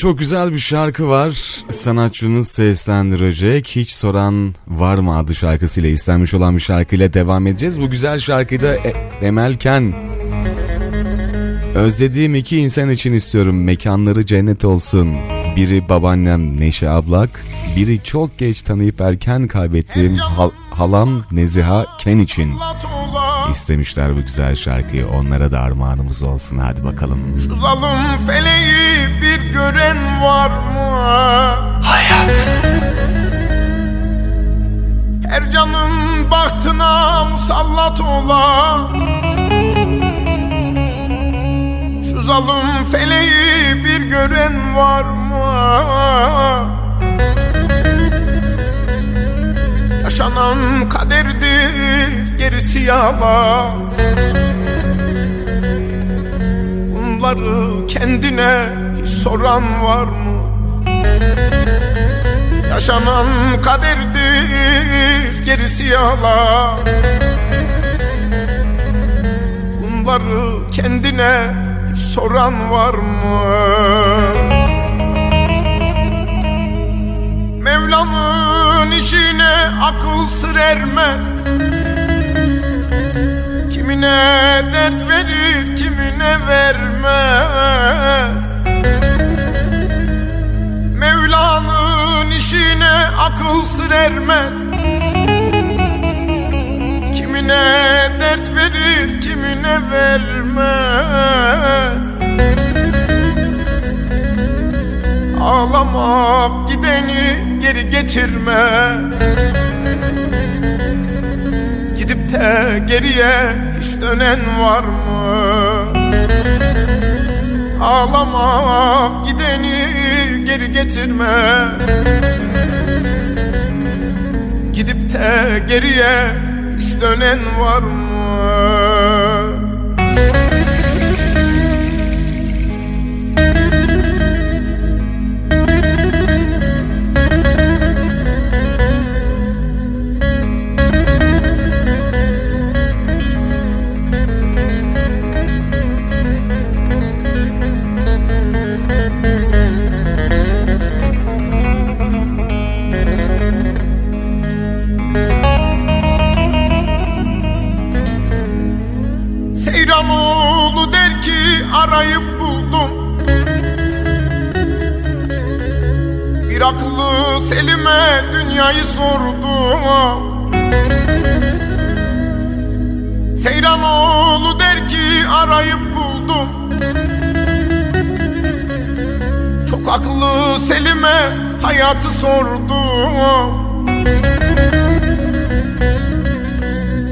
Çok güzel bir şarkı var. Sanatçımız seslendirecek. Hiç soran var mı adı şarkısıyla istenmiş olan bir şarkıyla devam edeceğiz. Bu güzel şarkıyı da e- Emel Ken Özlediğim iki insan için istiyorum mekanları cennet olsun. Biri babaannem Neşe Ablak, biri çok geç tanıyıp erken kaybettiğim hal- halam Neziha Ken için istemişler bu güzel şarkıyı. Onlara da armağanımız olsun hadi bakalım. Şu zalim feleği gören var mı? Hayat Her canın bahtına musallat ola Şu zalim feleği bir gören var mı? Yaşanan kaderdir gerisi yalan Bunları kendine soran var mı? Yaşanan kaderdir gerisi yalan Bunları kendine hiç soran var mı? Mevlam'ın işine akıl sır ermez Kimine dert verir kimine vermez Mevla'nın işine akıl sır ermez. Kimine dert verir kimine vermez. Ağlamak gideni geri getirmez. Gidip de geriye hiç dönen var mı? Ağlamak geri getirmez Gidip de geriye hiç dönen var mı? Bir akıllı Selim'e dünyayı sordum. Seyranoğlu der ki arayıp buldum. Çok akıllı Selim'e hayatı sordum.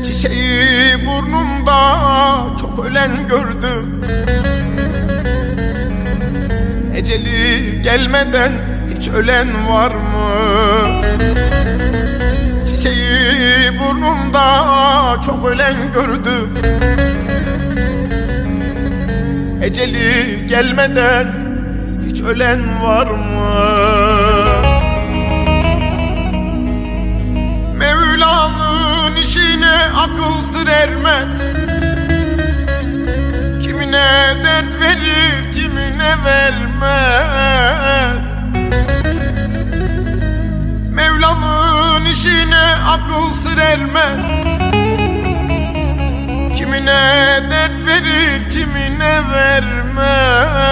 Çiçeği burnumda çok ölen gördüm. Eceli gelmeden hiç ölen var mı? Çiçeği burnumda çok ölen gördüm Eceli gelmeden hiç ölen var mı? Mevla'nın işine akıl sır ermez Kimine dert verir kimine vermez Mevla'nın işine akıl sır ermez. Kimine dert verir kimine vermez.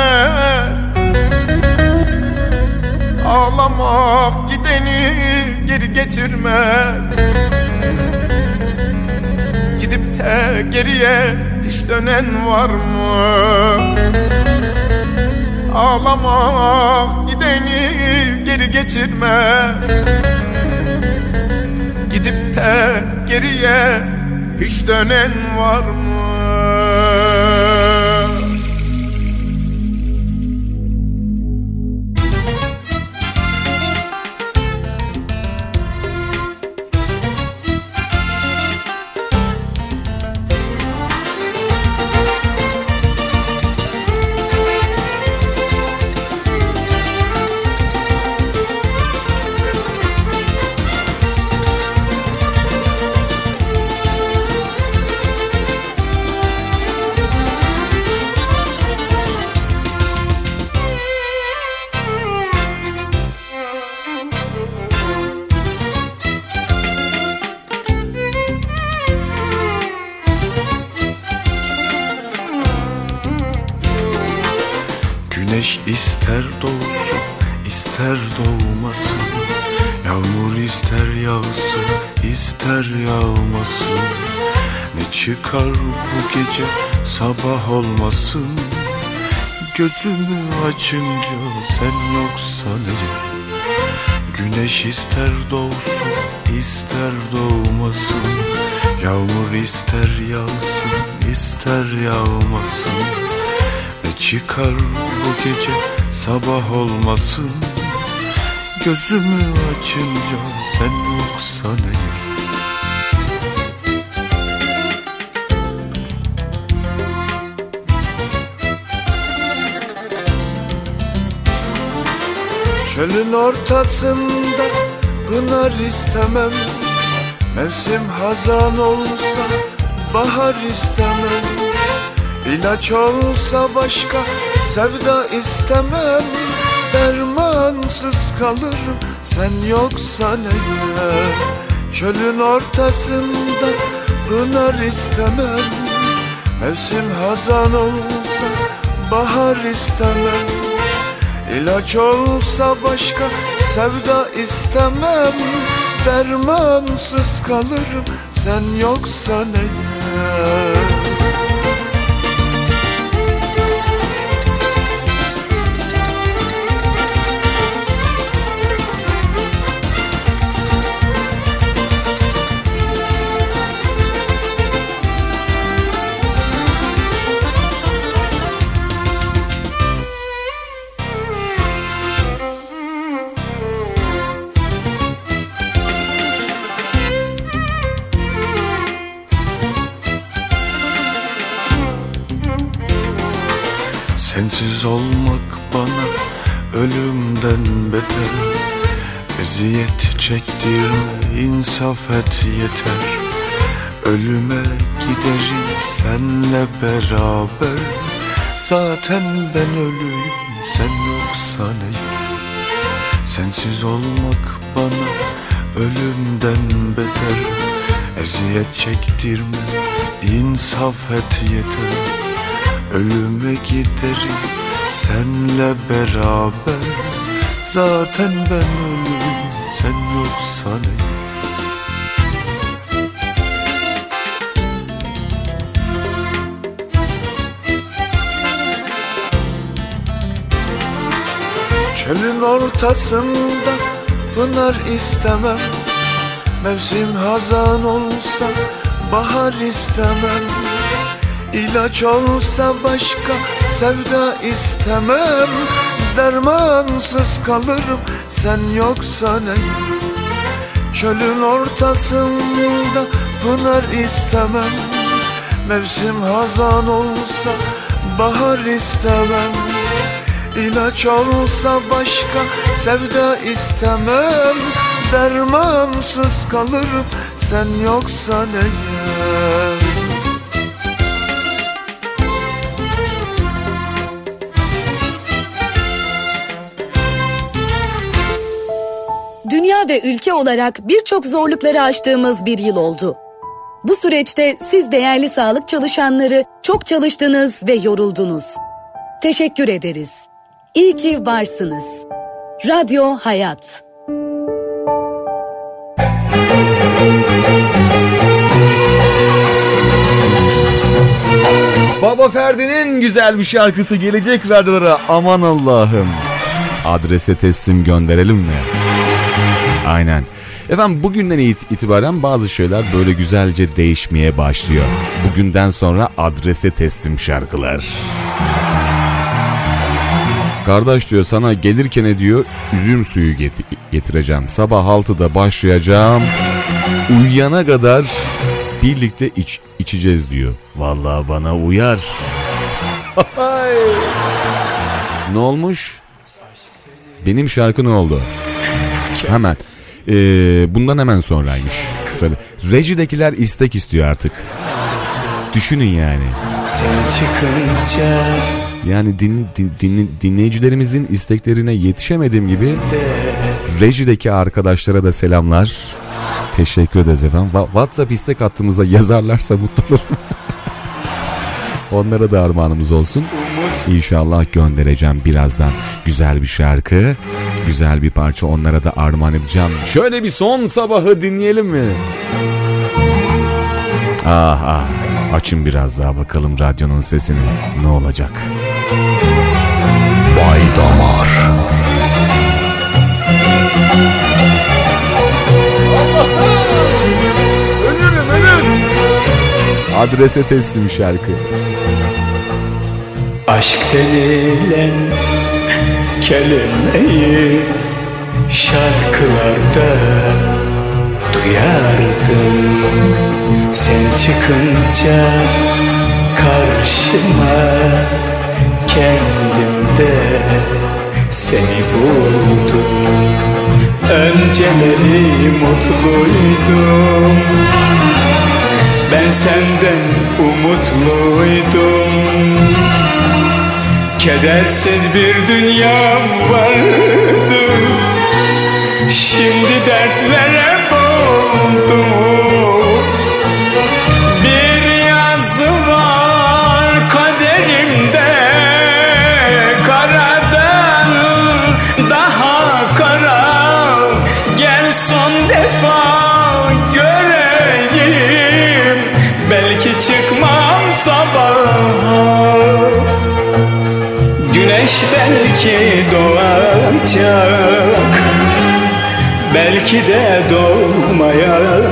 Ağlamak gideni geri getirmez. Gidip de geriye hiç dönen var mı? Ağlamak geri getirmez Gidip de geriye hiç dönen var mı? Gözümü açınca sen yoksan eğer Güneş ister doğsun, ister doğmasın. Yağmur ister yağsın, ister yağmasın. Ne çıkar bu gece sabah olmasın? Gözümü açınca sen yoksan eğer Çölün ortasında pınar istemem. Mevsim hazan olsa bahar istemem. İlaç olsa başka sevda istemem. Dermansız kalırım sen yoksan eğer Çölün ortasında pınar istemem. Mevsim hazan olsa bahar istemem İlaç olsa başka sevda istemem Dermansız kalırım. Sen yoksan eğer Çektirme insaf et yeter. Ölüme giderim senle beraber. Zaten ben ölüyüm sen yoksan eğer Sensiz olmak bana ölümden beter. Eziyet çektirme insaf et yeter. Ölüme giderim senle beraber. Zaten ben ölüyüm sen yoksan eğer Çölün ortasında pınar istemem. Mevsim hazan olsa bahar istemem. İlaç olsa başka sevda istemem Dermansız kalırım. Sen yoksan eğer Çölün ortasında pınar istemem. Mevsim hazan olsa bahar istemem. İlaç olsa başka sevda istemem. Dermansız kalırım. Sen yoksan eğer ve ülke olarak birçok zorlukları aştığımız bir yıl oldu. Bu süreçte siz değerli sağlık çalışanları çok çalıştınız ve yoruldunuz. Teşekkür ederiz. İyi ki varsınız. Radyo Hayat. Baba Ferdi'nin güzel bir şarkısı gelecek radyolara aman Allah'ım. Adrese teslim gönderelim mi? Aynen. Efendim bugünden it- itibaren bazı şeyler böyle güzelce değişmeye başlıyor. Bugünden sonra adrese teslim şarkılar. Kardeş diyor sana gelirken diyor üzüm suyu get- getireceğim. Sabah 6'da başlayacağım. Uyuyana kadar birlikte iç, içeceğiz diyor. Vallahi bana uyar. ne olmuş? Benim şarkı ne oldu? Hemen. Ee, bundan hemen sonraymış. Söyle. Rejidekiler istek istiyor artık. Düşünün yani. Sen çıkınca Yani din, din- din- dinleyicilerimizin isteklerine yetişemediğim gibi rejideki arkadaşlara da selamlar. Teşekkür ederiz efendim. WhatsApp istek hattımıza yazarlarsa mutlu olurum. Onlara da armağanımız olsun. İnşallah göndereceğim birazdan. Güzel bir şarkı, güzel bir parça onlara da armağan edeceğim. Şöyle bir son sabahı dinleyelim mi? Ah ah. Açın biraz daha bakalım radyonun sesini. Ne olacak? Bay Damar Ölürüm ölürüm. Adrese teslim şarkı. Aşk denilen kelimeyi şarkılarda duyardım. Sen çıkınca karşıma kendimde seni buldum. Önceleri mutluydum. Ben senden umutluydum Kedersiz bir dünyam vardı. Şimdi dertlere boğuldum Belki de doğmayacak.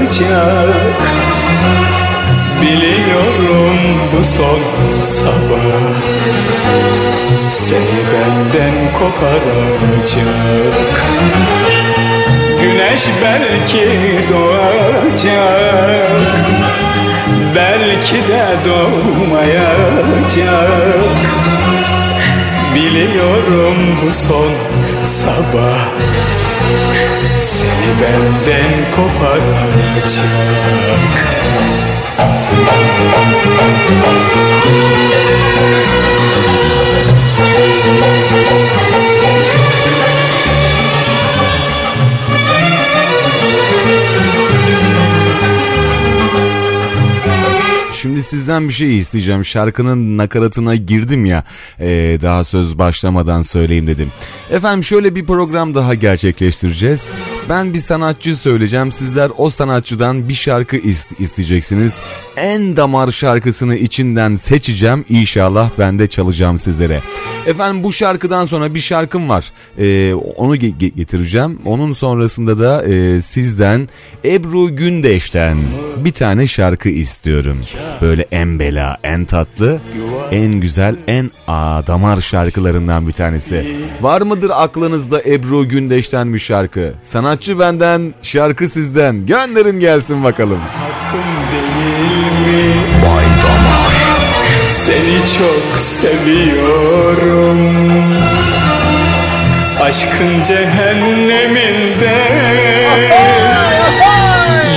Biliyorum bu son sabah. Seni benden koparacak. Güneş belki doğacak. Belki de doğmayacak. Biliyorum bu son sabah Seni benden koparacak Şimdi sizden bir şey isteyeceğim. Şarkının nakaratına girdim ya. ee, daha söz başlamadan söyleyeyim dedim. Efendim şöyle bir program daha gerçekleştireceğiz. Ben bir sanatçı söyleyeceğim. Sizler o sanatçıdan bir şarkı ist- isteyeceksiniz. En damar şarkısını içinden seçeceğim. İnşallah ben de çalacağım sizlere. Efendim bu şarkıdan sonra bir şarkım var. Ee, onu ge- ge- getireceğim. Onun sonrasında da e, sizden Ebru Gündeş'ten bir tane şarkı istiyorum. Böyle en bela, en tatlı, en güzel, en damar şarkılarından bir tanesi. Var mıdır aklınızda Ebru Gündeş'ten bir şarkı? Sanatçı benden, şarkı sizden. Gönderin gelsin bakalım. Bay Damar. Seni çok seviyorum. Aşkın cehenneminde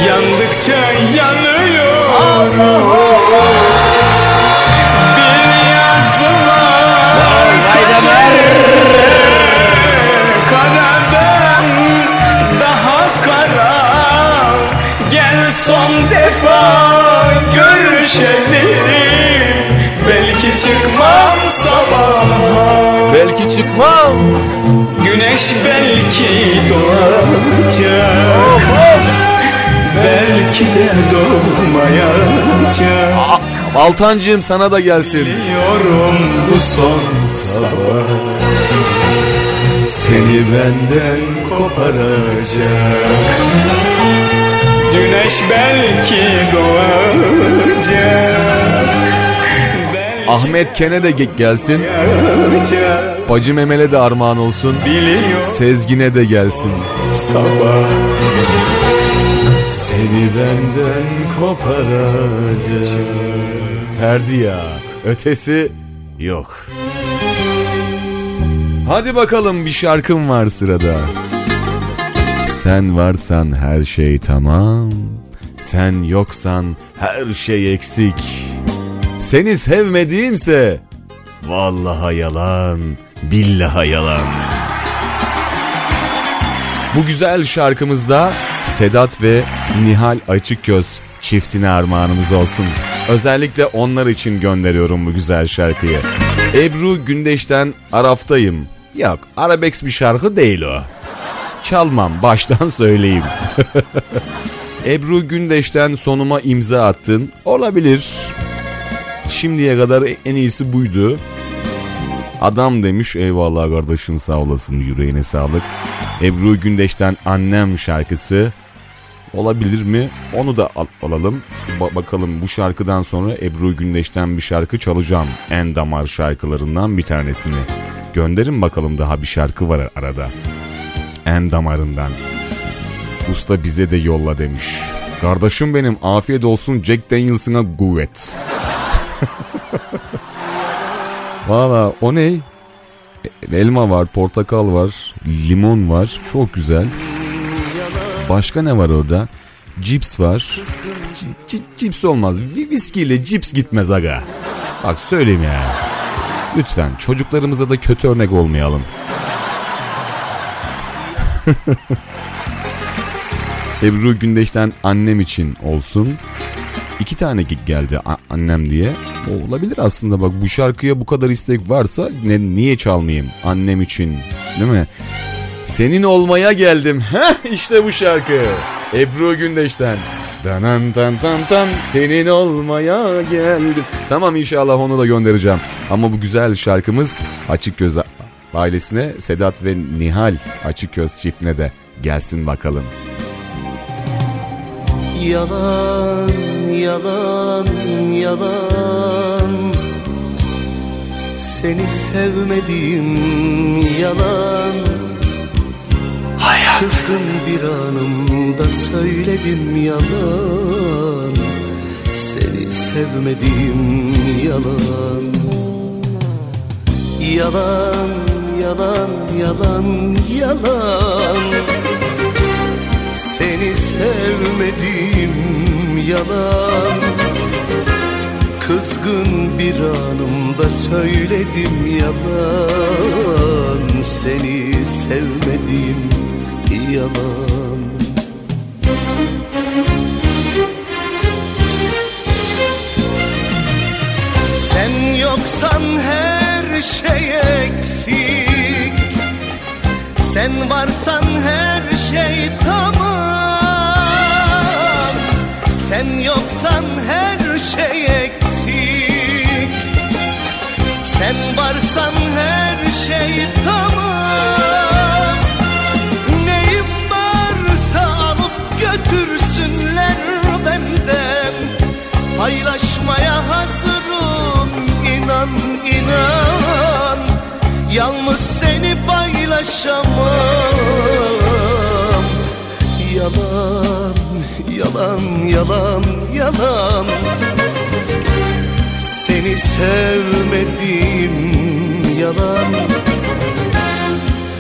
Yandıkça yanıyorum sabaha Belki çıkmam. Güneş belki doğacak. Belki de doğmayacak. Altancığım sana da gelsin. Biliyorum bu son sabah. Seni benden koparacak. Güneş belki doğacak Ahmet Kene de ge- gelsin. Bacı Memel'e de armağan olsun. Sezgin'e de gelsin. Sabah Seni benden koparacak Ferdi ya. Ötesi yok. Hadi bakalım bir şarkım var sırada. Sen varsan her şey tamam. Sen yoksan her şey eksik. Seni sevmediğimse vallaha yalan, billaha yalan. Bu güzel şarkımızda Sedat ve Nihal Açıkgöz çiftine armağanımız olsun. Özellikle onlar için gönderiyorum bu güzel şarkıyı. Ebru Gündeş'ten Araftayım. Yok arabesk bir şarkı değil o. Çalmam baştan söyleyeyim. Ebru Gündeş'ten sonuma imza attın. Olabilir. Şimdiye kadar en iyisi buydu. Adam demiş eyvallah kardeşim sağ olasın yüreğine sağlık. Ebru Gündeş'ten Annem şarkısı olabilir mi? Onu da al- alalım. Ba- bakalım bu şarkıdan sonra Ebru Gündeş'ten bir şarkı çalacağım. En damar şarkılarından bir tanesini. Gönderin bakalım daha bir şarkı var arada. En damarından. Usta bize de yolla demiş. Kardeşim benim afiyet olsun Jack Daniels'ına kuvvet. Valla o ne? E- Elma var, portakal var, limon var. Çok güzel. Başka ne var orada? Cips var. C- c- cips olmaz. Vi- Viskiyle cips gitmez aga. Bak söyleyeyim ya. Lütfen çocuklarımıza da kötü örnek olmayalım. Ebru Gündeş'ten annem için olsun. İki tane ge- geldi annem diye. O olabilir aslında bak bu şarkıya bu kadar istek varsa ne, niye çalmayayım annem için değil mi? Senin olmaya geldim. Heh işte bu şarkı. Ebru Gündeş'ten. Danan tan tan tan senin olmaya geldim. Tamam inşallah onu da göndereceğim. Ama bu güzel şarkımız açık göz ailesine Sedat ve Nihal Açıköz çiftine de gelsin bakalım. Yalan, yalan, yalan. Seni sevmedim yalan. Hayat. Kızgın bir anımda söyledim yalan. Seni sevmedim yalan. Yalan, yalan, yalan, yalan. Seni sevmedim yalan. Kızgın bir anımda söyledim yalan. Seni sevmedim yalan. Sen yoksan her şey eksik. Sen varsan her şey Sen varsan her şey tamam. Neyim varsa alıp götürsünler benden. Paylaşmaya hazırım inan inan. Yalnız seni paylaşamam. Yalan, yalan, yalan, yalan Seni sevmedim yalan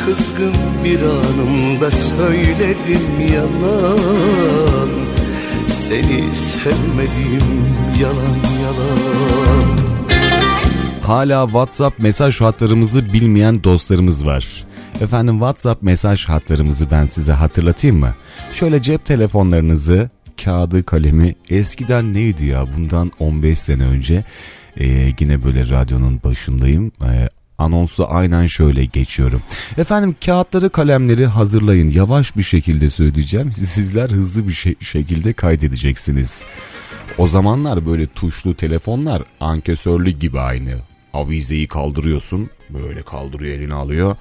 Kızgın bir anımda söyledim yalan Seni sevmedim yalan yalan Hala WhatsApp mesaj hatlarımızı bilmeyen dostlarımız var. Efendim WhatsApp mesaj hatlarımızı ben size hatırlatayım mı? Şöyle cep telefonlarınızı, kağıdı, kalemi eskiden neydi ya bundan 15 sene önce ee, yine böyle radyonun başındayım. Ee, anonsu aynen şöyle geçiyorum. Efendim kağıtları kalemleri hazırlayın yavaş bir şekilde söyleyeceğim. Sizler hızlı bir şey, şekilde kaydedeceksiniz. O zamanlar böyle tuşlu telefonlar ankesörlü gibi aynı. Avizeyi kaldırıyorsun böyle kaldırıyor elini alıyor.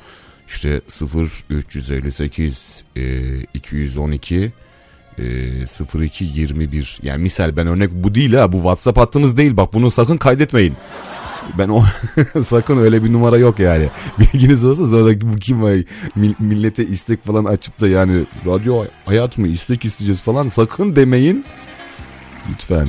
İşte 0 358 e, 212 e, 02 21 yani misal ben örnek bu değil ha bu WhatsApp hattımız değil bak bunu sakın kaydetmeyin. Ben o sakın öyle bir numara yok yani. Bilginiz olsa sonra bu kim var millete istek falan açıp da yani radyo hayat mı istek isteyeceğiz falan sakın demeyin. Lütfen.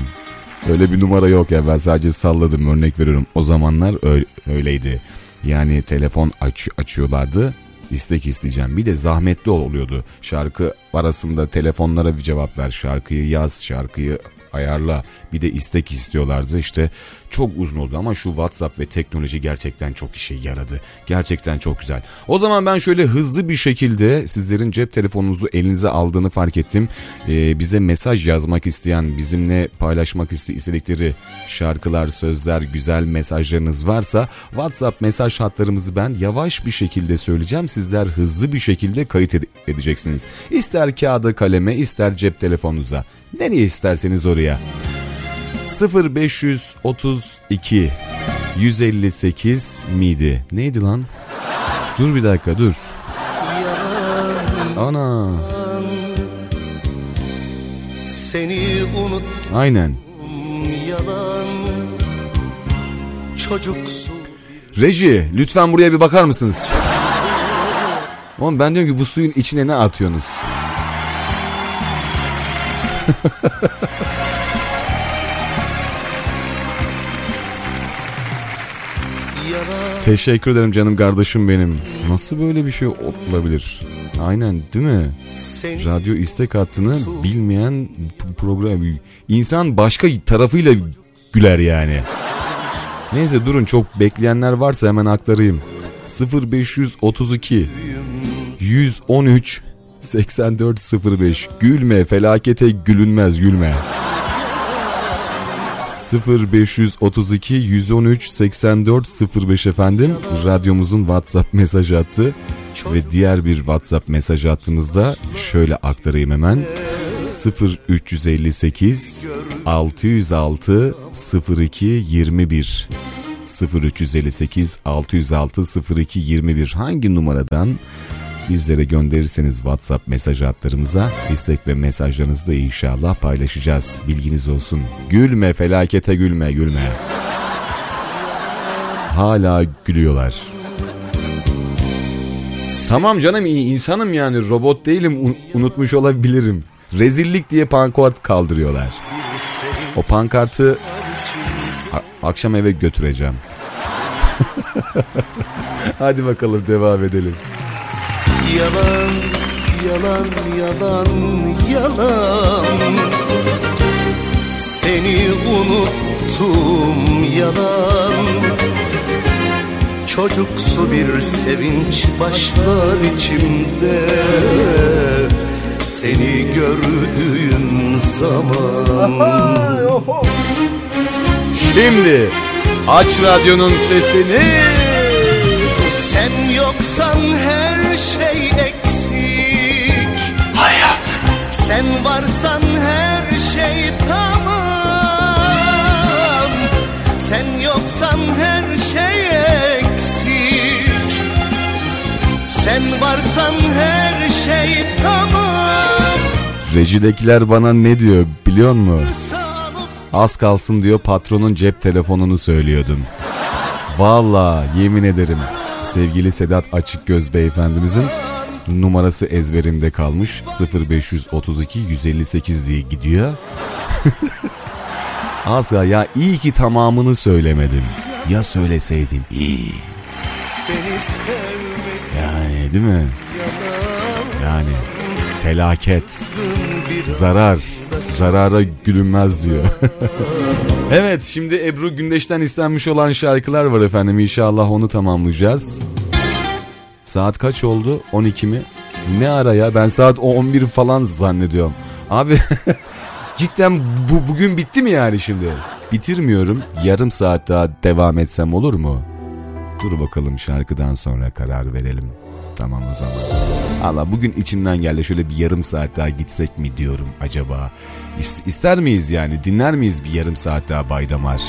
Öyle bir numara yok ya ben sadece salladım örnek veriyorum. O zamanlar öyle, öyleydi. Yani telefon aç, açıyorlardı istek isteyeceğim. Bir de zahmetli oluyordu. Şarkı arasında telefonlara bir cevap ver. Şarkıyı yaz, şarkıyı ayarla. Bir de istek istiyorlardı. İşte çok uzun oldu ama şu WhatsApp ve teknoloji gerçekten çok işe yaradı. Gerçekten çok güzel. O zaman ben şöyle hızlı bir şekilde sizlerin cep telefonunuzu elinize aldığını fark ettim. Ee, bize mesaj yazmak isteyen, bizimle paylaşmak istedikleri şarkılar, sözler, güzel mesajlarınız varsa WhatsApp mesaj hatlarımızı ben yavaş bir şekilde söyleyeceğim. Sizler hızlı bir şekilde kayıt ed- edeceksiniz. İster kağıda kaleme ister cep telefonunuza. Nereye isterseniz oraya. 0532 158 miydi? Neydi lan? Dur bir dakika dur. Ana. Seni unut Aynen. yalan Çocuksu Reji lütfen buraya bir bakar mısınız? Oğlum ben diyorum ki bu suyun içine ne atıyorsunuz? Teşekkür ederim canım kardeşim benim. Nasıl böyle bir şey olabilir? Aynen değil mi? Radyo istek hattını bilmeyen program. İnsan başka tarafıyla güler yani. Neyse durun çok bekleyenler varsa hemen aktarayım. 0532 113 8405 Gülme felakete gülünmez gülme. 0532 113 84 05 efendim. Radyomuzun WhatsApp mesaj hattı ve diğer bir WhatsApp mesaj hattımızda şöyle aktarayım hemen. 0358 606 02 21 0358 606 02 21 hangi numaradan bizlere gönderirseniz WhatsApp mesaj hatlarımıza istek ve mesajlarınızı da inşallah paylaşacağız. Bilginiz olsun. Gülme felakete gülme gülme. Hala gülüyorlar. Tamam canım insanım yani robot değilim un- unutmuş olabilirim. Rezillik diye pankart kaldırıyorlar. O pankartı a- akşam eve götüreceğim. Hadi bakalım devam edelim. Yalan, yalan, yalan, yalan. Seni unuttum yalan. Çocuksu bir sevinç başlar içimde. Seni gördüğüm zaman. Şimdi aç radyonun sesini. Sen varsan her şey tamam Sen yoksan her şey eksik Sen varsan her şey tamam Rejidekiler bana ne diyor biliyor musun? Az kalsın diyor patronun cep telefonunu söylüyordum. Valla yemin ederim sevgili Sedat Açık Göz beyefendimizin numarası ezberimde kalmış 0532 158 diye gidiyor. Az ya, iyi ki tamamını söylemedim. Ya söyleseydim iyi. Yani değil mi? Yani felaket, zarar, zarara gülünmez diyor. evet şimdi Ebru Gündeş'ten istenmiş olan şarkılar var efendim inşallah onu tamamlayacağız. Saat kaç oldu? 12 mi? Ne ara ya ben saat 11 falan zannediyorum. Abi cidden bu bugün bitti mi yani şimdi? Bitirmiyorum. Yarım saat daha devam etsem olur mu? Dur bakalım şarkıdan sonra karar verelim. Tamam o zaman. Allah bugün içimden geldi şöyle bir yarım saat daha gitsek mi diyorum acaba. İst- ister miyiz yani dinler miyiz bir yarım saat daha Baydamar?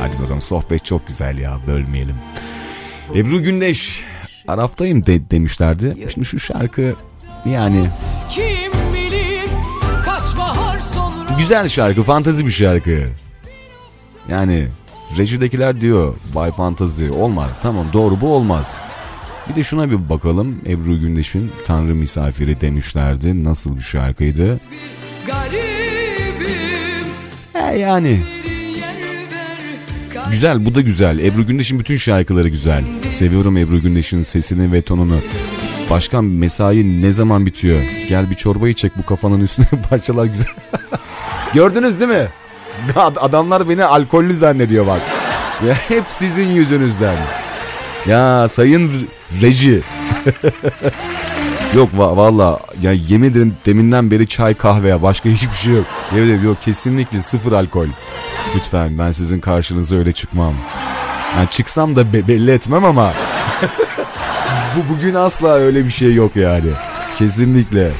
Hadi bakalım sohbet çok güzel ya bölmeyelim. Ebru Gündeş Araftayım de demişlerdi. Şimdi şu şarkı yani Kim bilir kaç bahar sonra güzel şarkı fantazi bir şarkı. Yani rejidekiler diyor Bay Fantazi olmaz. Tamam doğru bu olmaz. Bir de şuna bir bakalım. Ebru Gündeş'in Tanrı Misafiri demişlerdi. Nasıl bir şarkıydı? garibim E yani güzel bu da güzel. Ebru Gündeş'in bütün şarkıları güzel. Seviyorum Ebru Gündeş'in sesini ve tonunu. Başkan mesai ne zaman bitiyor? Gel bir çorba içecek bu kafanın üstüne parçalar güzel. Gördünüz değil mi? Ad- Adamlar beni alkollü zannediyor bak. Ya hep sizin yüzünüzden. Ya sayın reji. Yok va- valla ya yemin ederim deminden beri çay kahveye başka hiçbir şey yok. Yemin ederim yok kesinlikle sıfır alkol. Lütfen ben sizin karşınıza öyle çıkmam. Yani çıksam da be- belli etmem ama bu bugün asla öyle bir şey yok yani. Kesinlikle.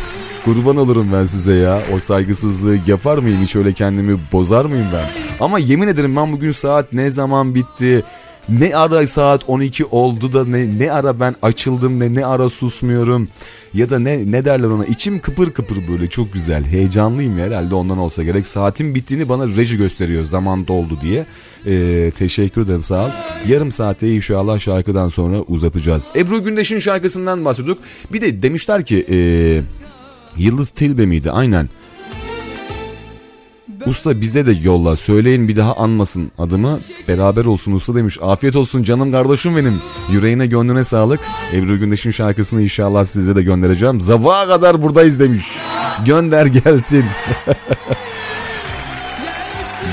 Kurban olurum ben size ya. O saygısızlığı yapar mıyım? Hiç öyle kendimi bozar mıyım ben? Ama yemin ederim ben bugün saat ne zaman bitti? Ne ara saat 12 oldu da ne, ne ara ben açıldım ne ne ara susmuyorum? Ya da ne ne derler ona? İçim kıpır kıpır böyle çok güzel. Heyecanlıyım ya herhalde ondan olsa gerek. Saatin bittiğini bana reji gösteriyor zaman doldu diye. Ee, teşekkür ederim sağ ol. Yarım saate inşallah şarkıdan sonra uzatacağız. Ebru Gündeş'in şarkısından bahsediyorduk. Bir de demişler ki ee, Yıldız Tilbe miydi? Aynen Usta bize de yolla söyleyin bir daha anmasın adımı beraber olsun usta demiş. Afiyet olsun canım kardeşim benim. Yüreğine gönlüne sağlık. Ebru Gündeş'in şarkısını inşallah size de göndereceğim. Sabaha kadar buradayız demiş. Gönder gelsin.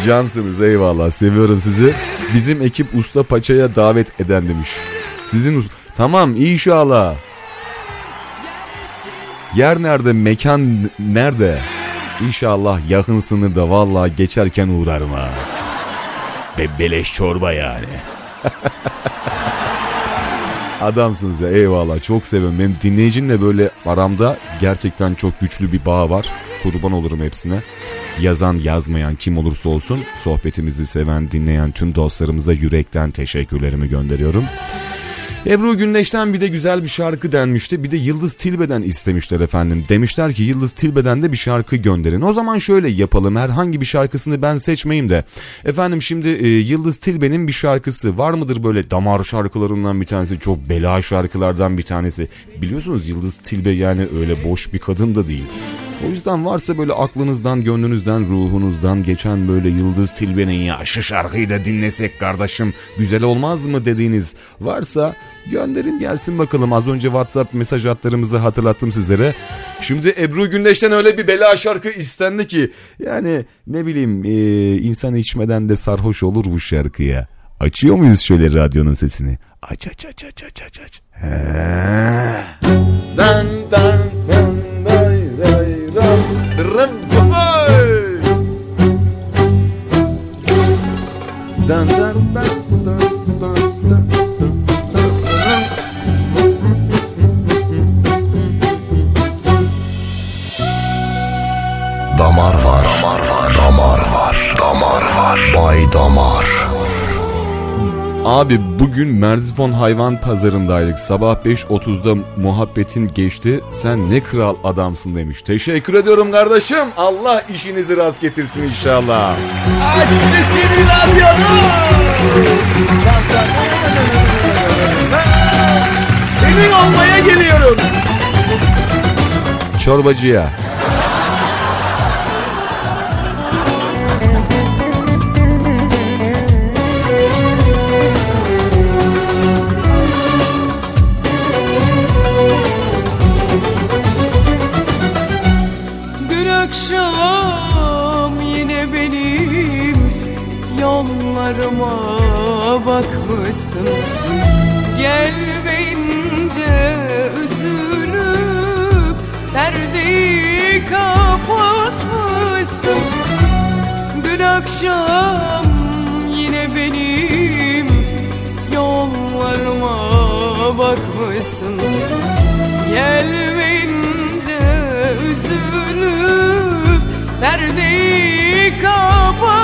Cansınız eyvallah seviyorum sizi. Bizim ekip usta paçaya davet eden demiş. Sizin us- Tamam inşallah. Yer nerede mekan nerede? İnşallah yakın sınırda vallahi geçerken uğrarım ha. Be beleş çorba yani. Adamsınız ya eyvallah çok seviyorum. Benim dinleyicimle böyle aramda gerçekten çok güçlü bir bağ var. kurban olurum hepsine. Yazan yazmayan kim olursa olsun sohbetimizi seven dinleyen tüm dostlarımıza yürekten teşekkürlerimi gönderiyorum. Ebru Gündeş'ten bir de güzel bir şarkı denmişti. Bir de Yıldız Tilbe'den istemişler efendim. Demişler ki Yıldız Tilbe'den de bir şarkı gönderin. O zaman şöyle yapalım. Herhangi bir şarkısını ben seçmeyeyim de. Efendim şimdi e, Yıldız Tilbe'nin bir şarkısı var mıdır böyle damar şarkılarından bir tanesi? Çok bela şarkılardan bir tanesi. Biliyorsunuz Yıldız Tilbe yani öyle boş bir kadın da değil. O yüzden varsa böyle aklınızdan, gönlünüzden, ruhunuzdan geçen böyle Yıldız Tilbe'nin ya şu şarkıyı da dinlesek kardeşim güzel olmaz mı dediğiniz varsa gönderin gelsin bakalım. Az önce WhatsApp mesaj hatlarımızı hatırlattım sizlere. Şimdi Ebru Gündeş'ten öyle bir bela şarkı istendi ki yani ne bileyim e, insan içmeden de sarhoş olur bu şarkıya. Açıyor muyuz şöyle radyonun sesini? Aç aç aç aç aç aç aç. Dan dan dan Damar var. Damar var. Damar var. Bay Damar. Abi bugün Merzifon hayvan pazarındaydık. Sabah 5.30'da muhabbetin geçti. Sen ne kral adamsın demiş. Teşekkür ediyorum kardeşim. Allah işinizi rast getirsin inşallah. Aç sesini radyonu Senin olmaya geliyorum Çorbacıya. Bakmışsın. Gelmeyince üzülüp perdeyi kapatmışsın. Dün akşam yine benim yollarıma bakmışsın. Gelmeyince üzülüp perdeyi kapatmışsın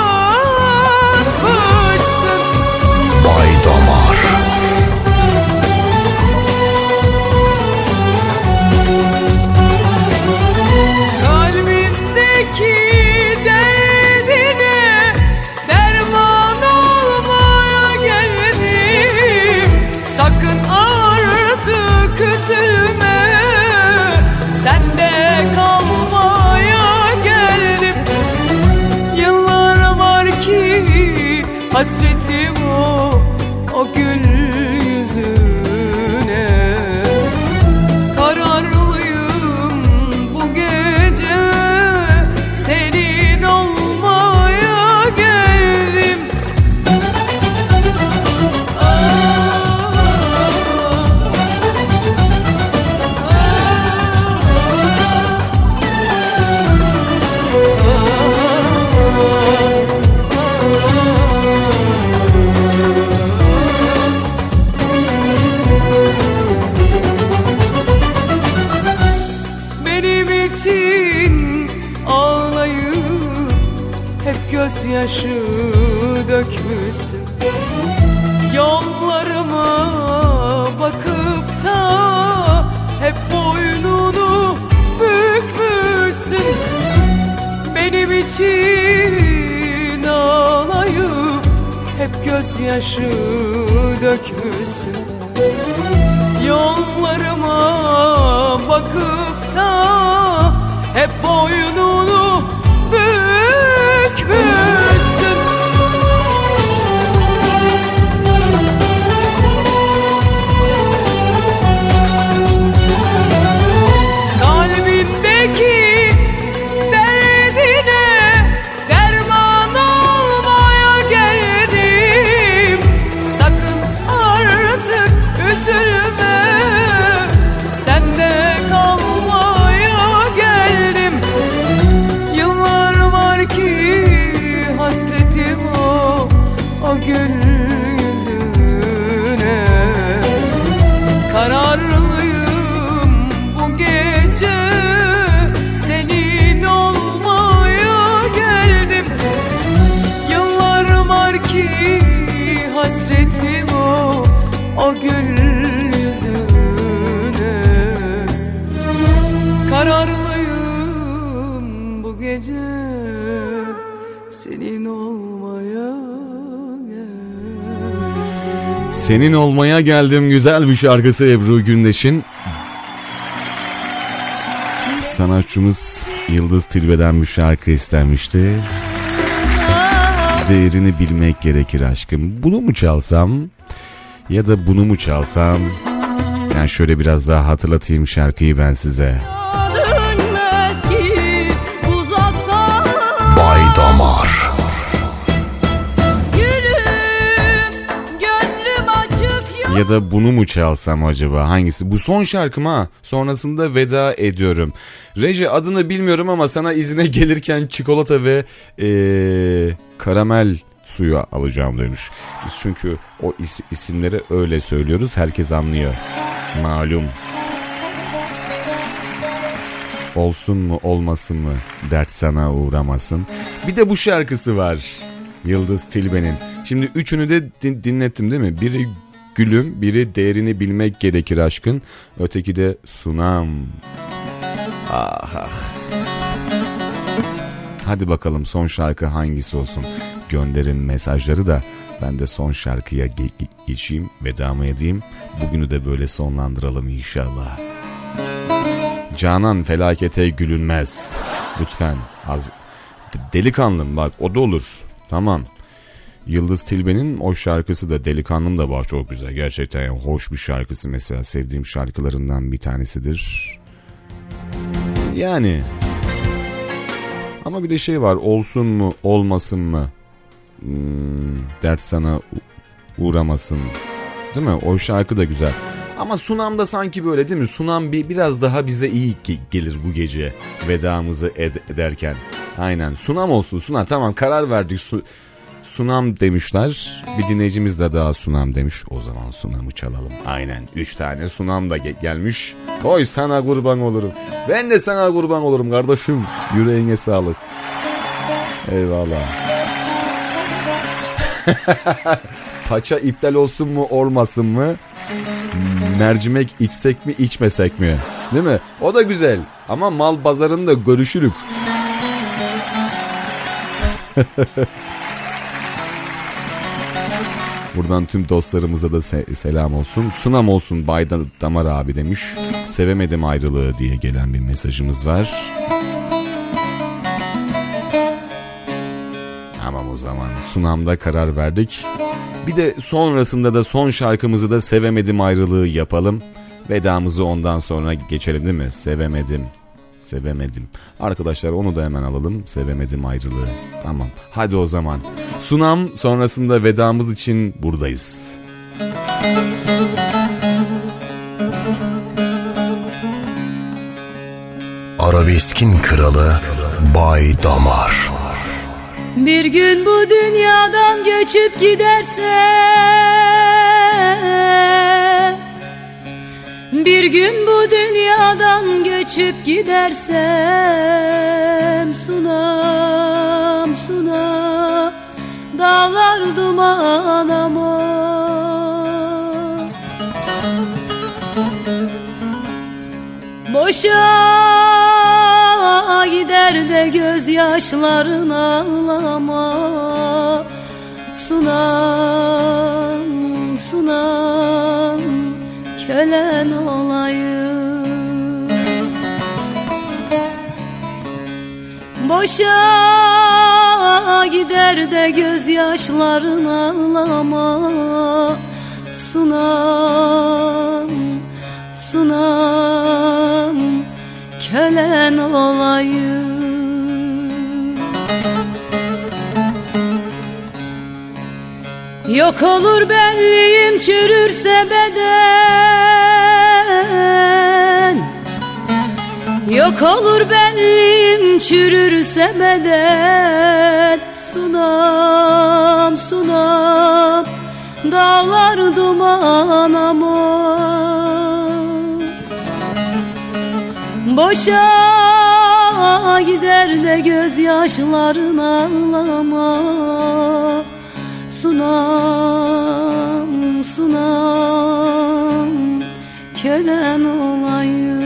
gözyaşı dökmüşsün. Yollarıma bakıp da hep boynunu Senin olmaya geldim güzel bir şarkısı Ebru Gündeş'in. Sanatçımız Yıldız Tilbe'den bir şarkı istenmişti. Değerini bilmek gerekir aşkım. Bunu mu çalsam ya da bunu mu çalsam? Yani şöyle biraz daha hatırlatayım şarkıyı ben size. Bay Damar Ya da bunu mu çalsam acaba? Hangisi? Bu son şarkım ha. Sonrasında veda ediyorum. Reji adını bilmiyorum ama sana izine gelirken çikolata ve ee, karamel suyu alacağım demiş. Biz çünkü o is- isimleri öyle söylüyoruz. Herkes anlıyor. Malum. Olsun mu olmasın mı dert sana uğramasın. Bir de bu şarkısı var. Yıldız Tilbe'nin. Şimdi üçünü de din- dinlettim değil mi? Biri gülüm, biri değerini bilmek gerekir aşkın. Öteki de sunam. Ah ah. Hadi bakalım son şarkı hangisi olsun? Gönderin mesajları da ben de son şarkıya ge- ge- geçeyim, vedamı edeyim. Bugünü de böyle sonlandıralım inşallah. Canan felakete gülünmez. Lütfen az delikanlım bak o da olur. Tamam. Yıldız Tilbe'nin o şarkısı da Delikanlım da var çok güzel. Gerçekten yani hoş bir şarkısı mesela sevdiğim şarkılarından bir tanesidir. Yani ama bir de şey var olsun mu olmasın mı Hmm, dert sana uğramasın değil mi? O şarkı da güzel. Ama Sunam da sanki böyle değil mi? Sunam bir biraz daha bize iyi ge- gelir bu gece vedamızı ed- ederken. Aynen. Sunam olsun. Sunam tamam karar verdik. Su- Sunam demişler. Bir dinleyicimiz de daha Sunam demiş. O zaman Sunam'ı çalalım. Aynen. Üç tane Sunam da ge- gelmiş. Oy sana kurban olurum. Ben de sana kurban olurum kardeşim. Yüreğine sağlık. Eyvallah. Paça iptal olsun mu olmasın mı? Mercimek içsek mi içmesek mi? Değil mi? O da güzel. Ama mal pazarında görüşürük. Buradan tüm dostlarımıza da se- selam olsun. Sunam olsun Bay Da- Damar abi demiş. Sevemedim ayrılığı diye gelen bir mesajımız var. Tamam o zaman sunamda karar verdik. Bir de sonrasında da son şarkımızı da sevemedim ayrılığı yapalım. Vedamızı ondan sonra geçelim değil mi? Sevemedim. Sevemedim. Arkadaşlar onu da hemen alalım. Sevemedim ayrılığı. Tamam. Hadi o zaman. Sunam sonrasında vedamız için buradayız. Arabeskin kralı Bay Damar Bir gün bu dünyadan göçüp giderse Bir gün bu dünyadan göçüp gidersem Sunam sunam dağlar duman ama Boşa gider de gözyaşların ağlama. Sunam, sunam, kölen olayım Boşa gider de gözyaşların ağlama. Sunam, sunam, kölen olayım Yok olur benliğim çürürse beden. Yok olur benliğim çürürse beden. Sunam sunam dağlar duman ama Boşa gider de gözyaşların ağlama Sunam, sunam, kölen olayım.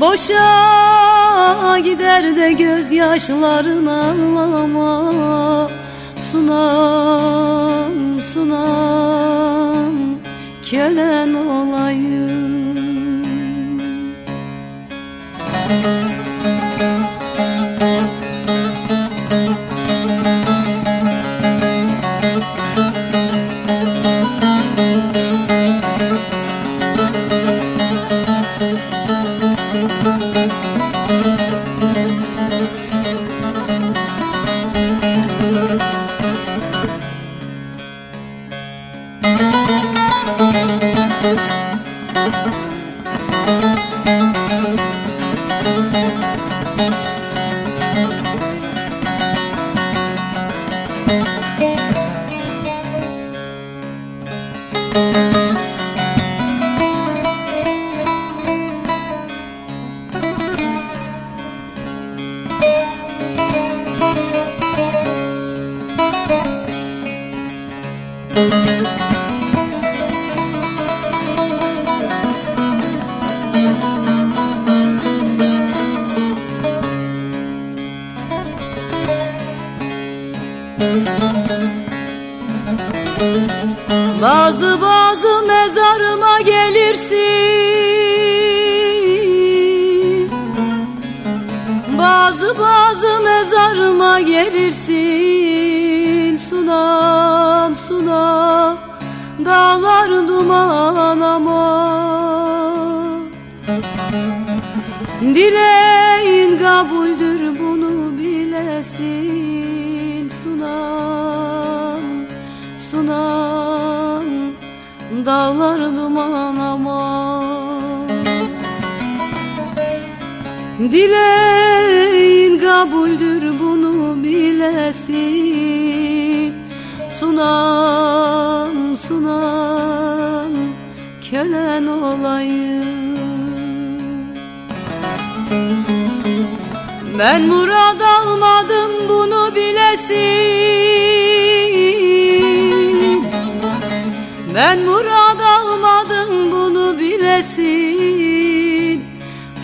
Boşa gider de gözyaşların ağlama. Sunam, sunam, kölen olayım. Sunam sunam kölen olayım Ben murad almadım bunu bilesin. Ben murad almadım bunu bilesin.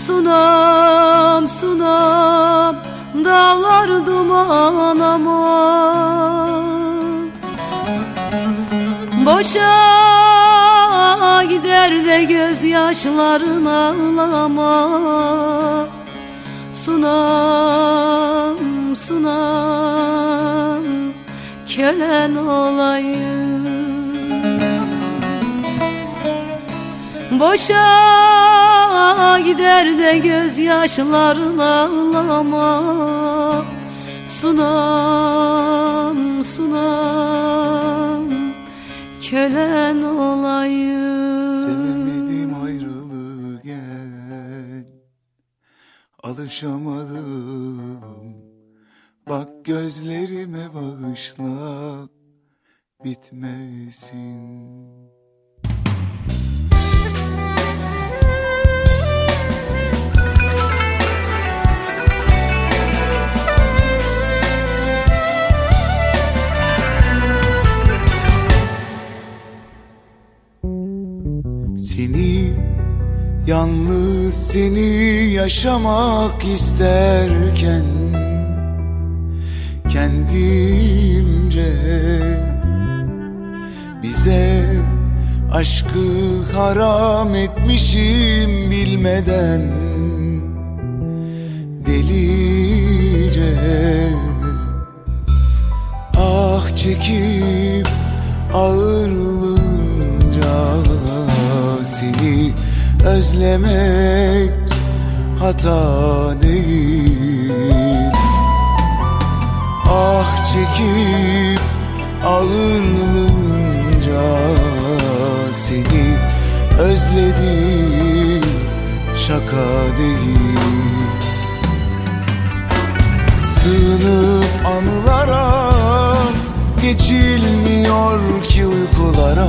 Sunam sunam dağlar duman ama Boşa gider de gözyaşların ağlama. Sunam sunam kölen olayım. Boşa gider de gözyaşların ağlama. Sunam sunam kölen olayım. Sevemedim ayrılığı gel. Alışamadım. Bak gözlerime bağışla. Bitmesin Seni Yalnız seni yaşamak isterken Kendimce Bize aşkı haram etmişim bilmeden Delice Ah çekip ağırlığınca seni özlemek hata değil. Ah çekip ağırlığınca seni özledim şaka değil. Sığınıp anılara geçilmiyor ki uykulara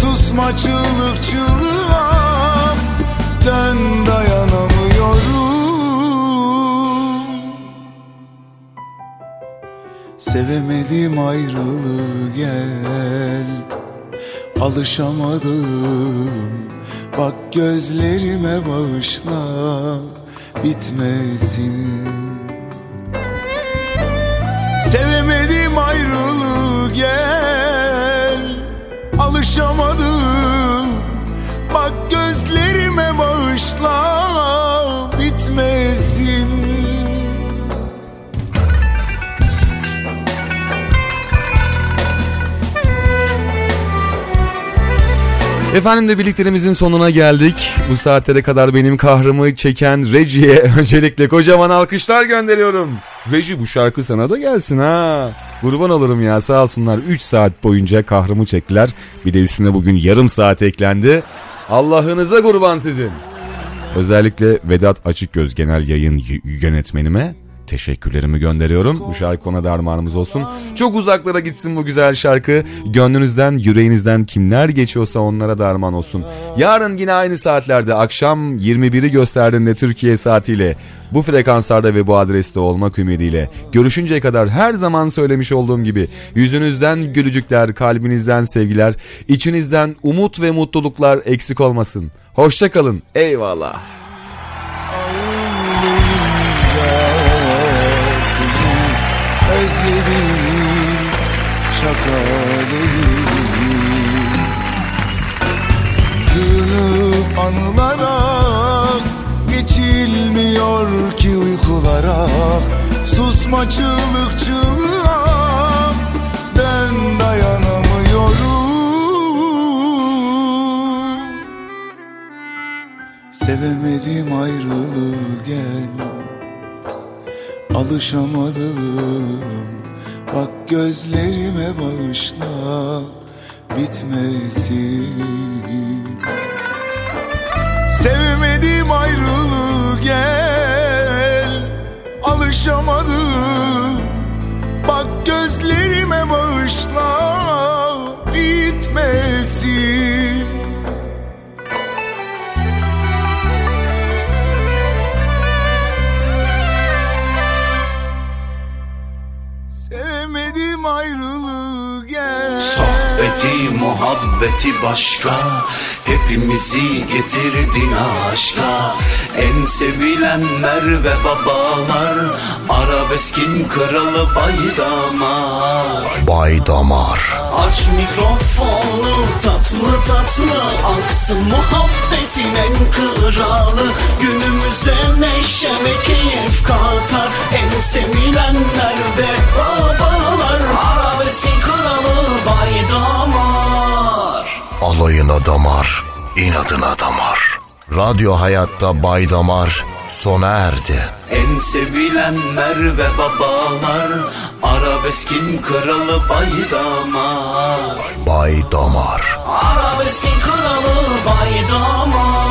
Susma çığlık çığlığa dön dayanamıyorum. Sevemedim ayrılığı gel. Alışamadım. Bak gözlerime bağışla bitmesin. Sevemedim ayrılığı gel Alışamadım. Bak gözlerime bağışla bitmesin Efendim de birliklerimizin sonuna geldik. Bu saatlere kadar benim kahrımı çeken Reji'ye öncelikle kocaman alkışlar gönderiyorum. Reji bu şarkı sana da gelsin ha. Kurban olurum ya sağ olsunlar 3 saat boyunca kahrımı çektiler. Bir de üstüne bugün yarım saat eklendi. Allah'ınıza kurban sizin. Özellikle Vedat Açıkgöz genel yayın yönetmenime teşekkürlerimi gönderiyorum. Bu şarkı ona da olsun. Çok uzaklara gitsin bu güzel şarkı. Gönlünüzden, yüreğinizden kimler geçiyorsa onlara da olsun. Yarın yine aynı saatlerde akşam 21'i gösterdiğinde Türkiye saatiyle bu frekanslarda ve bu adreste olmak ümidiyle görüşünceye kadar her zaman söylemiş olduğum gibi yüzünüzden gülücükler, kalbinizden sevgiler, içinizden umut ve mutluluklar eksik olmasın. Hoşçakalın. Eyvallah. Özledim şakalıyım Sığınıp anılara geçilmiyor ki uykulara. Susma çığlık çığlığa ben dayanamıyorum. Sevemedim ayrılığı gel Alışamadım. Bak gözlerime bağışla bitmesin. Sevmedim ayrılığı gel. Alışamadım. Bak gözlerime bağışla bitmesin Sohbeti muhabbeti başka. Hepimizi getirdin aşka. En sevilenler ve babalar. Arabeskin kralı baydamar. Bay Damar Aç mikrofonu tatlı tatlı. Aksın muhabbetin en kralı. Günümüze neşe ve keyif katar. En sevilenler ve babalar. Arabeskin kralı baydamar Alayına damar, inadına damar. Radyo Hayatta Bay Damar sona erdi. En sevilenler ve babalar Arabeskin kralı baydamar Bay Damar. Arabeskin kralı baydamar